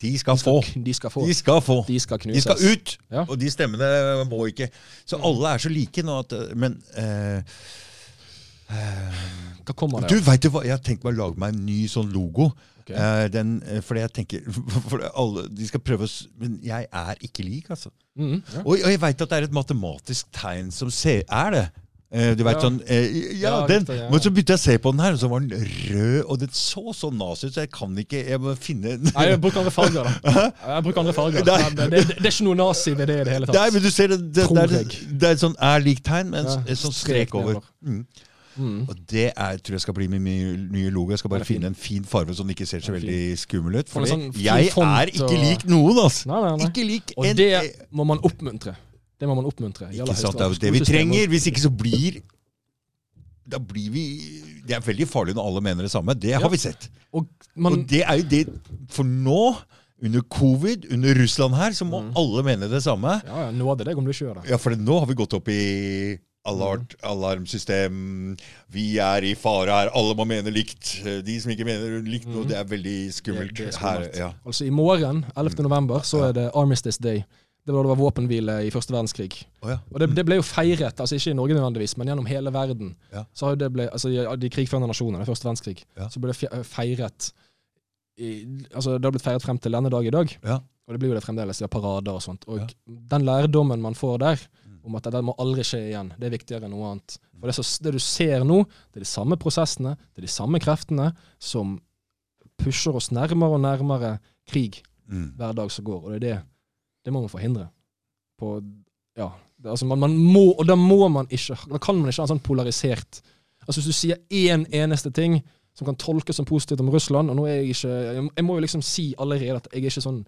A: De skal
B: de
A: få.
B: skal, de skal få.
A: De skal få.
B: De skal
A: De skal ut!
B: Ja.
A: Og de stemmene må ikke. Så alle er så like nå at Men eh, eh,
B: Hva kommer det
A: Du, vet du hva? Jeg har tenkt meg å lage meg en ny sånn logo.
B: Okay.
A: Eh, den, eh, fordi jeg tenker for alle, De skal prøve å Men jeg er ikke lik, altså.
B: Mm, ja.
A: Og, og jeg veit at det er et matematisk tegn som ser, er det. Eh, du vet
B: Ja.
A: sånn eh, Ja,
B: Ja,
A: den!
B: ja.
A: Men så begynte jeg å se på den her, og så var den rød. Og den så så nazi ut, så jeg kan ikke Jeg må finne
B: Nei, jeg bruker andre farger, da. Jeg bruker andre farger. Det, det, det er ikke noe nazi ved det i det hele tatt.
A: Nei, men du ser det, er, et sånn er lik-tegn med en, en sånn
B: strek
A: over. Mm.
B: Mhm.
A: Og det er, tror jeg skal bli min nye logo. Jeg skal bare finne en fin farge som ikke ser så veldig skummel ut. Fordi
B: sånn
A: jeg er ikke lik noen, altså!
B: Nei, nei, nei.
A: Ikke lik
B: Og
A: en
B: det må man oppmuntre. Det må man oppmuntre.
A: Ikke sant, Det er jo det vi trenger. Hvis ikke så blir Da blir vi Det er veldig farlig når alle mener det samme. Det
B: Ja.
A: har vi sett.
B: Og man,
A: Og det er jo det For nå, under covid, under Russland her, så må
B: Mm.
A: alle mene det samme.
B: ja, ja, det deg om du ikke gjør det.
A: Ja, for nå har vi gått opp i alert, alarmsystem. Vi er i fare her. Alle må mene likt. De som ikke mener likt noe,
B: Mhm.
A: det er veldig skummelt.
B: Det- det er
A: her. Ja.
B: Altså I morgen, 11. november, så er det Armistice Day. Det var da det var våpenhvile i første verdenskrig.
A: Oh, ja.
B: Og det, det ble jo feiret, altså ikke i Norge nødvendigvis, men gjennom hele verden.
A: Ja.
B: Så har jo det ble, altså De krigførende nasjonene, første verdenskrig,
A: Ja.
B: så ble det feiret i, altså Det har blitt feiret frem til denne dag i dag.
A: Ja.
B: Og det blir jo det fremdeles. De har parader og sånt. Og den lærdommen man får der, om at det må aldri skje igjen, det er viktigere enn noe annet. For det, så, det du ser nå, det er de samme prosessene, det er de samme kreftene som pusher oss nærmere og nærmere krig
A: Mm.
B: hver dag som går. Og det er det det må man forhindre. På, ja, det, altså man, man må, og da må man ikke Da kan man ikke ha en sånn polarisert Altså Hvis du sier én eneste ting som kan tolkes som positivt om Russland Og nå er jeg ikke Jeg, jeg må jo liksom si allerede at jeg er ikke sånn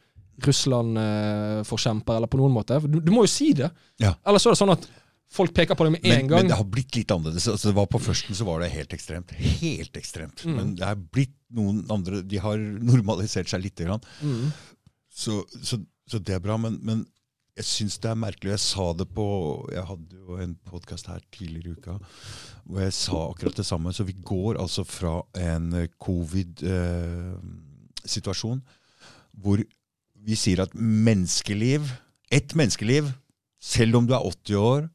B: Russland-forkjemper, eller på noen måte. Du, du må jo si det.
A: Ja.
B: Ellers så er det sånn at folk peker på det med
A: Men,
B: en gang.
A: men det har blitt litt annerledes. Altså, det var På førsten så var det helt ekstremt. Helt ekstremt.
B: Mm.
A: Men det er blitt noen andre De har normalisert seg lite grann.
B: mm.
A: Så, så, så det er bra. Men, men jeg syns det er merkelig. Jeg sa det på Jeg hadde jo en podkast her tidligere i uka hvor jeg sa akkurat det samme. Så vi går altså fra en eh, covid-situasjon hvor vi sier at menneskeliv Ett menneskeliv, selv om du er 80 år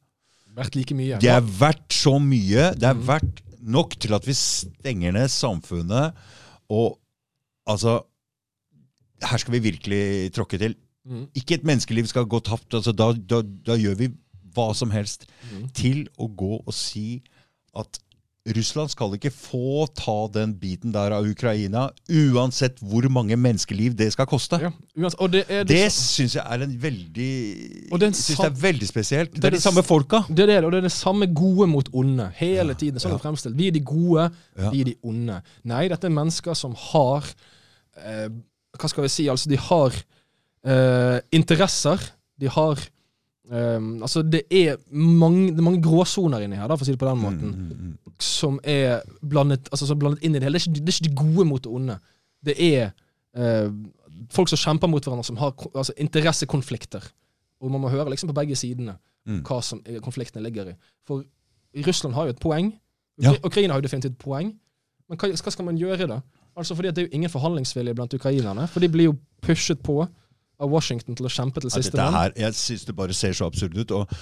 B: Vært like mye.
A: det er verdt så mye. Det er verdt nok til at vi stenger ned samfunnet. Og altså Her skal vi virkelig tråkke til.
B: Mm.
A: Ikke et menneskeliv skal gå tapt. Altså, da, da, da gjør vi hva som helst
B: Mm.
A: til å gå og si at Russland skal ikke få ta den biten der av Ukraina, uansett hvor mange menneskeliv det skal koste.
B: Ja, det er det,
A: Det syns jeg er en veldig
B: Og det
A: synes det er veldig spesielt. Det
B: er
A: er de samme folka.
B: det er det, og det er det samme gode mot onde. Hele tiden. Sånn ja. fremstilt. Vi er de gode,
A: Ja.
B: vi er de onde. Nei, dette er mennesker som har eh, Hva skal vi si? Altså, de har eh, interesser. De har eh, Altså, det er mange, det er mange gråsoner inni her, da, for å si det på den måten.
A: Mm, mm, mm.
B: som er blandet, altså, som blandet inn i det hele. Det er, ikke, det er ikke de gode mot det onde. Det er eh, folk som kjemper mot hverandre, som har altså, interessekonflikter. Og man må høre liksom på begge sidene
A: Mm.
B: hva som konfliktene ligger i. For Russland har jo et poeng.
A: Ja.
B: Ukraina har jo definitivt et poeng. Men hva, hva skal man gjøre da? Altså fordi Det er jo ingen forhandlingsvilje blant ukrainerne. For de blir jo pushet på av Washington til å kjempe til siste mann.
A: jeg syns det bare ser så absurd ut. Og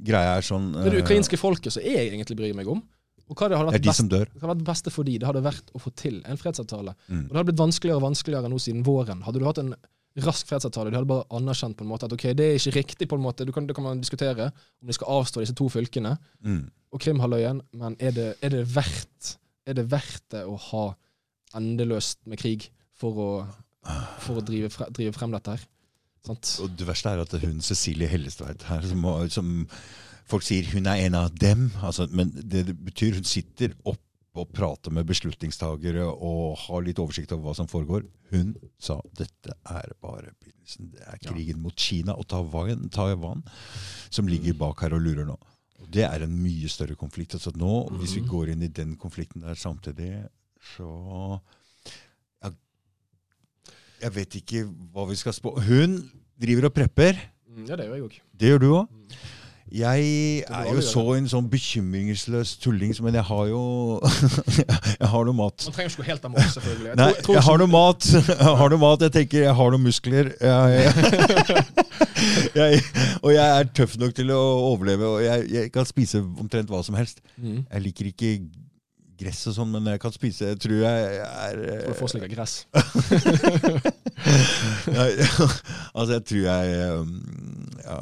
A: greia er sånn
B: Det er det
A: eh,
B: ukrainske folket som jeg egentlig bryr meg om. Og hva det hadde vært best det hadde vært beste for de, det hadde vært å få til en fredsavtale.
A: Mm.
B: Og det hadde blitt vanskeligere og vanskeligere nå siden våren. Hadde du hatt en rask fredsavtale, de hadde bare anerkjent på en måte at ok, det er ikke riktig på en måte, du kan, det kan man diskutere om de skal avstå disse to fylkene
A: Mm.
B: og Krimhalvøya, men er det, er det verdt er det verdt det å ha endeløst med krig for å, for å drive, fre, drive frem dette her? Sant?
A: Og det verste er at hun Cecilie Hellestveit her, som, som folk sier hun er en av dem, altså, men det, det betyr hun sitter opp og prater med beslutningstagere og har litt oversikt over hva som foregår. Hun sa dette er bare begynnelsen. Det er krigen mot Kina og Taiwan, Taiwan som ligger bak her og lurer nå. Det er en mye større konflikt. Altså nå, Hvis vi går inn i den konflikten der samtidig, så jeg vet ikke hva vi skal spå. Hun driver og prepper.
B: Mm, Ja, det gjør jeg òg.
A: Det gjør du òg.
B: Mm.
A: Jeg er jo så en sånn bekymringsløs tulling, men jeg har jo Jeg har noe mat.
B: Man trenger ikke gå helt mat, selvfølgelig. Jeg
A: Nei,
B: tror- jeg tror
A: jeg har noe mat. Jeg har noe mat. Jeg tenker jeg har noen muskler. Jeg, og jeg er tøff nok til å overleve, og jeg, jeg kan spise omtrent hva som helst.
B: Mm.
A: Jeg liker ikke gress og sånn, men jeg kan spise Jeg tror jeg er
B: For å få slik gress.
A: ja, Altså, jeg tror jeg um, ja,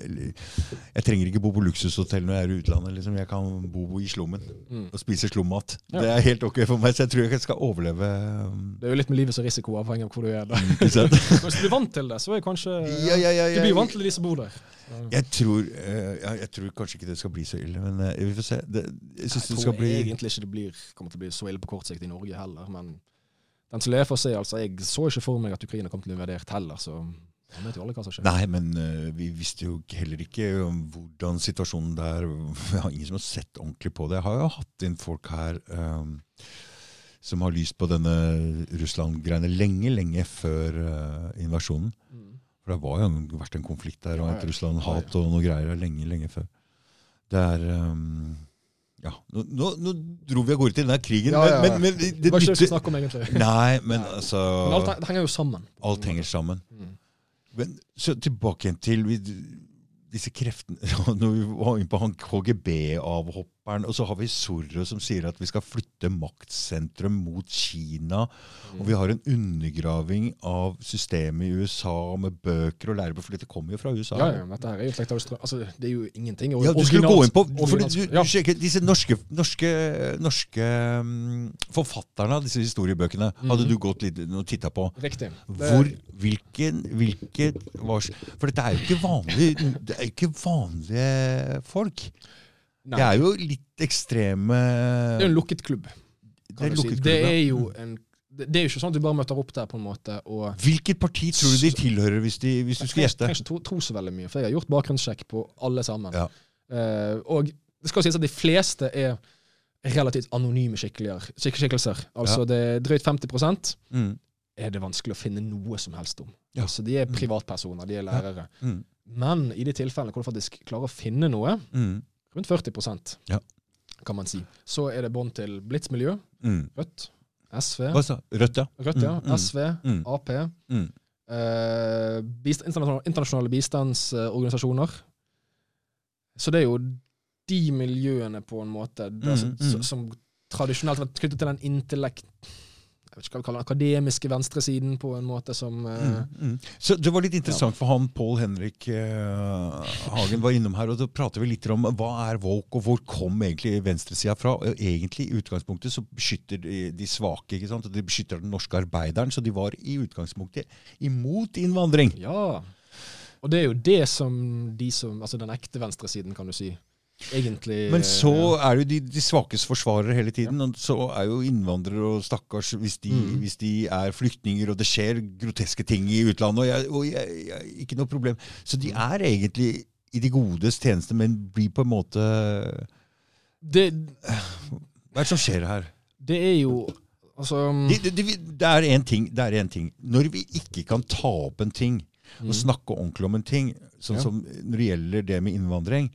A: Jeg trenger ikke bo på luksushotell når jeg er i utlandet. Liksom. Jeg kan bo i slummen
B: Mm.
A: og spise slummat.
B: Ja.
A: Det er helt ok for meg, så jeg tror jeg skal overleve. um,
B: Det er jo litt med livet som risiko, avhengig av hvor du er. da. Men hvis du blir vant til det, så er kanskje
A: Ja, ja, ja,
B: Du blir vant til de som bor der.
A: Jeg tror, jeg, jeg tror kanskje ikke det skal bli så ille, men eh, vi får se. Det, jeg
B: Jeg
A: det skal
B: tror
A: bli
B: egentlig ikke det blir, kommer til å bli så ille på kort sikt i Norge heller, men den som lever for seg, altså. Jeg så ikke for meg at Ukraina kom til å bli invadert heller, så man vet jo aldri hva som skjer.
A: Nei, men uh, vi visste jo heller ikke hvordan situasjonen der Vi har ingen som har sett ordentlig på det. Jeg har jo hatt inn folk her um, som har lyst på denne Russland-greiene lenge, lenge før uh, invasjonen.
B: Mm.
A: For det var jo en, vært en konflikt der, og et. Russland-hat og noe greier lenge, lenge før. Det er um, Ja, nå, nå, nå dro vi av gårde til den der krigen,
B: Ja, ja,
A: men, men, men det,
B: Det det
A: nytter-
B: skulle snakke om, egentlig.
A: Nei, men altså
B: Men alt, henger jo sammen.
A: Alt henger sammen.
B: Mm.
A: Men så tilbake igjen til disse kreftene Når vi var inne på han KGB-avhopperen, og så har vi Zorro som sier at vi skal flytte maktsentrum mot Kina. Og vi har en undergraving av systemet i USA med bøker og lærebøker, for dette kommer jo fra USA.
B: Ja, ja, dette her er jo slekt Austria. Altså, det er jo ingenting.
A: Ja, du skulle gå inn på du, du,
B: ja.
A: sjekker, Disse norske, norske, norske um, forfatterne av disse historiebøkene hadde
B: Mhm.
A: du gått litt og titta på.
B: Riktig.
A: Hvor, hvilken, hvilken var, For dette er jo ikke vanlige, det er ikke vanlige folk.
B: Nei,
A: Det er jo litt ekstreme
B: det er en lukket klubb.
A: Det er
B: si.
A: klubb, Det
B: er jo en det er jo ikke sånn at du bare møter opp der på en måte
A: Hvilket parti tror du de tilhører, hvis, de, hvis du skal
B: Jeg
A: gjette?
B: trenger ikke tro, tro så veldig mye, for jeg har gjort bakgrunnssjekk på alle sammen.
A: Ja.
B: Uh, og det skal sies at de fleste er relativt anonyme skikkelser. Altså det er drøyt 50
A: Mm.
B: er det vanskelig å finne noe som helst om.
A: Ja.
B: Altså De er
A: Mm.
B: privatpersoner, de er lærere.
A: Mm.
B: Men i de tilfellene hvor du faktisk klarer å finne noe,
A: Mm.
B: Rundt 40
A: Ja.
B: kan man si, så er det bånd til Blitz-miljø,
A: Mm.
B: Rødt, SV,
A: sa Rødt, ja.
B: Rødt, ja,
A: Mm, mm,
B: SV,
A: mm.
B: Ap,
A: Mm.
B: eh, bist internasjonale, bistandsorganisasjoner. Så det er jo de miljøene, på en måte, der, som,
A: Mm, mm.
B: som tradisjonelt har vært knyttet til den intellekt... Vet ikke hva vi kaller den akademiske venstresiden på en måte som eh,
A: Mm, mm. Så Det var litt interessant, for han Pål Henrik eh, Hagen var innom her, og da prater vi litt om hva er woke, og hvor kom egentlig venstresida fra? Og egentlig I utgangspunktet så beskytter de, de svake, ikke sant? og de beskytter den norske arbeideren, så de var i utgangspunktet imot innvandring.
B: Ja. Og det er jo det som de som Altså den ekte venstresiden, kan du si. Egentlig
A: Men så er det jo de, de svakes forsvarere hele tiden. Og så er jo innvandrere og stakkars hvis de,
B: Mm.
A: hvis de er flyktninger, og det skjer groteske ting i utlandet, og, jeg, og jeg, jeg, ikke noe problem. Så de
B: Mm.
A: er egentlig i de godes tjeneste, men blir på en måte
B: det,
A: Hva er det som skjer her?
B: det er jo Altså
A: Det, det, det, det er én ting, en ting. Når vi ikke kan ta opp en ting og snakke ordentlig om en ting, sånn
B: Mm. Ja.
A: som når det gjelder det med innvandring,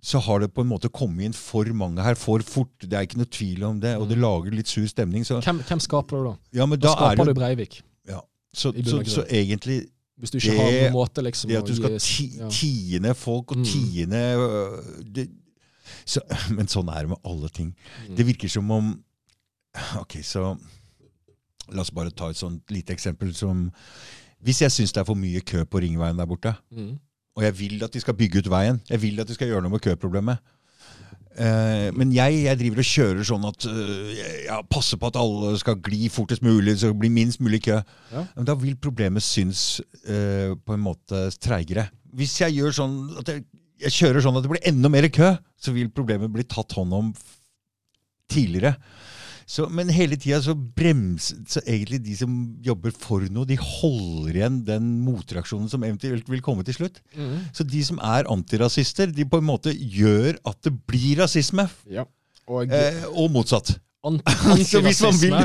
A: så har det på en måte kommet inn for mange her for fort. Det er ikke noe tvil om det, og det lager litt sur stemning. Så,
B: hvem, hvem skaper du da?
A: ja, men
B: Da
A: da er
B: skaper
A: det
B: du Breivik.
A: ja, så, så, så egentlig
B: Hvis du ikke
A: Det-
B: har noen måte liksom
A: det at du skal ti,
B: ja.
A: tiende folk og
B: Mm.
A: tiende øh, det, så, Men sånn er det med alle ting.
B: Mm.
A: Det virker som om Ok, så La oss bare ta et sånt lite eksempel som Hvis jeg syns det er for mye kø på Ringveien der borte,
B: Mm.
A: Og jeg vil at de skal bygge ut veien, jeg vil at de skal gjøre noe med køproblemet eh, Men jeg, jeg driver og kjører sånn at uh, jeg, jeg passer på at alle skal gli fortest mulig, så det blir minst mulig kø.
B: Ja.
A: Men da vil problemet synes uh, på en måte treigere. Hvis jeg gjør sånn at jeg, jeg kjører sånn at det blir enda mer kø, så vil problemet bli tatt hånd om tidligere. Så, men hele tida så bremser så egentlig de som jobber for noe, de holder igjen den motreaksjonen som eventuelt vil komme til slutt.
B: Mm.
A: Så de som er antirasister, de på en måte gjør at det blir rasisme.
B: Ja. Og
A: Eh, og motsatt.
B: antirasisme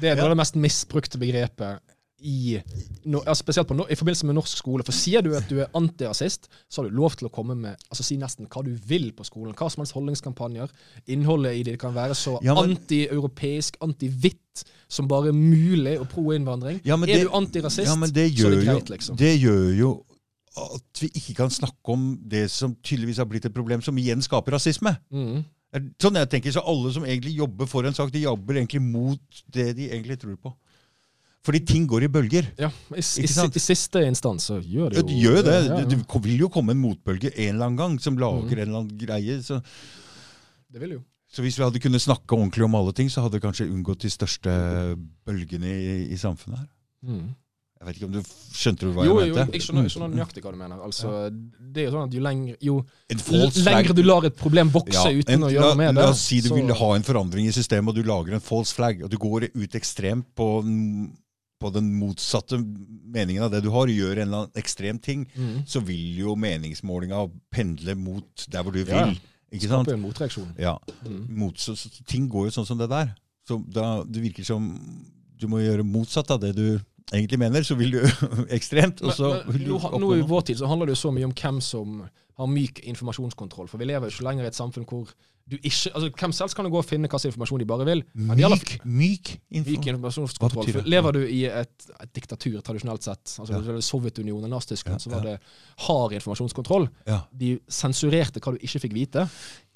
B: det er noe av det mest misbrukte begrepet i, no, ja, spesielt på, no, i forbindelse med norsk skole. For sier du at du er antirasist, så har du lov til å komme med altså si nesten hva du vil på skolen. Hva som helst holdningskampanjer. Innholdet i det kan være så
A: Ja,
B: anti-europeisk, anti-hvitt som bare mulig, og pro-innvandring.
A: Ja,
B: er
A: det-
B: du antirasist,
A: Ja, det
B: så er det greit,
A: jo,
B: liksom.
A: det gjør jo at vi ikke kan snakke om det som tydeligvis har blitt et problem, som igjen skaper rasisme.
B: Mm.
A: Er Sånn jeg tenker, så Alle som egentlig jobber for en sak, de jobber egentlig mot det de egentlig tror på. Fordi ting går i bølger.
B: Ja, i, i, i, siste instans så gjør det jo
A: gjør det.
B: Ja, ja.
A: Det vil jo komme en motbølge en eller annen gang som lager
B: mm.
A: en eller annen greie. Så,
B: Det vil jo.
A: så hvis vi hadde kunnet snakke ordentlig om alle ting, så hadde vi kanskje unngått de største bølgene i, i samfunnet her.
B: Mm.
A: Jeg vet ikke om du skjønte du hva
B: Jo,
A: jeg
B: jo, jeg skjønner, jeg skjønner nøyaktig hva du mener. Altså, Det er jo sånn at jo lenger, jo
A: En
B: lenger du lar et problem vokse uten
A: en-
B: å gjøre noe med det
A: La oss si du
B: så-
A: vil ha en forandring i systemet, og du lager en false flag, og du går ut ekstremt på, på den motsatte meningen av det du har, gjør en eller annen ekstrem ting,
B: Mm.
A: så vil jo meningsmålinga pendle mot der hvor du vil.
B: Ja.
A: Ikke sant?
B: Skape en motreaksjon.
A: Ja.
B: Mm.
A: Mot, så, så, ting går jo sånn som det der. Så da, Det virker som du må gjøre motsatt av det du egentlig mener, så vil du ekstremt.
B: Men, men,
A: du
B: nå, nå I vår tid så handler det jo så mye om hvem som har myk informasjonskontroll. For vi lever jo ikke lenger i et samfunn hvor du ikke altså Hvem selv kan jo gå og finne hva slags informasjon de bare vil. Myk, ja,
A: Myk, myk info.
B: informasjonskontroll. For lever du i et, et diktatur tradisjonelt sett, altså
A: Ja.
B: Sovjetunionen, Nazi-Tyskland,
A: Ja,
B: så var det hard informasjonskontroll. De sensurerte hva du ikke fikk vite.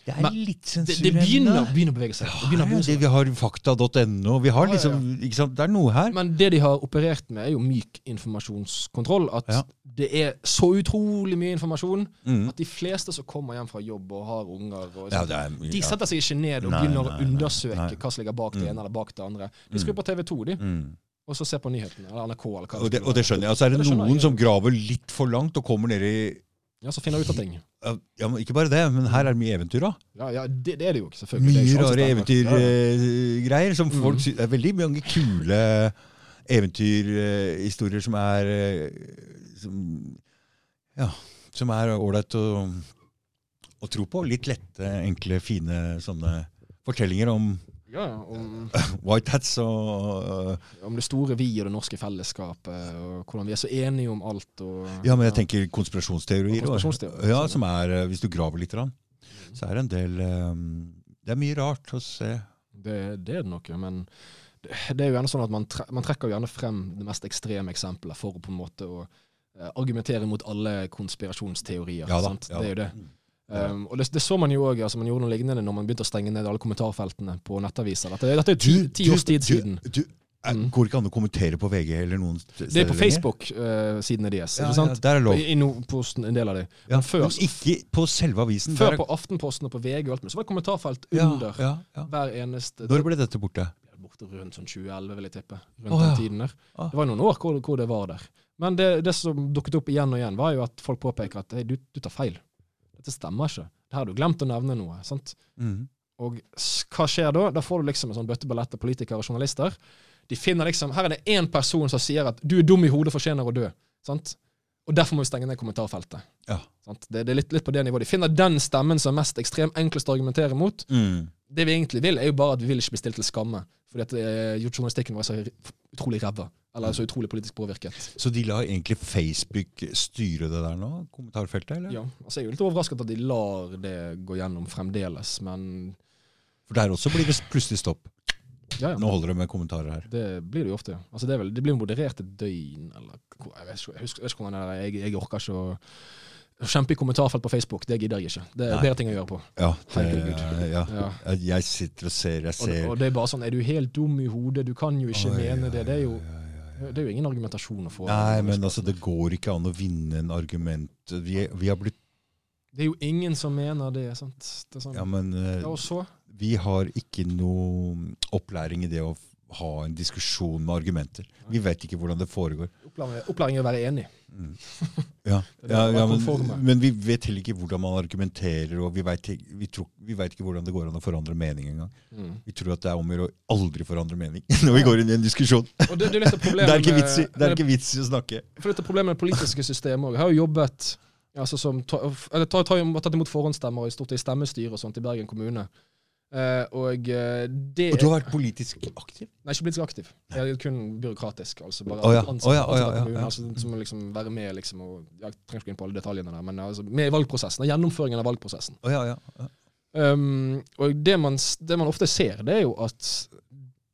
A: Det er
B: litt
A: litt
B: Det, det begynner, begynner å bevege seg. Det begynner å bevege
A: det,
B: seg.
A: vi har fakta.no. Vi har
B: Ja, ja,
A: liksom, sant? Det er noe her.
B: Men det de har operert med, er jo myk informasjonskontroll. At
A: Ja.
B: det er så utrolig mye informasjon
A: Mm.
B: at de fleste som kommer hjem fra jobb og har unger, og
A: Ja, er, er,
B: de setter seg ikke ned og
A: Nei,
B: begynner
A: nei,
B: å undersøke
A: nei.
B: hva som ligger bak det
A: Mm.
B: ene eller bak det andre. De
A: Mm.
B: skrur på TV2, de,
A: Mm.
B: og så ser på nyhetene. Eller NRK, eller hva
A: Og, det, og det skjønner jeg. Altså er det,
B: Det
A: noen
B: jeg.
A: som graver litt for langt og kommer ned i
B: Ja, så finner ut av ting.
A: ja, men Ikke bare det, men her er det mye eventyr, da.
B: Ja, ja det, det er det jo ikke, selvfølgelig.
A: Mye
B: ikke
A: rare
B: ja.
A: eventyrgreier. som folk
B: Mm.
A: Det er veldig mange kule eventyrhistorier som er eh, som, Ja, som er ålreit å, å tro på. Litt lette, enkle, fine sånne fortellinger om
B: Ja, ja, om,
A: white hats uh,
B: om det store vi og det norske fellesskapet, og hvordan vi er så enige om alt. Og,
A: Ja, men jeg tenker konspirasjonsteorier.
B: Og
A: og-
B: konspirasjonsteorier,
A: Ja,
B: sånn,
A: som er, eh, Hvis du graver litt, mm. så er det en del um, Det er mye rart å se.
B: Det, det er det nok, men det, det er jo gjerne sånn at man, tre, man trekker gjerne frem det mest ekstreme eksempelet for på en måte å argumentere mot alle konspirasjonsteorier.
A: Ja da, ja
B: det er jo det. Um, og det, det så man jo òg. Altså, man gjorde noe lignende når man begynte å stenge ned alle kommentarfeltene på nettaviser. Dette, dette er jo du, ti års tid siden.
A: Du, Er-
B: Mm.
A: Går det ikke an å kommentere på VG eller noen steder
B: Det er på? Facebook-sidene deres.
A: Ja, ja, der er lov.
B: I Inno-posten, en del av det.
A: Ja,
B: Men før,
A: men ikke på selve avisen.
B: før
A: er-
B: på Aftenposten og på VG og alt mulig, så var det kommentarfelt under hver eneste
A: Når ble dette borte?
B: Borte rundt sånn 2011, vil jeg tippe. Rundt
A: oh,
B: den tiden der.
A: Ah.
B: Det var noen år hvor, hvor det var der. Men det, det som dukket opp igjen og igjen, var jo at folk påpeker at hey, du, du tar feil. Dette stemmer ikke. Det har du glemt å nevne noe. sant?
A: Mm.
B: Og hva skjer da? Da får du liksom en sånn bøtteballett av politikere og journalister. De finner liksom, Her er det én person som sier at 'du er dum i hodet, fortjener å dø'. sant? Og derfor må vi stenge ned kommentarfeltet.
A: Ja.
B: Sant? Det, det er litt, litt på det nivået. De finner den stemmen som er mest ekstrem, enklest å argumentere mot.
A: Mm.
B: Det vi egentlig vil, er jo bare at vi vil ikke bli stilt til skamme. Fordi at eh, journalistikken vår er så utrolig ræva. Eller så utrolig politisk påvirket.
A: Så de lar egentlig Facebook styre det der nå? Kommentarfeltet, eller?
B: Ja, altså Jeg er jo litt overrasket at de lar det gå gjennom fremdeles, men
A: For der også blir det plutselig stopp.
B: ja, ja.
A: Nå holder det med kommentarer her.
B: Det blir det jo ofte, ja. Altså det, vel, det blir moderert et døgn, eller jeg vet ikke, jeg husker, jeg vet ikke hvordan det er. Jeg, jeg orker ikke å å kjempe i kommentarfelt på Facebook. Det gidder jeg ikke. Det er
A: Nei.
B: bedre ting å gjøre på.
A: Ja, det, ja.
B: Ja.
A: Jeg sitter og ser, jeg
B: Og,
A: ser
B: og det er bare sånn Er du helt dum i hodet? Du kan jo ikke
A: Oi,
B: mene det. Det er jo. Det er jo ingen argumentasjon å få.
A: Nei, men altså, det går ikke an å vinne en argument. Vi, vi har blitt
B: Det er jo ingen som mener det. sant? Det er sånn,
A: Ja, men
B: uh,
A: vi har ikke noe opplæring i det å ha en diskusjon med argumenter. Vi vet ikke hvordan det foregår.
B: Opplæring, opplæring er å være enig.
A: Mm. Ja, ja, ja men, men vi vet heller ikke hvordan man argumenterer, og vi vet, ikke- vi, tror, vi vet ikke hvordan det går an å forandre mening engang.
B: Mm.
A: Vi tror at det er om å gjøre å aldri forandre mening når vi går inn i en diskusjon.
B: Og det, det er
A: Det er ikke vits i, det er ikke vits i å snakke.
B: For dette problemet med det politiske systemet òg. Jeg har jo jobbet altså som, eller ta, ta, tatt imot forhåndsstemmer i stort i stemmestyret og sånt i Bergen kommune. Eh, og uh, det
A: Og du har vært politisk aktiv?
B: Nei, ikke politisk aktiv. Jeg er kun byråkratisk. altså bare
A: oh, ja,
B: ansatt-
A: oh, ja, å ja, ja, ja.
B: altså, Som liksom være med liksom, og Jeg trenger ikke gå inn på alle detaljene der, men altså, med i valgprosessen. og Gjennomføringen av valgprosessen.
A: Oh, ja, ja.
B: Um, og det man, det man ofte ser, det er jo at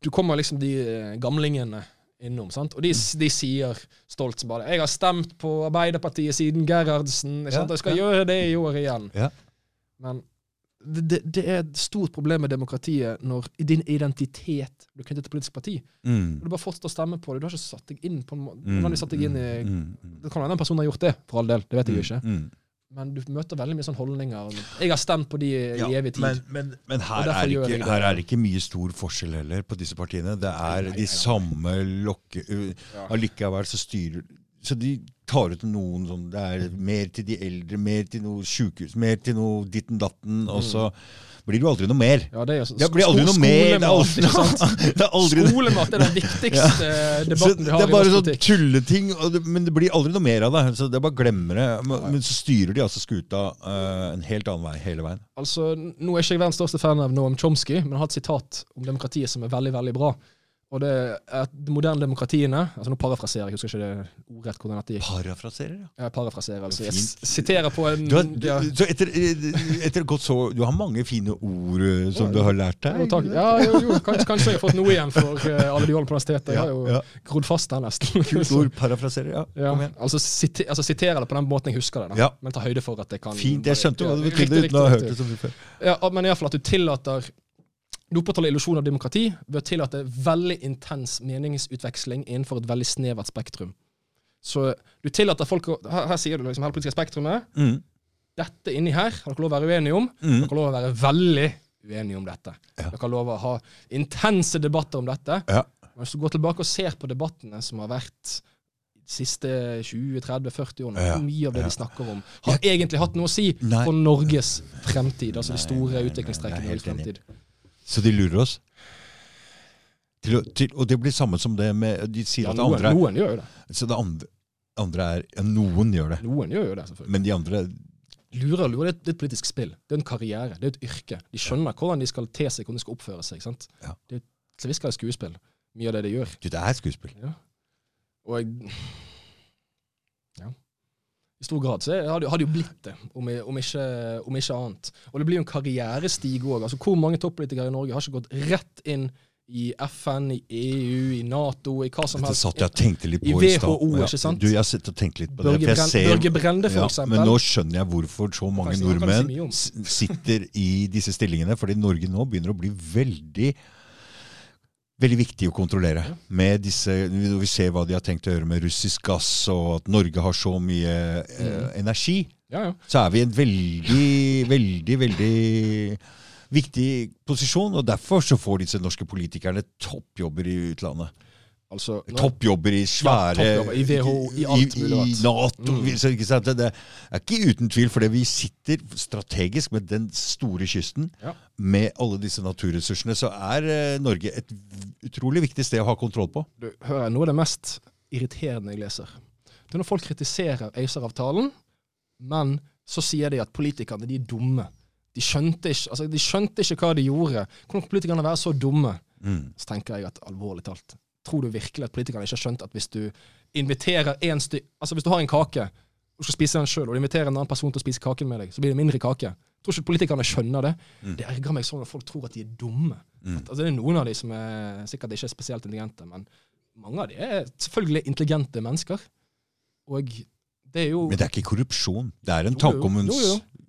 B: du kommer liksom de eh, gamlingene innom, sant? og de, de sier stolt som bare 'Jeg har stemt på Arbeiderpartiet siden Gerhardsen. Ikke sant? Jeg skal gjøre det i år igjen.'
A: Ja.
B: Men det, det, er et stort problem med demokratiet når din identitet blir knyttet til politisk parti.
A: Mm.
B: Du bare fortsetter å stemme på det. Du har ikke satt deg inn på.
A: Mm,
B: satt deg inn i
A: mm, mm,
B: Det kan hende en person har gjort det, for all del. Det vet jeg jo ikke.
A: mm, mm.
B: Men du møter veldig mye sånne holdninger. 'Jeg har stemt på de i
A: Ja,
B: evig tid'.
A: Men, men, men her, er ikke,
B: det.
A: her er det ikke mye stor forskjell heller på disse partiene. Det er
B: Nei, nei,
A: de
B: nei.
A: samme lokke... uh,
B: Ja.
A: Allikevel så styrer Så de tar ut noen sånn Det er mer til de eldre, mer til noe sjukehus, mer til noe ditten datten, og så blir det jo aldri noe mer.
B: Ja, det, er,
A: Det blir aldri noe mer. Det er
B: skolemat, ikke sant?
A: det er aldri
B: Skolemat er den viktigste
A: ja.
B: debatten vi har.
A: det
B: har
A: er bare sånn tulleting, det, men det blir aldri noe mer av det. Så det er bare glemmer det. Men, så styrer de altså skuta uh, en helt annen vei hele veien.
B: Altså, Nå er ikke jeg verdens største fan av Noam Chomsky, men har et sitat om demokratiet som er veldig veldig bra. Og det er de moderne demokratiene altså Nå parafraserer jeg, husker ikke det ordrett hvordan dette gikk.
A: Parafraserer, ja.
B: ja parafraserer, altså. Jeg siterer på en
A: Du har, du,
B: ja,
A: så etter, etter godt så Du har mange fine ord som som du har lært
B: jo,
A: deg.
B: takk. ja, jo, jo, kanskje, kanskje jeg har fått noe igjen for eh, alle de årene på universitetet. Jeg har jo
A: ja.
B: grodd fast der nesten.
A: Kult ord. Parafraserer, ja.
B: Ja,
A: Kom igjen.
B: altså, siter, altså sitere det på den måten jeg husker det, da.
A: Ja.
B: men ta høyde for at det kan
A: Fint. Jeg skjønte hva det
B: Ja,
A: betydde uten å ha hørt det så mye før.
B: Ja, men i hvert fall at du tillater Du opprettholder illusjonen av demokrati ved å tillate veldig intens meningsutveksling innenfor et veldig snevert spektrum. Så du tillater folk å Her, her sier du liksom hele det politiske spektrumet.
A: Mm.
B: Dette inni her har dere lov å være uenige om.
A: Mm.
B: Dere har lov å være veldig uenige om dette.
A: Ja.
B: Dere har lov å ha intense debatter om dette.
A: Ja.
B: Hvis du går tilbake og ser på debattene som har vært de siste 20-30-40 årene,
A: Ja,
B: mye av det
A: ja.
B: de snakker om, har egentlig hatt noe å si
A: Nei.
B: for Norges fremtid. Altså de store
A: er
B: i fremtid.
A: Så de lurer oss? Til, til, og det blir samme som det med De sier
B: Ja,
A: at det andre er
B: noen gjør jo det.
A: Så det andre, andre er ja, Noen gjør det.
B: Noen gjør jo det, selvfølgelig.
A: Men de andre
B: Lurer, lurer, det er et- politisk spill. Det er en karriere. Det er et yrke. De skjønner hvordan de skal te seg, hvordan de skal oppføre seg. sant?
A: Ja.
B: Det er til viss grad skuespill. Mye av det de gjør.
A: Du, det er skuespill. Ja.
B: Og jeg Ja. I stor grad så det hadde, det jo blitt det, om, i- om, ikke, om ikke annet. Og det blir jo en karrierestig òg. Altså, hvor mange toppolitikere i Norge har ikke gått rett inn i FN, i EU, i Nato, i hva som
A: Dette
B: helst?
A: satt jeg og tenkte litt
B: I
A: på
B: WHO, ikke sant?
A: Du, jeg sitter og tenker litt på det.
B: Børge,
A: jeg ser,
B: Børge Brende, for
A: ja,
B: eksempel.
A: men nå skjønner jeg hvorfor så mange
B: si
A: nordmenn
B: mye om.
A: s- sitter i disse stillingene. Fordi Norge nå begynner å bli veldig veldig viktig å kontrollere. Med disse, Når vi ser hva de har tenkt å gjøre med russisk gass, og at Norge har så mye eh, energi,
B: Ja, ja.
A: så er vi i en veldig, veldig, veldig viktig posisjon. Og derfor så får disse norske politikerne toppjobber i utlandet.
B: Altså,
A: Toppjobber i svære
B: toppjobber i WHO, i alt mulig
A: I,
B: i
A: Nato.
B: Mm.
A: Så, ikke det er ikke uten tvil, fordi vi sitter strategisk med den store kysten.
B: Ja.
A: Med alle disse naturressursene, så er eh, Norge et utrolig viktig sted å ha kontroll på.
B: Du, hører jeg noe av det mest irriterende jeg leser. Det er når folk kritiserer ACER-avtalen, men så sier de at politikerne de er dumme. De skjønte, ikke, altså, de skjønte ikke hva de gjorde. Hvordan kan politikerne være så dumme?
A: Mm.
B: Så tenker jeg at alvorlig talt, tror du virkelig at politikerne ikke har skjønt at hvis du inviterer en sty... Altså hvis du har en kake, og skal spise den sjøl, og du inviterer en annen person til å spise kaken med deg, så blir det mindre kake. Tror ikke politikerne skjønner det.
A: Mm.
B: Det ergrer meg sånn at folk tror at de er dumme.
A: Mm.
B: At, altså, det er noen av de som er sikkert ikke er spesielt intelligente, men mange av de er selvfølgelig intelligente mennesker. Og det er jo
A: Men det er ikke korrupsjon. Det er en tanke om en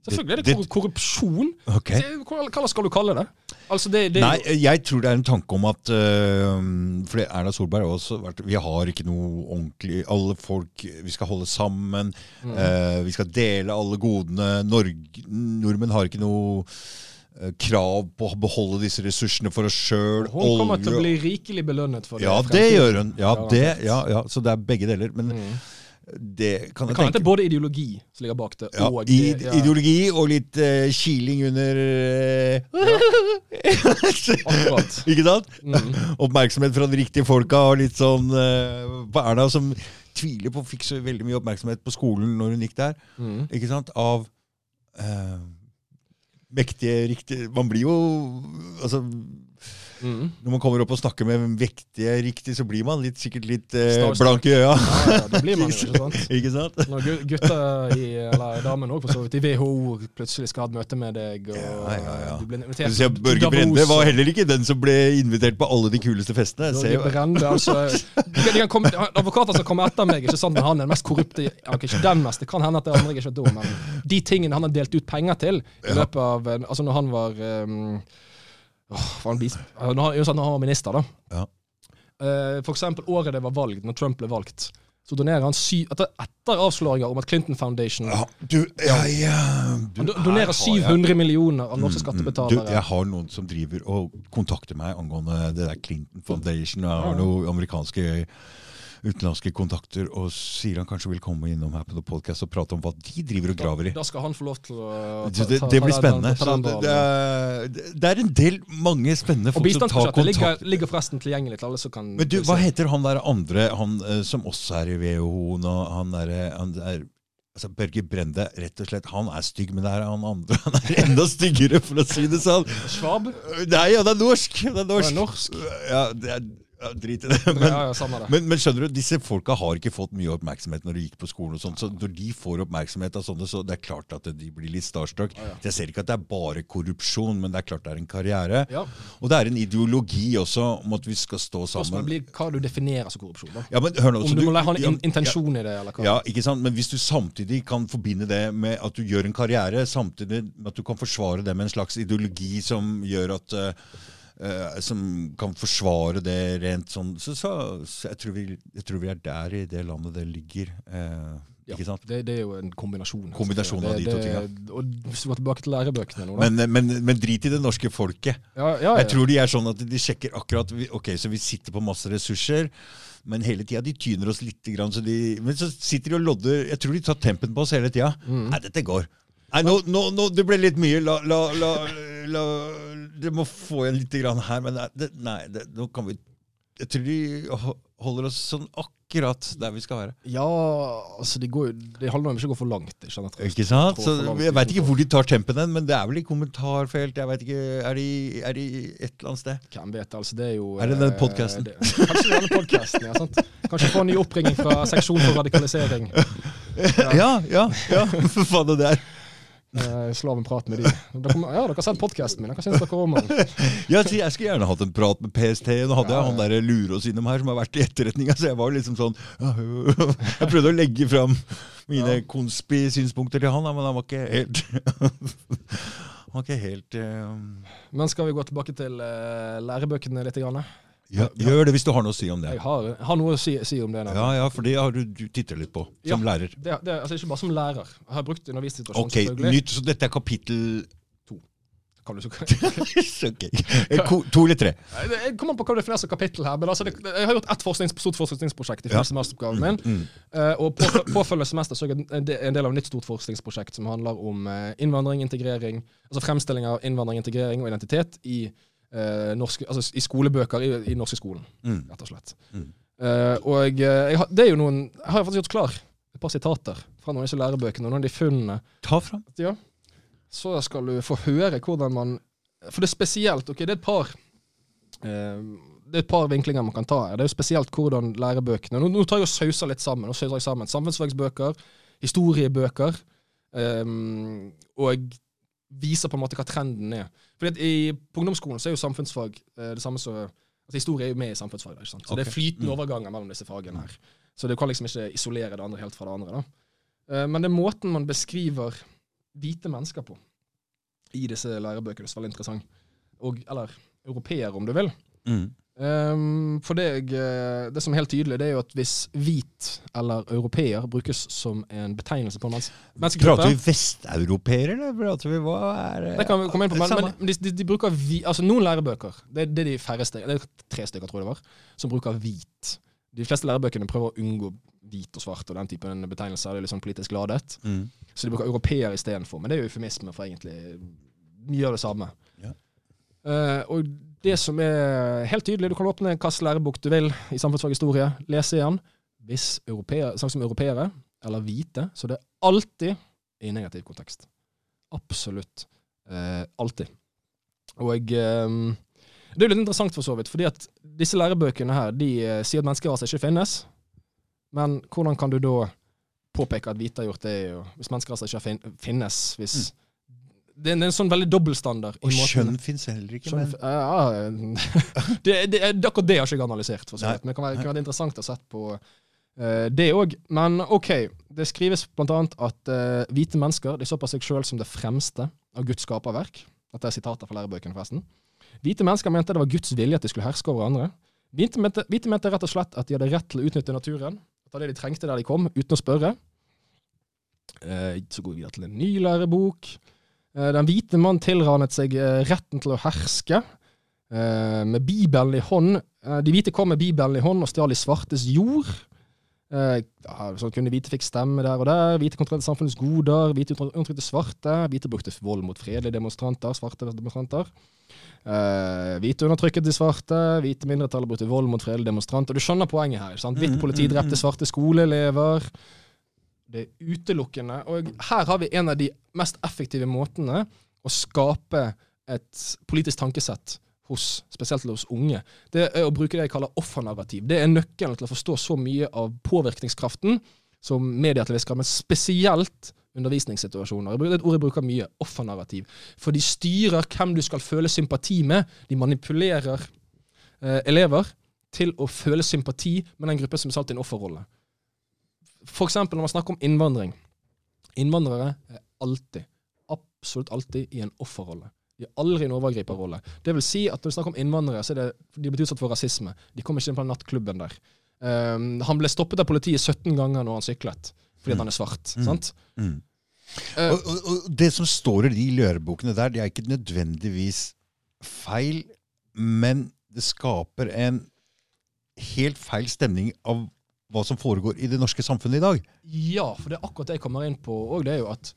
B: Selvfølgelig er det korrupsjon. Okay. Hva skal du kalle det? Altså, det, det
A: Nei, jeg tror det er en tanke om at uh, For Erna Solberg har også vært Vi har ikke noe ordentlig Alle folk Vi skal holde sammen.
B: Mm.
A: Uh, vi skal dele alle godene. Norge, nordmenn har ikke noe øh, krav på å beholde disse ressursene for oss sjøl.
B: Hun kommer til å bli rikelig belønnet for det.
A: Ja, det gjør hun. Ja, det, ja, ja, så det er begge deler. Men
B: Mm.
A: Det kan
B: Det kan hende
A: tenke
B: både ideologi som ligger bak det,
A: ja,
B: og
A: i,
B: det, ja,
A: Ideologi og litt uh, kiling under øh,
B: Akkurat.
A: Ikke sant?
B: Mm.
A: oppmerksomhet fra de riktige folka, og litt sånn uh, på Erna, som tviler på fikk så veldig mye oppmerksomhet på skolen når hun gikk der.
B: Mm.
A: Ikke sant? Av uh, mektige, riktige Man blir jo Altså,
B: Mm.
A: når man kommer opp og snakker med vektige riktig, så blir man litt, sikkert litt eh, blank i øya.
B: Ja, ja, det blir man jo, ikke sant?
A: Ikke sant?
B: Når gu- gutter i, eller damen også, for så vidt, i WHO plutselig skal ha et møte med deg, og
A: Ja, ja, ja.
B: du blir invitert
A: ser, Børge Brende var heller ikke den som ble invitert på alle de kuleste festene.
B: Børge Brende, altså de kan, komme, Advokater skal komme etter meg, ikke sant, men han er den mest korrupte ja, Ikke den mest, det kan hende at det andre jeg ikke er dum, men de tingene han har delt ut penger til i løpet av Altså når han var um, åh, var han, sånn, var minister, da.
A: Ja.
B: Eh, for eksempel året det var valg, når Trump ble valgt, så donerer han syv Etter, etter avsløringer om at Clinton Foundation
A: Ja, du, ja, ja, du,
B: han donerer
A: har jeg-
B: 700 millioner av norske
A: Mm, mm.
B: skattebetalere.
A: Du, jeg har noen som driver og kontakter meg angående det der Clinton Foundation. Jeg har noen amerikanske utenlandske kontakter, og sier han kanskje vil komme innom her på podkast Podcast og prate om hva de driver og graver i.
B: Da skal han få lov til å
A: Så det, det blir spennende.
B: ta
A: Så
B: den
A: det, det, er, det en del mange spennende folk som tar
B: kontakt. ligger, ligger forresten tilgjengelig til alle som kan
A: Men du, hva heter han der andre, han eh, som også er i WHO nå? Han er, han er altså Børge Brende, rett og slett, han er stygg, men det er han andre. Han er enda styggere, for å si det sånn.
B: Schwab?
A: Nei, han er norsk! Han er
B: Han er norsk.
A: Ja, det er, ja, drit i det. Men,
B: ja, ja, det.
A: men, men skjønner du, disse folka har ikke fått mye oppmerksomhet når de gikk på skolen. og sånt, så Når de får oppmerksomhet av sånne, så det er klart at de blir litt starstruck. Så Jeg ser ikke at det er bare korrupsjon, men det er klart det er en karriere.
B: ja.
A: Og det er en ideologi også om at vi skal stå
B: Spørsmålet
A: sammen.
B: blir hva du definerer som korrupsjon. da.
A: Ja, men hør nå,
B: Om
A: så
B: du må ha en intensjon i det, eller hva.
A: ja, ikke sant? Men hvis du samtidig kan forbinde det med at du gjør en karriere, samtidig med at du kan forsvare det med en slags ideologi som gjør at eh, eh, Som kan forsvare det rent sånn Så, så, så jeg, tror vi, jeg tror vi er der i det landet det ligger. eh,
B: Ja? Det, det er jo en kombinasjon.
A: Kombinasjon av de to
B: tingene. Og hvis vi går tilbake til lærebøkene nå, da.
A: Men, men, men drit i det norske folket.
B: ja, ja.
A: Jeg tror de er sånn at de sjekker akkurat Ok, så vi sitter på masse ressurser, men hele tida de tyner oss litt. Grann, så de, men så sitter de og lodder Jeg tror de tar tempen på oss hele tida.
B: Mm.
A: Nei, dette går. Nei, nå, nå, nå, Det ble litt mye. La, la, la, la Dere må få igjen litt grann her, men det, nei det, nå kan vi Jeg tror de holder oss sånn akkurat der vi skal være.
B: Ja, altså det, går, det handler om ikke å gå for langt. Ikke sant?
A: Ikke sant? Så Jeg veit ikke hvor de tar tempen hen, men det er vel i kommentarfelt. Jeg vet ikke, Er de, er de et eller annet sted?
B: Hvem vet, altså. Det er jo
A: Er det den
B: podkasten?
A: podcasten?
B: Kanskje denne podkasten, ja. sant? Kanskje få en ny oppringning fra seksjon for radikalisering.
A: Ja, ja, ja. For faen, det der.
B: Eh, Slaven prat med de. Dere, ja, dere har sett podkasten min. Hva syns dere om den?
A: Ja, jeg skulle gjerne hatt en prat med PST. Nå hadde
B: Ja,
A: jeg han der Lurås innom her som har vært i etterretninga, så jeg var liksom sånn Jeg prøvde å legge fram mine
B: Ja.
A: konspi-synspunkter til han, men han var ikke helt Han var ikke helt um...
B: Men skal vi gå tilbake til uh, lærebøkene litt? Grann?
A: Ja, gjør det hvis du har noe å si om det.
B: Jeg har, har noe å si, si om det. nå.
A: Ja, ja, for det har du, du tittet litt på som lærer.
B: Det, det, altså Ikke bare som lærer. Jeg har brukt undervisningssituasjonen,
A: okay,
B: selvfølgelig.
A: nytt, så dette er kapittel To.
B: Kan du så,
A: Ok. Eh, ko- To eller tre?
B: jeg kommer an på hva du definerer som kapittel her. Men altså, det, jeg har gjort ett forsknings, stort forskningsprosjekt i
A: Ja.
B: første masteroppgaven min.
A: Mm.
B: mm. og på, påfølgende semester så er jeg en del- av et nytt stort forskningsprosjekt som handler om eh, innvandring, integrering, altså fremstilling av innvandring, integrering og identitet i, eh, norske, altså, i skolebøker i, i norske skolen,
A: Mm.
B: rett og slett.
A: Mm.
B: Eh, og eh, jeg det er jo noen Jeg har faktisk gjort klar et par sitater fra noen av disse lærebøkene og noen av de funnene.
A: Ta fram.
B: Ja. Så skal du få høre hvordan man For det er spesielt. ok, Det er et par eh, det er et par vinklinger man kan ta her. Det er jo spesielt hvordan lærebøkene Nå, nå tar jeg og sauser litt sammen. og sauser jeg sammen Samfunnsfagsbøker, historiebøker, um, og viser på en måte hva trenden er. Fordi at i, På ungdomsskolen så er jo samfunnsfag eh, det samme som altså Historie er jo med i samfunnsfag. Ikke sant? Så det er flytende
A: Mm.
B: overganger mellom disse fagene her. Så du kan liksom ikke isolere det andre helt fra det andre. da. Eh, Men det er måten man beskriver hvite mennesker på i disse lærebøkene som er veldig interessant. Og, eller europeere, om du vil.
A: Mm.
B: Um, for deg, det som er helt tydelig, det er jo at hvis hvit eller europeer brukes som en betegnelse på en mens menneskegruppe
A: Prater vi vesteuropeere, eller prater vi hva er
B: Det kan vi komme inn på, men, men de, de, de bruker vi, altså noen lærebøker, det, det er de færreste, det er tre stykker tror jeg det var, som bruker hvit. De fleste lærebøkene prøver å unngå hvit og svart og den typen betegnelser. Det er litt sånn politisk ladet.
A: Mm.
B: Så de bruker europeer istedenfor. Men det er jo eufemisme for egentlig mye av det samme. Eh, og det som er helt tydelig, du kan åpne hvilken lærebok du vil i samfunnsfag historie, lese igjen. Hvis europeer, snakk som europeere eller hvite, så det er alltid i negativ kontekst. Absolutt. Uh, alltid. Og eh, det er jo litt interessant for så vidt, fordi at disse lærebøkene her, de uh, sier at menneskeraser ikke finnes. Men hvordan kan du da påpeke at hvite har gjort det, hvis menneskeraser ikke finnes hvis er, det er en sånn veldig dobbeltstandard.
A: Og kjønn fins heller ikke, men?
B: Ja, det, det, det, akkurat det har ikke jeg analysert, for så vidt. Men det kan være, kan være interessant å sett på uh, det òg. Men OK. Det skrives bl.a. at uh, hvite mennesker de så på seg sjøl som det fremste av Guds skaperverk. Dette er sitater fra lærebøkene, forresten. Hvite mennesker mente det var Guds vilje at de skulle herske over andre. Hvite mente, hvite mente rett og slett at de hadde rett til å utnytte naturen. Ta det de trengte der de kom, uten å spørre. Eh, så går vi videre til en ny lærebok. Eh, Den hvite mann tilranet seg eh, retten til å herske. eh, Med Bibelen i hånd. De hvite kom med Bibelen i hånd og stjal de svartes jord. Eh, Sånn kunne hvite fikk stemme der og der. Hvite kontrollerte samfunnets goder. Hvite undertrykte svarte. Hvite brukte vold mot fredelige demonstranter. Svarte demonstranter. Eh, hvite undertrykket de svarte. Hvite mindretallet brukte vold mot fredelige demonstranter. Du skjønner poenget her. sant? Hvitt
A: Mm,
B: politi
A: mm,
B: drepte
A: mm.
B: svarte skoleelever. Det er utelukkende. Og her har vi en av de mest effektive måtene å skape et politisk tankesett hos, spesielt hos unge. Det er å bruke det jeg kaller offernarrativ. Det er nøkkelen til å forstå så mye av påvirkningskraften som media til viss grad, men spesielt undervisningssituasjoner. Det er et ord jeg bruker mye. Offernarrativ. For de styrer hvem du skal føle sympati med. De manipulerer eh, elever til å føle sympati med den gruppen som er satt i en offerrolle. For eksempel når man snakker om innvandring. Innvandrere er alltid, absolutt alltid, i en offerrolle. De er aldri i en overgriperrolle. Det vil si at når du snakker om innvandrere, så er det de blitt utsatt for rasisme. De kommer ikke inn på den nattklubben der. Um, han ble stoppet av politiet 17 ganger når han syklet, fordi mm. han er svart.
A: Mm.
B: sant?
A: mm.
B: Uh,
A: og, og, og det som står i de lærebokene der, det er ikke nødvendigvis feil, men det skaper en helt feil stemning av hva som foregår i det norske samfunnet i dag.
B: Ja, for det er akkurat det jeg kommer inn på òg. Det er jo at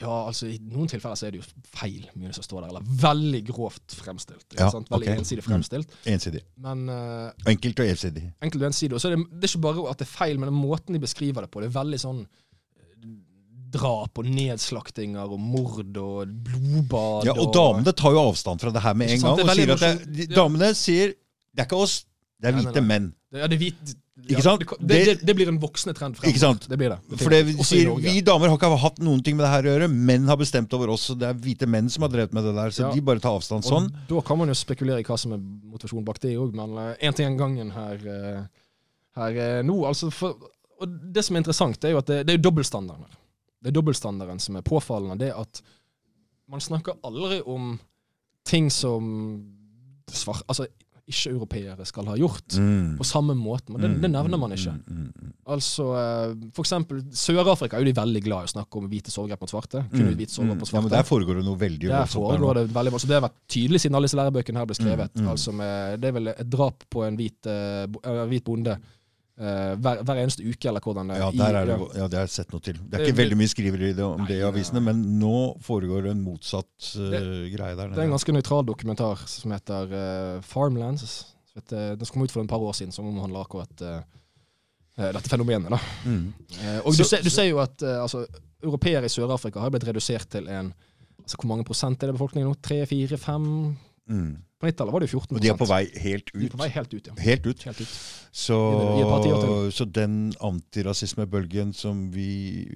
B: ja, altså I noen tilfeller så er det jo feil, mye som står der. Eller veldig grovt fremstilt.
A: Ja,
B: sant? Veldig
A: okay.
B: ensidig fremstilt.
A: Ensidig.
B: Men uh,
A: Enkelt og ensidig.
B: enkelt og ensidig. Og så er det, det er ikke bare at det er feil, men den måten de beskriver det på. Det er veldig sånn eh, drap og nedslaktinger og mord og blodbad.
A: Ja, og damene tar jo avstand fra det her med en gang. Og sier at det, de. Damene sier det er ikke oss, det er hvite menn.
B: Ja, det, er hvit,
A: Ikke sant?
B: Det, det, det,
A: Det-
B: blir en voksende trend fremover.
A: Ikke sant?
B: Det blir det.
A: For det
B: Også i
A: sier. Vi damer har ikke hatt noen ting med det her å gjøre. Menn har bestemt over oss, og det er hvite menn som har drevet med det der. Så
B: Ja.
A: de bare tar avstand sånn.
B: Og da kan man jo spekulere i hva som er motivasjonen bak det òg, men én ting en gangen her, eh, her eh, nå. Altså for, og det som er interessant, er jo at det, det er dobbeltstandarden her. Det er dobbeltstandarden som er påfallende. Det at man snakker aldri om ting som svart, Altså, ikke-europeere skal ha gjort.
A: Mm.
B: På samme måte, men det, det nevner man ikke.
A: Mm, mm, mm.
B: Altså, eh, for eksempel Sør-Afrika er jo de veldig glad i å snakke om hvite sovegrep mot svarte. Kun
A: Mm,
B: hvite på svarte.
A: Ja, men der foregår det noe veldig
B: Der foregår det veldig voldsomt. Det har vært tydelig siden alle disse lærebøkene her ble skrevet. Altså med, det er vel et drap på en hvit, uh, hvit bonde eh, hver, hver eneste uke, eller hvordan det
A: Ja, der er det,
B: ja.
A: det har jeg sett noe til. Det er
B: Det-
A: ikke veldig mye skriver det- om
B: Nei,
A: det i avisene, men nå foregår det en motsatt uh, greie der
B: Det er en ganske nøytral dokumentar som heter uh, Farmlands. Så vet, Den kom ut for et par år siden, som omhandler akkurat dette fenomenet. da.
A: Mm.
B: Og
A: Så-
B: du, ser, du ser jo at uh, altså, europeere i Sør-Afrika har blitt redusert til en altså, Hvor mange prosent er det befolkningen nå? Tre, fire, fem?
A: Mm.
B: På 90-tallet var det jo 14
A: Og de er på vei helt ut?
B: De er på vei helt ut, ja.
A: Helt ut.
B: Helt ut.
A: Så,
B: I tiår
A: så den antirasismebølgen som vi,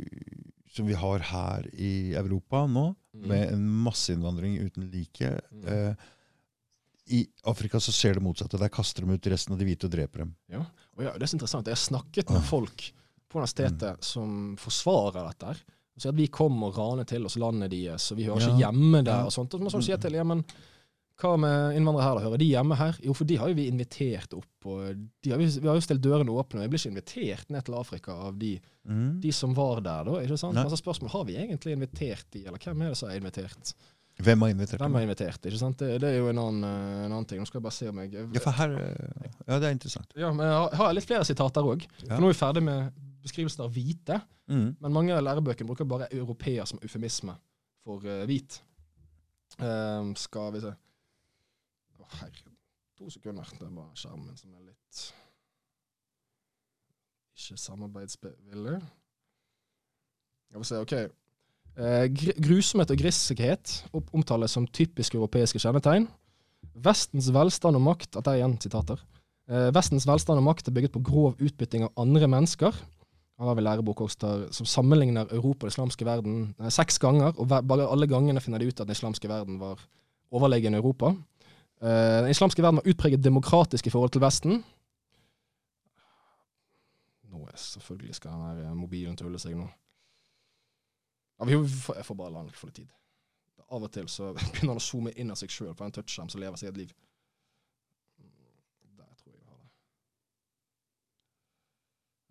A: som vi har her i Europa nå,
B: Mm.
A: med en masseinnvandring uten like
B: Mm.
A: eh, I Afrika så ser det motsatte. Der kaster de ut resten av de hvite og dreper dem.
B: Ja. Og ja, det er så interessant. Jeg har snakket med
A: Ah.
B: folk på universitetet som forsvarer dette. her. Sier at vi kommer og raner til oss landet deres, og vi hører ikke hjemme der. Og sånt. Og så må man si til, ja, men hva med innvandrere her, da? Hører de hjemme her? Jo, for de har jo vi invitert opp. har, vi vi har jo stilt dørene åpne. og Jeg blir ikke invitert ned til Afrika av de,
A: Mm.
B: de som var der, da. ikke sant?
A: Nei.
B: Men så spørsmålet, Har vi egentlig invitert de, eller hvem er det som har invitert?
A: Hvem har invitert
B: Hvem har invitert? ikke sant? Det, det er jo en annen, en annen ting. Nå skal jeg bare se om jeg
A: Ja, for her eh, Ja, det er interessant.
B: Ja, men jeg har- litt flere sitater òg.
A: Ja.
B: Nå er vi ferdig med beskrivelsen av hvite.
A: Mm.
B: Men mange av lærebøkene bruker bare europeer som eufemisme for uh, hvit. Ehm, skal vi se Å, herregud. To sekunder. Det er bare skjermen som er litt Ikke samarbeidsvillig. Jeg får se, OK. Eh, gr grusomhet og grissighet opp- omtales som typisk europeiske kjennetegn. Vestens velstand og makt at det er igjen sitater. Eh, Vestens velstand og makt er bygget på grov utbytting av andre mennesker. Her har vi lærebok som sammenligner Europa og den islamske verden eh, seks ganger, og bare alle gangene finner de ut at den islamske verden var overlegen Europa. Eh, den islamske verden var utpreget demokratisk i forhold til Vesten. Nå er selvfølgelig skal den her eh, mobilen tulle seg nå. Ja, vi jeg får bare la den få litt tid. Av og til så begynner han å zoome inn av seg sjøl på en touchskjerm som lever sitt eget liv. Der tror jeg vi har det.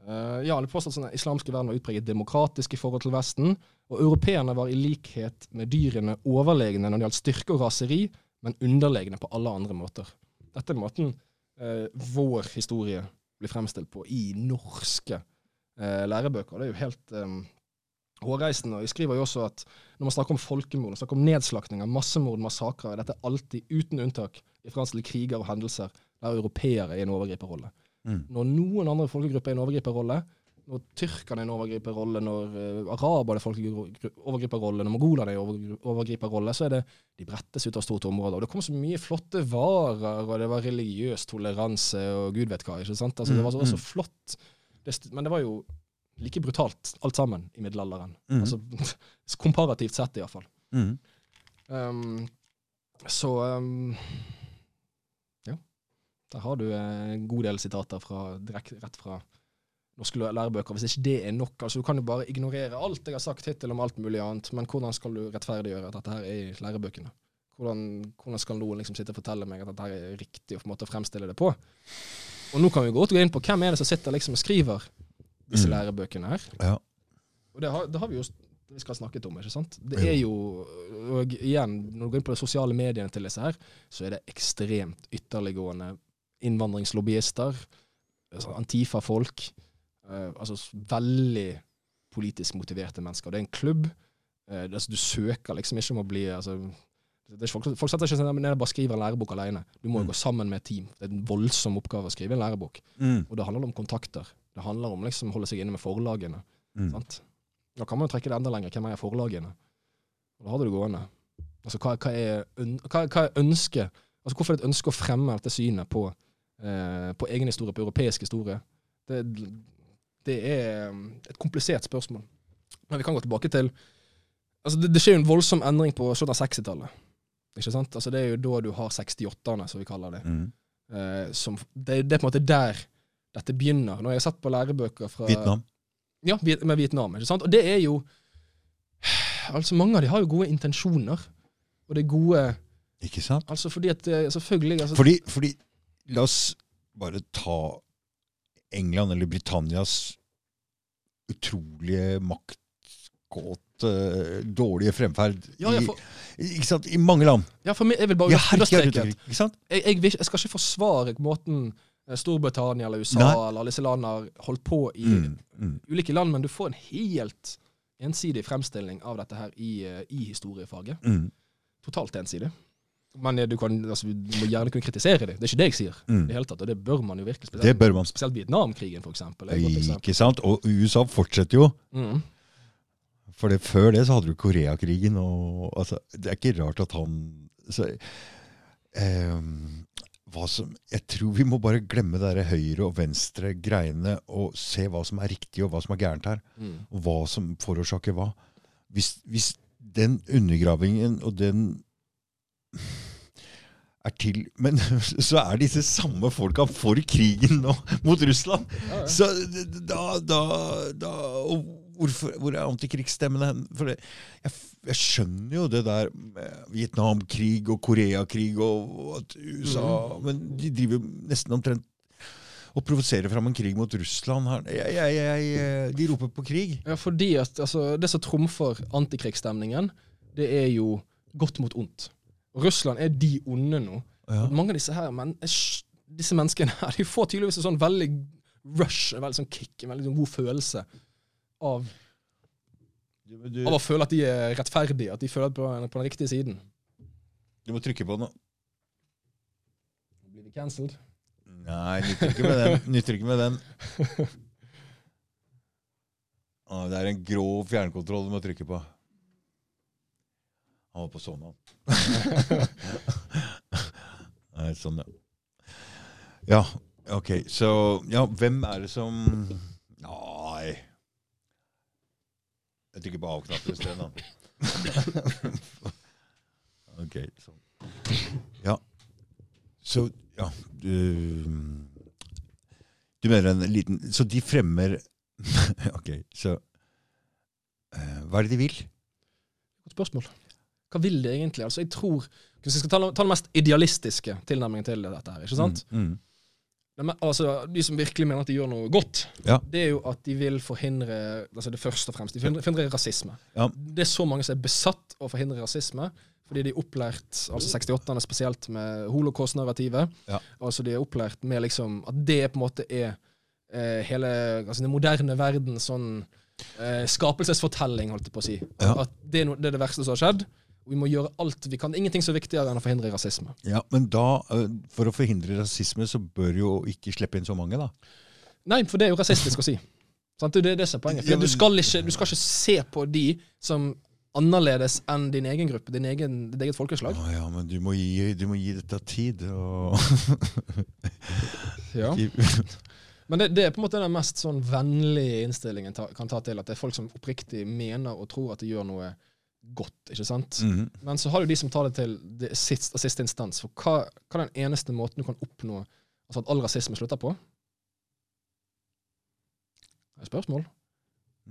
B: Uh, ja, det påstås at den islamske verden var utpreget demokratisk i forhold til Vesten, og europeerne var i likhet med dyrene overlegne når det gjaldt styrke og raseri, men underlegne på alle andre måter. Dette er måten eh, vår historie blir fremstilt på i norske eh, lærebøker. Det er jo helt eh, hårreisende. Og jeg skriver jo også at når man snakker om folkemord, snakker om nedslaktinger, massemord, massakrer, dette er alltid, uten unntak, i referanse til kriger og hendelser der europeere er i en overgriperrolle.
A: Mm.
B: Når noen andre folkegrupper er i en overgriperrolle, når tyrkerne er i en overgriperrolle, når uh, araberne er i en overgriperrolle, når mongolerne er i en overgriperrolle, så er det de brettes ut av stort område. Og det kom så mye flotte varer, og det var religiøs toleranse og gud vet hva. ikke sant? Altså, det var så,
A: Mm,
B: så flott. Det, men det var jo like brutalt alt sammen i middelalderen.
A: Mm.
B: Altså, komparativt sett, iallfall.
A: Mm.
B: Um, så um, ja. Der har du eh, en god del sitater fra, direkt, rett fra norske læ- lærebøker. Hvis ikke det er nok, altså du kan jo bare ignorere alt jeg har sagt hittil om alt mulig annet, men hvordan skal du rettferdiggjøre at dette her er i lærebøkene? Hvordan, hvordan skal noen liksom sitte og fortelle meg at dette her er riktig, og på en måte fremstille det på? Og nå kan vi godt gå inn på hvem er det som sitter liksom og skriver disse
A: Mm.
B: lærebøkene her.
A: Ja.
B: Og det har, det har vi jo vi skal snakket om, ikke sant? Det er jo, og igjen, når du går inn på de sosiale mediene til disse her, så er det ekstremt ytterliggående innvandringslobbyister, altså Antifa-folk, altså veldig politisk motiverte mennesker. Det er en klubb. eh, altså, du søker liksom ikke om å bli altså, folk, folk setter ikke seg ned og bare skriver en lærebok alene. Du må jo
A: Mm.
B: gå sammen med et team. Det er en voldsom oppgave å skrive en lærebok.
A: Mm.
B: Og det handler om kontakter. Det handler om liksom holde seg inne med forlagene.
A: Mm.
B: Sant? Da kan man jo trekke det enda lenger. Hvem er forlagene? Og da har du det gående. Altså, hva, hva, er, hva, hva er ønsket? Altså, hvorfor er det et ønske å fremme dette synet på, eh, på egen historie, på europeisk historie? Det, det er um, et komplisert spørsmål. Men vi kan gå tilbake til altså Det, det skjer jo en voldsom endring på av 60-tallet. Ikke sant? Altså, det er jo da du har 68-ene, som vi kaller det.
A: Mm.
B: Eh, som, det. Det er på en måte der dette begynner. Når jeg har sett på lærebøker fra
A: Vietnam.
B: ja, med Vietnam. ikke sant? Og det er jo Altså, mange av de har jo gode intensjoner. Og det er gode
A: Ikke sant?
B: Altså fordi at Selvfølgelig altså,
A: Fordi, fordi La oss bare ta England eller Britannias utrolige maktkåte, dårlige fremferd
B: Ja, ja,
A: i, i mange land.
B: ja, for meg, jeg vil bare
A: De
B: understreke jeg, jeg, jeg skal ikke forsvare måten eh, Storbritannia eller USA
A: Nei.
B: eller alle disse landene har holdt på i
A: Mm, mm.
B: ulike land, men du får en helt ensidig fremstilling av dette her i, eh, i historiefaget.
A: Mm,
B: Totalt ensidig. Men du, kan, altså, du må gjerne kunne kritisere det. Det er ikke det jeg sier.
A: mm.
B: Det hele tatt, og det bør man jo virkelig.
A: Det bør man.
B: spesielt Vietnamkrigen, for eksempel.
A: Ikke sant? Og USA fortsetter jo.
B: Mm.
A: For det, før det så hadde du Koreakrigen, og altså, det er ikke rart at han så, hva som, Jeg tror vi må bare glemme det høyre og venstre greiene og se hva som er riktig og hva som er gærent her.
B: Mm.
A: Og hva som forårsaker hva. Hvis, hvis den undergravingen og den er til Men så er disse samme folka for krigen nå mot Russland!
B: Ja, ja.
A: Så da, da, da hvorfor, Hvor er antikrigsstemmen hen? For det, jeg, jeg skjønner jo det der med Vietnamkrig og Koreakrig og, og at USA
B: mm.
A: Men de driver nesten omtrent og provoserer fram en krig mot Russland her. Jeg, jeg, jeg, de roper på krig.
B: Ja, fordi at altså, Det som trumfer antikrigsstemningen, det er jo godt mot ondt. Og Russland er de onde nå.
A: Ja.
B: Mange av disse her, men, disse menneskene her, de får tydeligvis en sånn veldig rush, en veldig sånn kick, en veldig sånn god følelse av,
A: Du, du,
B: av å føle at de er rettferdige, at de føler på, på den riktige siden.
A: du må trykke på den.
B: Blir vi cancelled?
A: Nei, nytter ikke med den. Nytter ikke med den. Ah, det er en grov fjernkontroll du må trykke på. Han var på sånn, han. Nei, sånn, ja. Ja, ok. Så ja, hvem er det som Nei Jeg trykker på av-knappen isteden, da. ok, sånn. Ja. Så ja du, du mener en liten Så de fremmer Ok, så eh, Hva er det de vil?
B: Godt spørsmål. Hva vil de egentlig? Altså, jeg tror, Hvis vi skal ta, ta den mest idealistiske tilnærmingen til dette, her, ikke sant?
A: Mm, mm.
B: Det altså, de som virkelig mener at de gjør noe godt,
A: Ja.
B: det er jo at de vil forhindre altså det først og fremst, de forhindrer, forhindrer rasisme.
A: Ja.
B: Det er så mange som er besatt av å forhindre rasisme, fordi de er opplært, altså 68-erne spesielt, med holocaust-narrativet.
A: Ja.
B: Altså de er opplært med liksom at det på en måte er eh, hele altså den moderne verden sånn eh, skapelsesfortelling, holdt jeg på å si. At det er, no, det er det verste som har skjedd. Vi må gjøre alt vi kan. Ingenting så viktigere enn å forhindre rasisme.
A: Ja, Men da, eh, for å forhindre rasisme, så bør jo ikke slippe inn så mange, da.
B: Nei, for det er jo rasistisk å si. Sant? Det er det som er poenget.
A: Ja,
B: du, skal ikke, du skal ikke se på de som annerledes enn din egen gruppe, din egen, ditt eget folkeslag.
A: Å ja, men du må gi, du må gi dette tid. Og
B: Ja. Men det, det er på en måte den mest sånn vennlige innstillingen ta, kan ta til, at det er folk som oppriktig mener og tror at de gjør noe godt. ikke sant?
A: Mhm.
B: Men så har du de som tar det til det siste, siste instans. For hva, hva er den eneste måten du kan oppnå altså at all rasisme slutter på? Det er et spørsmål.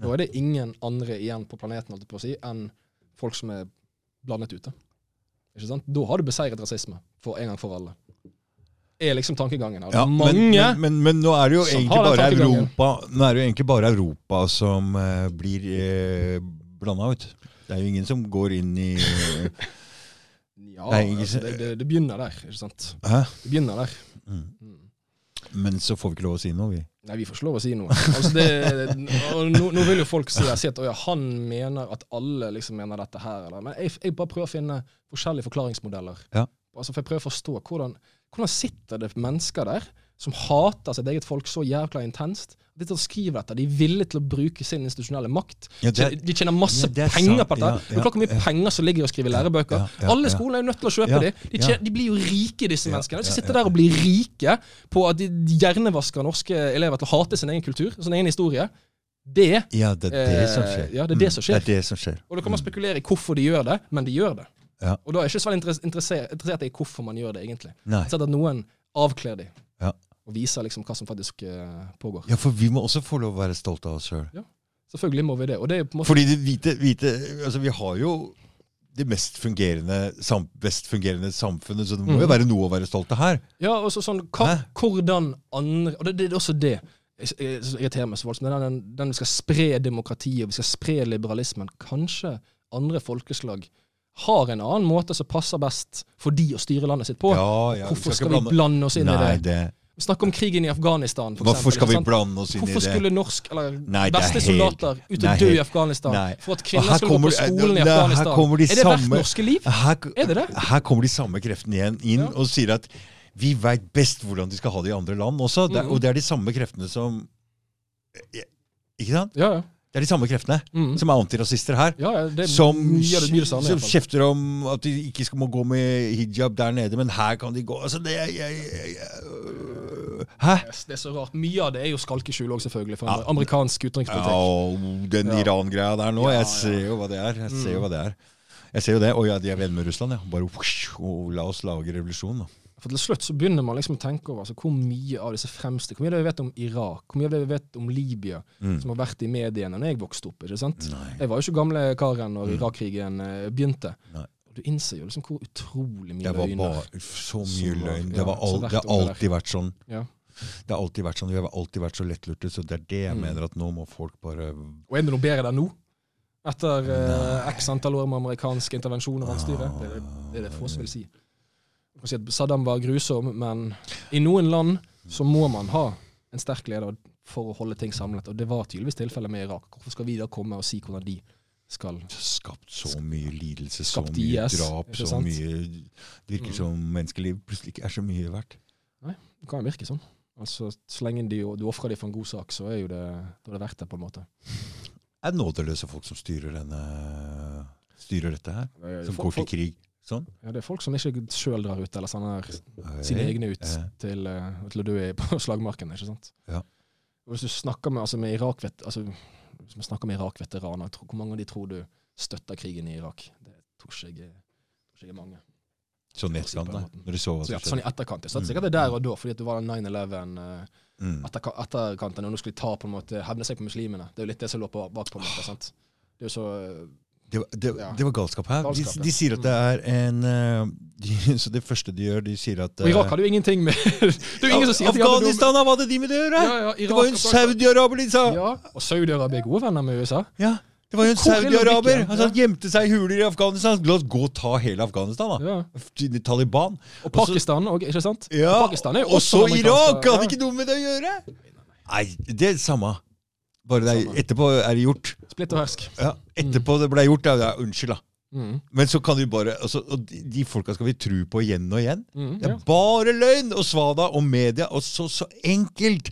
B: Da er det ingen andre igjen på planeten alt på si, enn folk som er blandet ute. Ikke sant? Da har du beseiret rasisme for en gang for alle. Er liksom tankegangen. Altså,
A: Ja,
B: Mange
A: men, men, men, nå er det jo egentlig bare. Europa Nå er det jo egentlig bare Europa som eh, blir eh, blanda ut. Det er jo ingen som går inn i
B: Ja,
A: det,
B: altså, det, det, det begynner der, ikke sant.
A: Hæ?
B: Det begynner der.
A: Mm.
B: Mm.
A: Men så får vi ikke lov å si noe, vi.
B: Nei, vi får ikke lov å si noe. Altså det, nå, nå vil jo folk si at ja, han mener at alle liksom mener dette her. Eller. Men jeg, jeg bare prøver å finne forskjellige forklaringsmodeller.
A: Ja.
B: Altså for Jeg prøver å forstå hvordan, hvordan sitter det mennesker der som hater sitt eget folk så jævla intenst. De til å skrive dette, de er villige til å bruke sin institusjonelle makt.
A: Ja, det
B: de tjener masse
A: Ja, er
B: penger
A: sant.
B: på dette.
A: Ja,
B: ja, hvor mye penger som ligger å skrive lærebøker. Alle skolene er jo nødt til å kjøpe de. De, tjener, de blir jo rike, disse menneskene. De skal
A: ja,
B: sitte
A: ja.
B: der og bli rike på at de hjernevasker norske elever til å hate sin egen kultur, sin egen historie. Det
A: Ja, det er det som
B: Eh,
A: skjer.
B: ja, det er det
A: Mm,
B: som skjer.
A: Det det som skjer.
B: Og da kan man spekulere i hvorfor de gjør det, men de gjør det.
A: Ja.
B: Og da er jeg ikke så veldig interessert, interessert i hvorfor man gjør det, egentlig.
A: Nei.
B: Sett at noen avkler de,
A: Ja.
B: og vise liksom hva som faktisk eh, pågår.
A: Ja, for vi må også få lov å være stolte av oss sjøl.
B: Selvfølgelig må vi det. Og det måte
A: Fordi det hvite, hvite Altså, vi har jo det mest fungerende, sam, best fungerende samfunnet, så det må
B: mm.
A: jo være noe å være stolt av her.
B: Ja, og så sånn, hva, hvordan andre Og det, det er også det jeg- irriterer meg så voldsomt. Den, den, den vi skal spre demokratiet, vi skal spre liberalismen. Kanskje andre folkeslag har en annen måte som passer best for de å styre landet sitt på.
A: Ja, ja,
B: Hvorfor skal vi blande oss inn
A: Nei,
B: i det?
A: det
B: Vi snakker om krigen i Afghanistan, for
A: Hvorfor
B: eksempel,
A: skal vi blande oss inn i det?
B: Hvorfor skulle norsk, eller
A: Nei,
B: vestlige
A: helt-
B: soldater ut
A: Nei,
B: og dø i Afghanistan
A: Nei.
B: for at kvinner skulle gå på skolen i Afghanistan?
A: kommer de
B: er det verdt norske liv?
A: her,
B: Er det det?
A: her kommer de samme kreftene igjen inn
B: Ja.
A: og sier at vi veit best hvordan de skal ha det i andre land også. Det,
B: Mhm.
A: og det er de samme kreftene som Ikke sant?
B: Ja, ja.
A: Det er de samme kreftene
B: Mm.
A: som er antirasister her.
B: ja, ja er
A: Som,
B: det
A: som kjefter om at de ikke skal må gå med hijab der nede, men her kan de gå. Altså, det er jeg, jeg, jeg, Hæ?
B: Yes, Det er så rart. Mye av det er jo skalkeskjul òg, selvfølgelig, for
A: Ja.
B: amerikansk
A: Ja,
B: utenrikspolitikk.
A: og den
B: Ja.
A: Iran-greia der nå,
B: Ja, ja.
A: jeg ser jo hva det er. Jeg ser jo
B: Mm.
A: hva det er. Jeg ser jo det. Og ja, de er venner med Russland, ja. Bare og la oss lage revolusjon, da.
B: For til slutt så begynner man liksom å tenke over altså, hvor mye av disse fremste Hvor mye av det vi vet om Irak, hvor mye av det vi vet om Libya,
A: Mm.
B: som har vært i mediene når jeg vokste opp. ikke sant?
A: Nei.
B: Jeg var jo ikke gamle karen når
A: Mm.
B: Irak-krigen eh, begynte.
A: Nei.
B: Du innser jo liksom hvor utrolig mye løgner
A: Det var
B: løgner.
A: bare så mye løgn. Det, var
B: all,
A: al det har
B: der.
A: alltid vært sånn.
B: Ja.
A: Det har alltid vært sånn. Vi har alltid vært så lettlurte, så det er det jeg
B: Mm.
A: mener at nå må folk bare
B: Og er det noe bedre der nå? Etter eh, x antall år med amerikansk intervensjon og vanstyre? Det er det, det, er det få som vil si. Si at Saddam var grusom, men i noen land så må man ha en sterk leder for å holde ting samlet. Og det var tydeligvis tilfellet med Irak. Hvorfor skal vi da komme og si hvordan de skal
A: Skapt så mye lidelse, så mye
B: IS,
A: drap, så mye Det virker
B: Mm.
A: som menneskeliv plutselig ikke er så mye verdt.
B: Nei, Det kan virke sånn. Altså, Så lenge de, du ofrer dem for en god sak, så er jo det, da er det verdt det, på en måte.
A: Er det nådeløse folk som styrer denne Styrer dette her? Som
B: Folk-
A: går til krig? Sånn?
B: Ja, det er folk som ikke sjøl drar ut, eller sender sine egne ut til, eh, til å dø på slagmarken. ikke sant?
A: Ja.
B: Og Hvis du snakker med, altså med Irak altså, hvis man snakker med Irak-veteraner, hvor mange av de tror du støtter krigen i Irak? Det tror ikke jeg, tror ikke er mange.
A: Sånn i
B: det
A: etterkant, da. Når du så hva som skjedde?
B: sånn i etterkant. Jeg satt
A: Mm.
B: sikkert det der og da, fordi at du var 9-11 eh,
A: Mm.
B: etterka- etterkanten, og nå skulle de ta på en måte, hevne seg på muslimene. Det er jo litt det som lå på, bak på en måte. sant? Det er jo så eh,
A: Det, var- det,
B: Ja.
A: det var galskap her.
B: Galskap,
A: de, de sier at det er en eh, de, Så det første de gjør, de sier at
B: Og Irak hadde jo ingenting med Det er ingen som sier at
A: Afghanistan, hva hadde de med det å gjøre?
B: Ja, ja,
A: det var jo en. Saudi-Araber de sa!
B: Ja, og Saudi-Arabia er gode venner med USA.
A: Ja, det var jo en
B: er
A: Saudi-Araber!
B: logikken?
A: Altså, han gjemte seg i huler i Afghanistan. La oss gå og ta hele Afghanistan, da.
B: Ja.
A: Taliban.
B: Og Pakistan òg, ikke sant?
A: Ja,
B: Og Pakistan er
A: og så Irak! Hadde ikke noe med det å gjøre! Nei, det er det samme. Bare det er, etterpå er det gjort.
B: Splitt og hersk.
A: Ja, etterpå det ble gjort, ja, unnskyld, da.
B: Mm.
A: Men så kan du bare altså, Og de, folka skal vi tro på igjen og igjen.
B: Mm,
A: Det
B: ja.
A: er bare løgn og svada og media, og så så enkelt!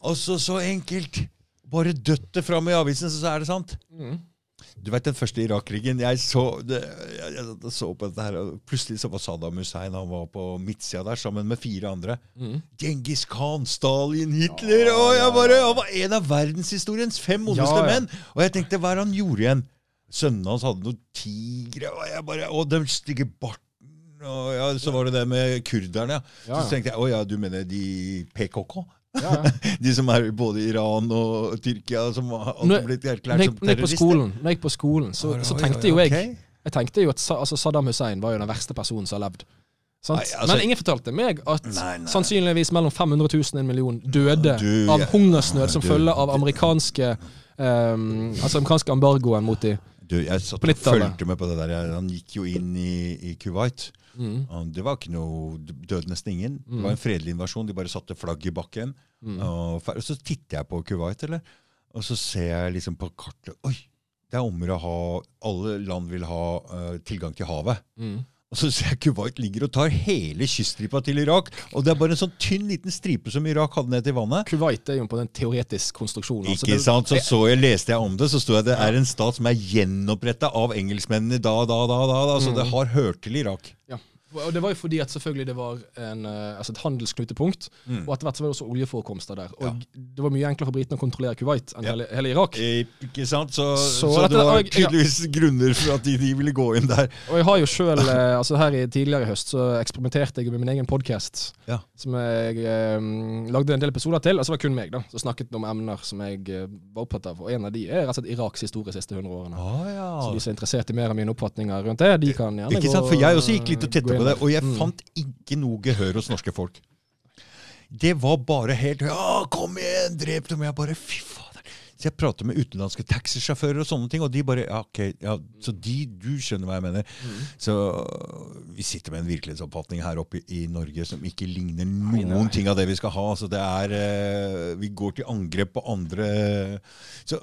A: Og så så enkelt! Bare dødt det fram i avisen, så, så er det sant.
B: Mm.
A: Du vet den første Irak-krigen? Jeg jeg, jeg, så på dette her, og plutselig så var Saddam Hussein han var på midtsida der sammen med fire andre.
B: Mm.
A: Genghis Khan, Stalin, Hitler og jeg bare, Han var en av verdenshistoriens fem ondeste
B: Ja, ja.
A: menn! Og jeg tenkte, hva er det han gjorde igjen? Sønnene hans hadde noen tigre, og jeg bare, og den stygge barten. Og ja, så var det det med kurderne. Ja.
B: Ja,
A: Så tenkte jeg å ja, du mener de PKK?
B: Ja, ja.
A: De som er både i Iran og Tyrkia, som har blitt erklært som
B: når jeg, på
A: terrorister?
B: når jeg gikk på skolen, så,
A: Oi,
B: så tenkte
A: oi,
B: jo jeg. Jeg tenkte jo at altså Saddam Hussein var jo den verste personen som har levd. Sant?
A: Nei, altså-
B: Men ingen fortalte meg at
A: Nei, nei.
B: sannsynligvis mellom 500 000 og en million døde
A: Du,
B: av hungersnød som følge av amerikanske um, altså amerikanske embargoen mot de.
A: Du, jeg satt og fulgte med på det der. Han gikk jo inn i, i Kuwait.
B: Mm.
A: Det var ikke noe det døde nesten ingen. Det
B: Mm.
A: var en fredelig invasjon. De bare satte flagg i bakken.
B: Mm.
A: Og, og så titter jeg på Kuwait, eller? Og så ser jeg liksom på kartet Oi! Det er om å ha Alle land vil ha uh, tilgang til havet. Og så ser jeg Kuwait ligger og tar hele kyststripa til Irak. Og det er bare en sånn tynn liten stripe som Irak hadde ned til vannet.
B: Kuwait er jo på den teoretiske konstruksjonen. altså
A: Ikke
B: det-
A: sant? Så, så jeg, leste jeg om det, så sto jeg at det er en stat som er gjenoppretta av engelskmennene da, da, da, da. da så
B: Mm.
A: det har hørt til Irak.
B: Ja. Og det var jo fordi at selvfølgelig det var en, eh, altså et handelsknutepunkt,
A: Mm.
B: og etter hvert så var det også oljeforekomster der. Og
A: Ja.
B: det var mye enklere for britene å kontrollere Kuwait enn
A: Ja.
B: hele, hele Irak.
A: Eh, Ikke sant? Så,
B: Så
A: så, det var
B: tydeligvis ja.
A: grunner for at de, de ville gå inn der.
B: Og jeg har jo sjøl, altså her i tidligere i høst, så eksperimenterte jeg med min egen podkast. Som jeg eh, lagde en del episoder til. Altså det var kun meg, da. Som snakket om emner som jeg eh, var opptatt av. Og en av de er rett og slett Iraks historie de siste 100 årene.
A: Ah, ja.
B: Så de som er interessert i mer av mine oppfatninger rundt det, de kan gjerne
A: Ikke
B: gå
A: sant? For jeg også gikk litt og
B: gå
A: tette
B: inn
A: på det, og jeg
B: Mm.
A: fant ikke noe gehør hos norske folk. Det var bare helt Ja, kom igjen, drep dem! Jeg bare Fy fader. Så jeg prater med utenlandske taxisjåfører og sånne ting, og de bare Ja, ok, ja, så de Du skjønner hva jeg mener.
B: Mm.
A: Så vi sitter med en virkelighetsoppfatning her oppe i, i Norge som ikke ligner noen
B: nei.
A: ting av det vi skal ha. Så det er eh, Vi går til angrep på andre Så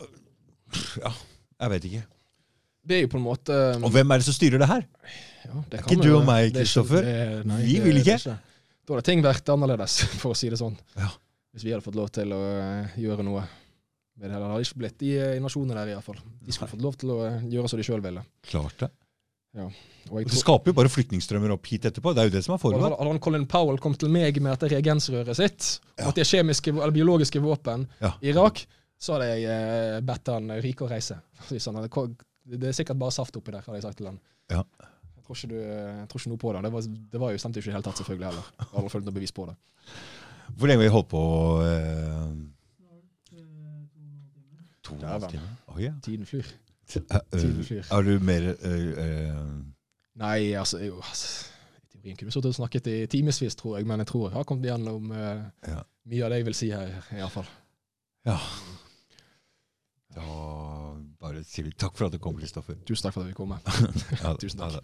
A: Ja, jeg vet ikke.
B: Det er jo på en måte
A: Og hvem er det som styrer det her?
B: ja, det
A: er ikke du og meg,
B: er ikke-
A: Kristoffer. Vi vil
B: er
A: ikke.
B: Da hadde ting vært annerledes, for å si det sånn.
A: Ja.
B: Hvis vi hadde fått lov til å eh, gjøre noe. Men det hadde ikke blitt de eh, nasjonene der, iallfall. De skulle fått lov til å eh, gjøre som de sjøl ville.
A: Klart det.
B: Ja. Og
A: Det skaper jo bare flyktningstrømmer opp hit etterpå. Det er jo det som er forholdet.
B: hadde hadde Colin Powell kommet til meg med dette reagensrøret sitt,
A: Ja.
B: og at det er kjemiske eller biologiske våpen
A: Ja.
B: i Irak, så hadde jeg bedt han ryke og reise. Hvis han Sånn, det, er sikkert bare saft oppi der, hadde jeg sagt til han.
A: Ja.
B: Jeg tror du, jeg tror ikke noe på det. Det var, det var jo stemte jo ikke i det hele tatt, selvfølgelig heller. Jeg har aldri følt noe bevis på det.
A: Hvor lenge har vi holdt på? Eh, to og en halv time? Å ja.
B: Tiden flyr.
A: Eh, eh,
B: Tiden flyr.
A: Er du mer eh, eh,
B: Nei, altså, jo, altså I teorien kunne vi sittet og snakket i timevis, tror jeg, men jeg tror jeg har kommet gjennom uh,
A: Ja.
B: mye av det jeg vil si her, iallfall.
A: Ja. Da bare sier vi takk for at du kom, Kristoffer.
B: Tusen takk for at vi kom.
A: Ja,
B: Tusen takk.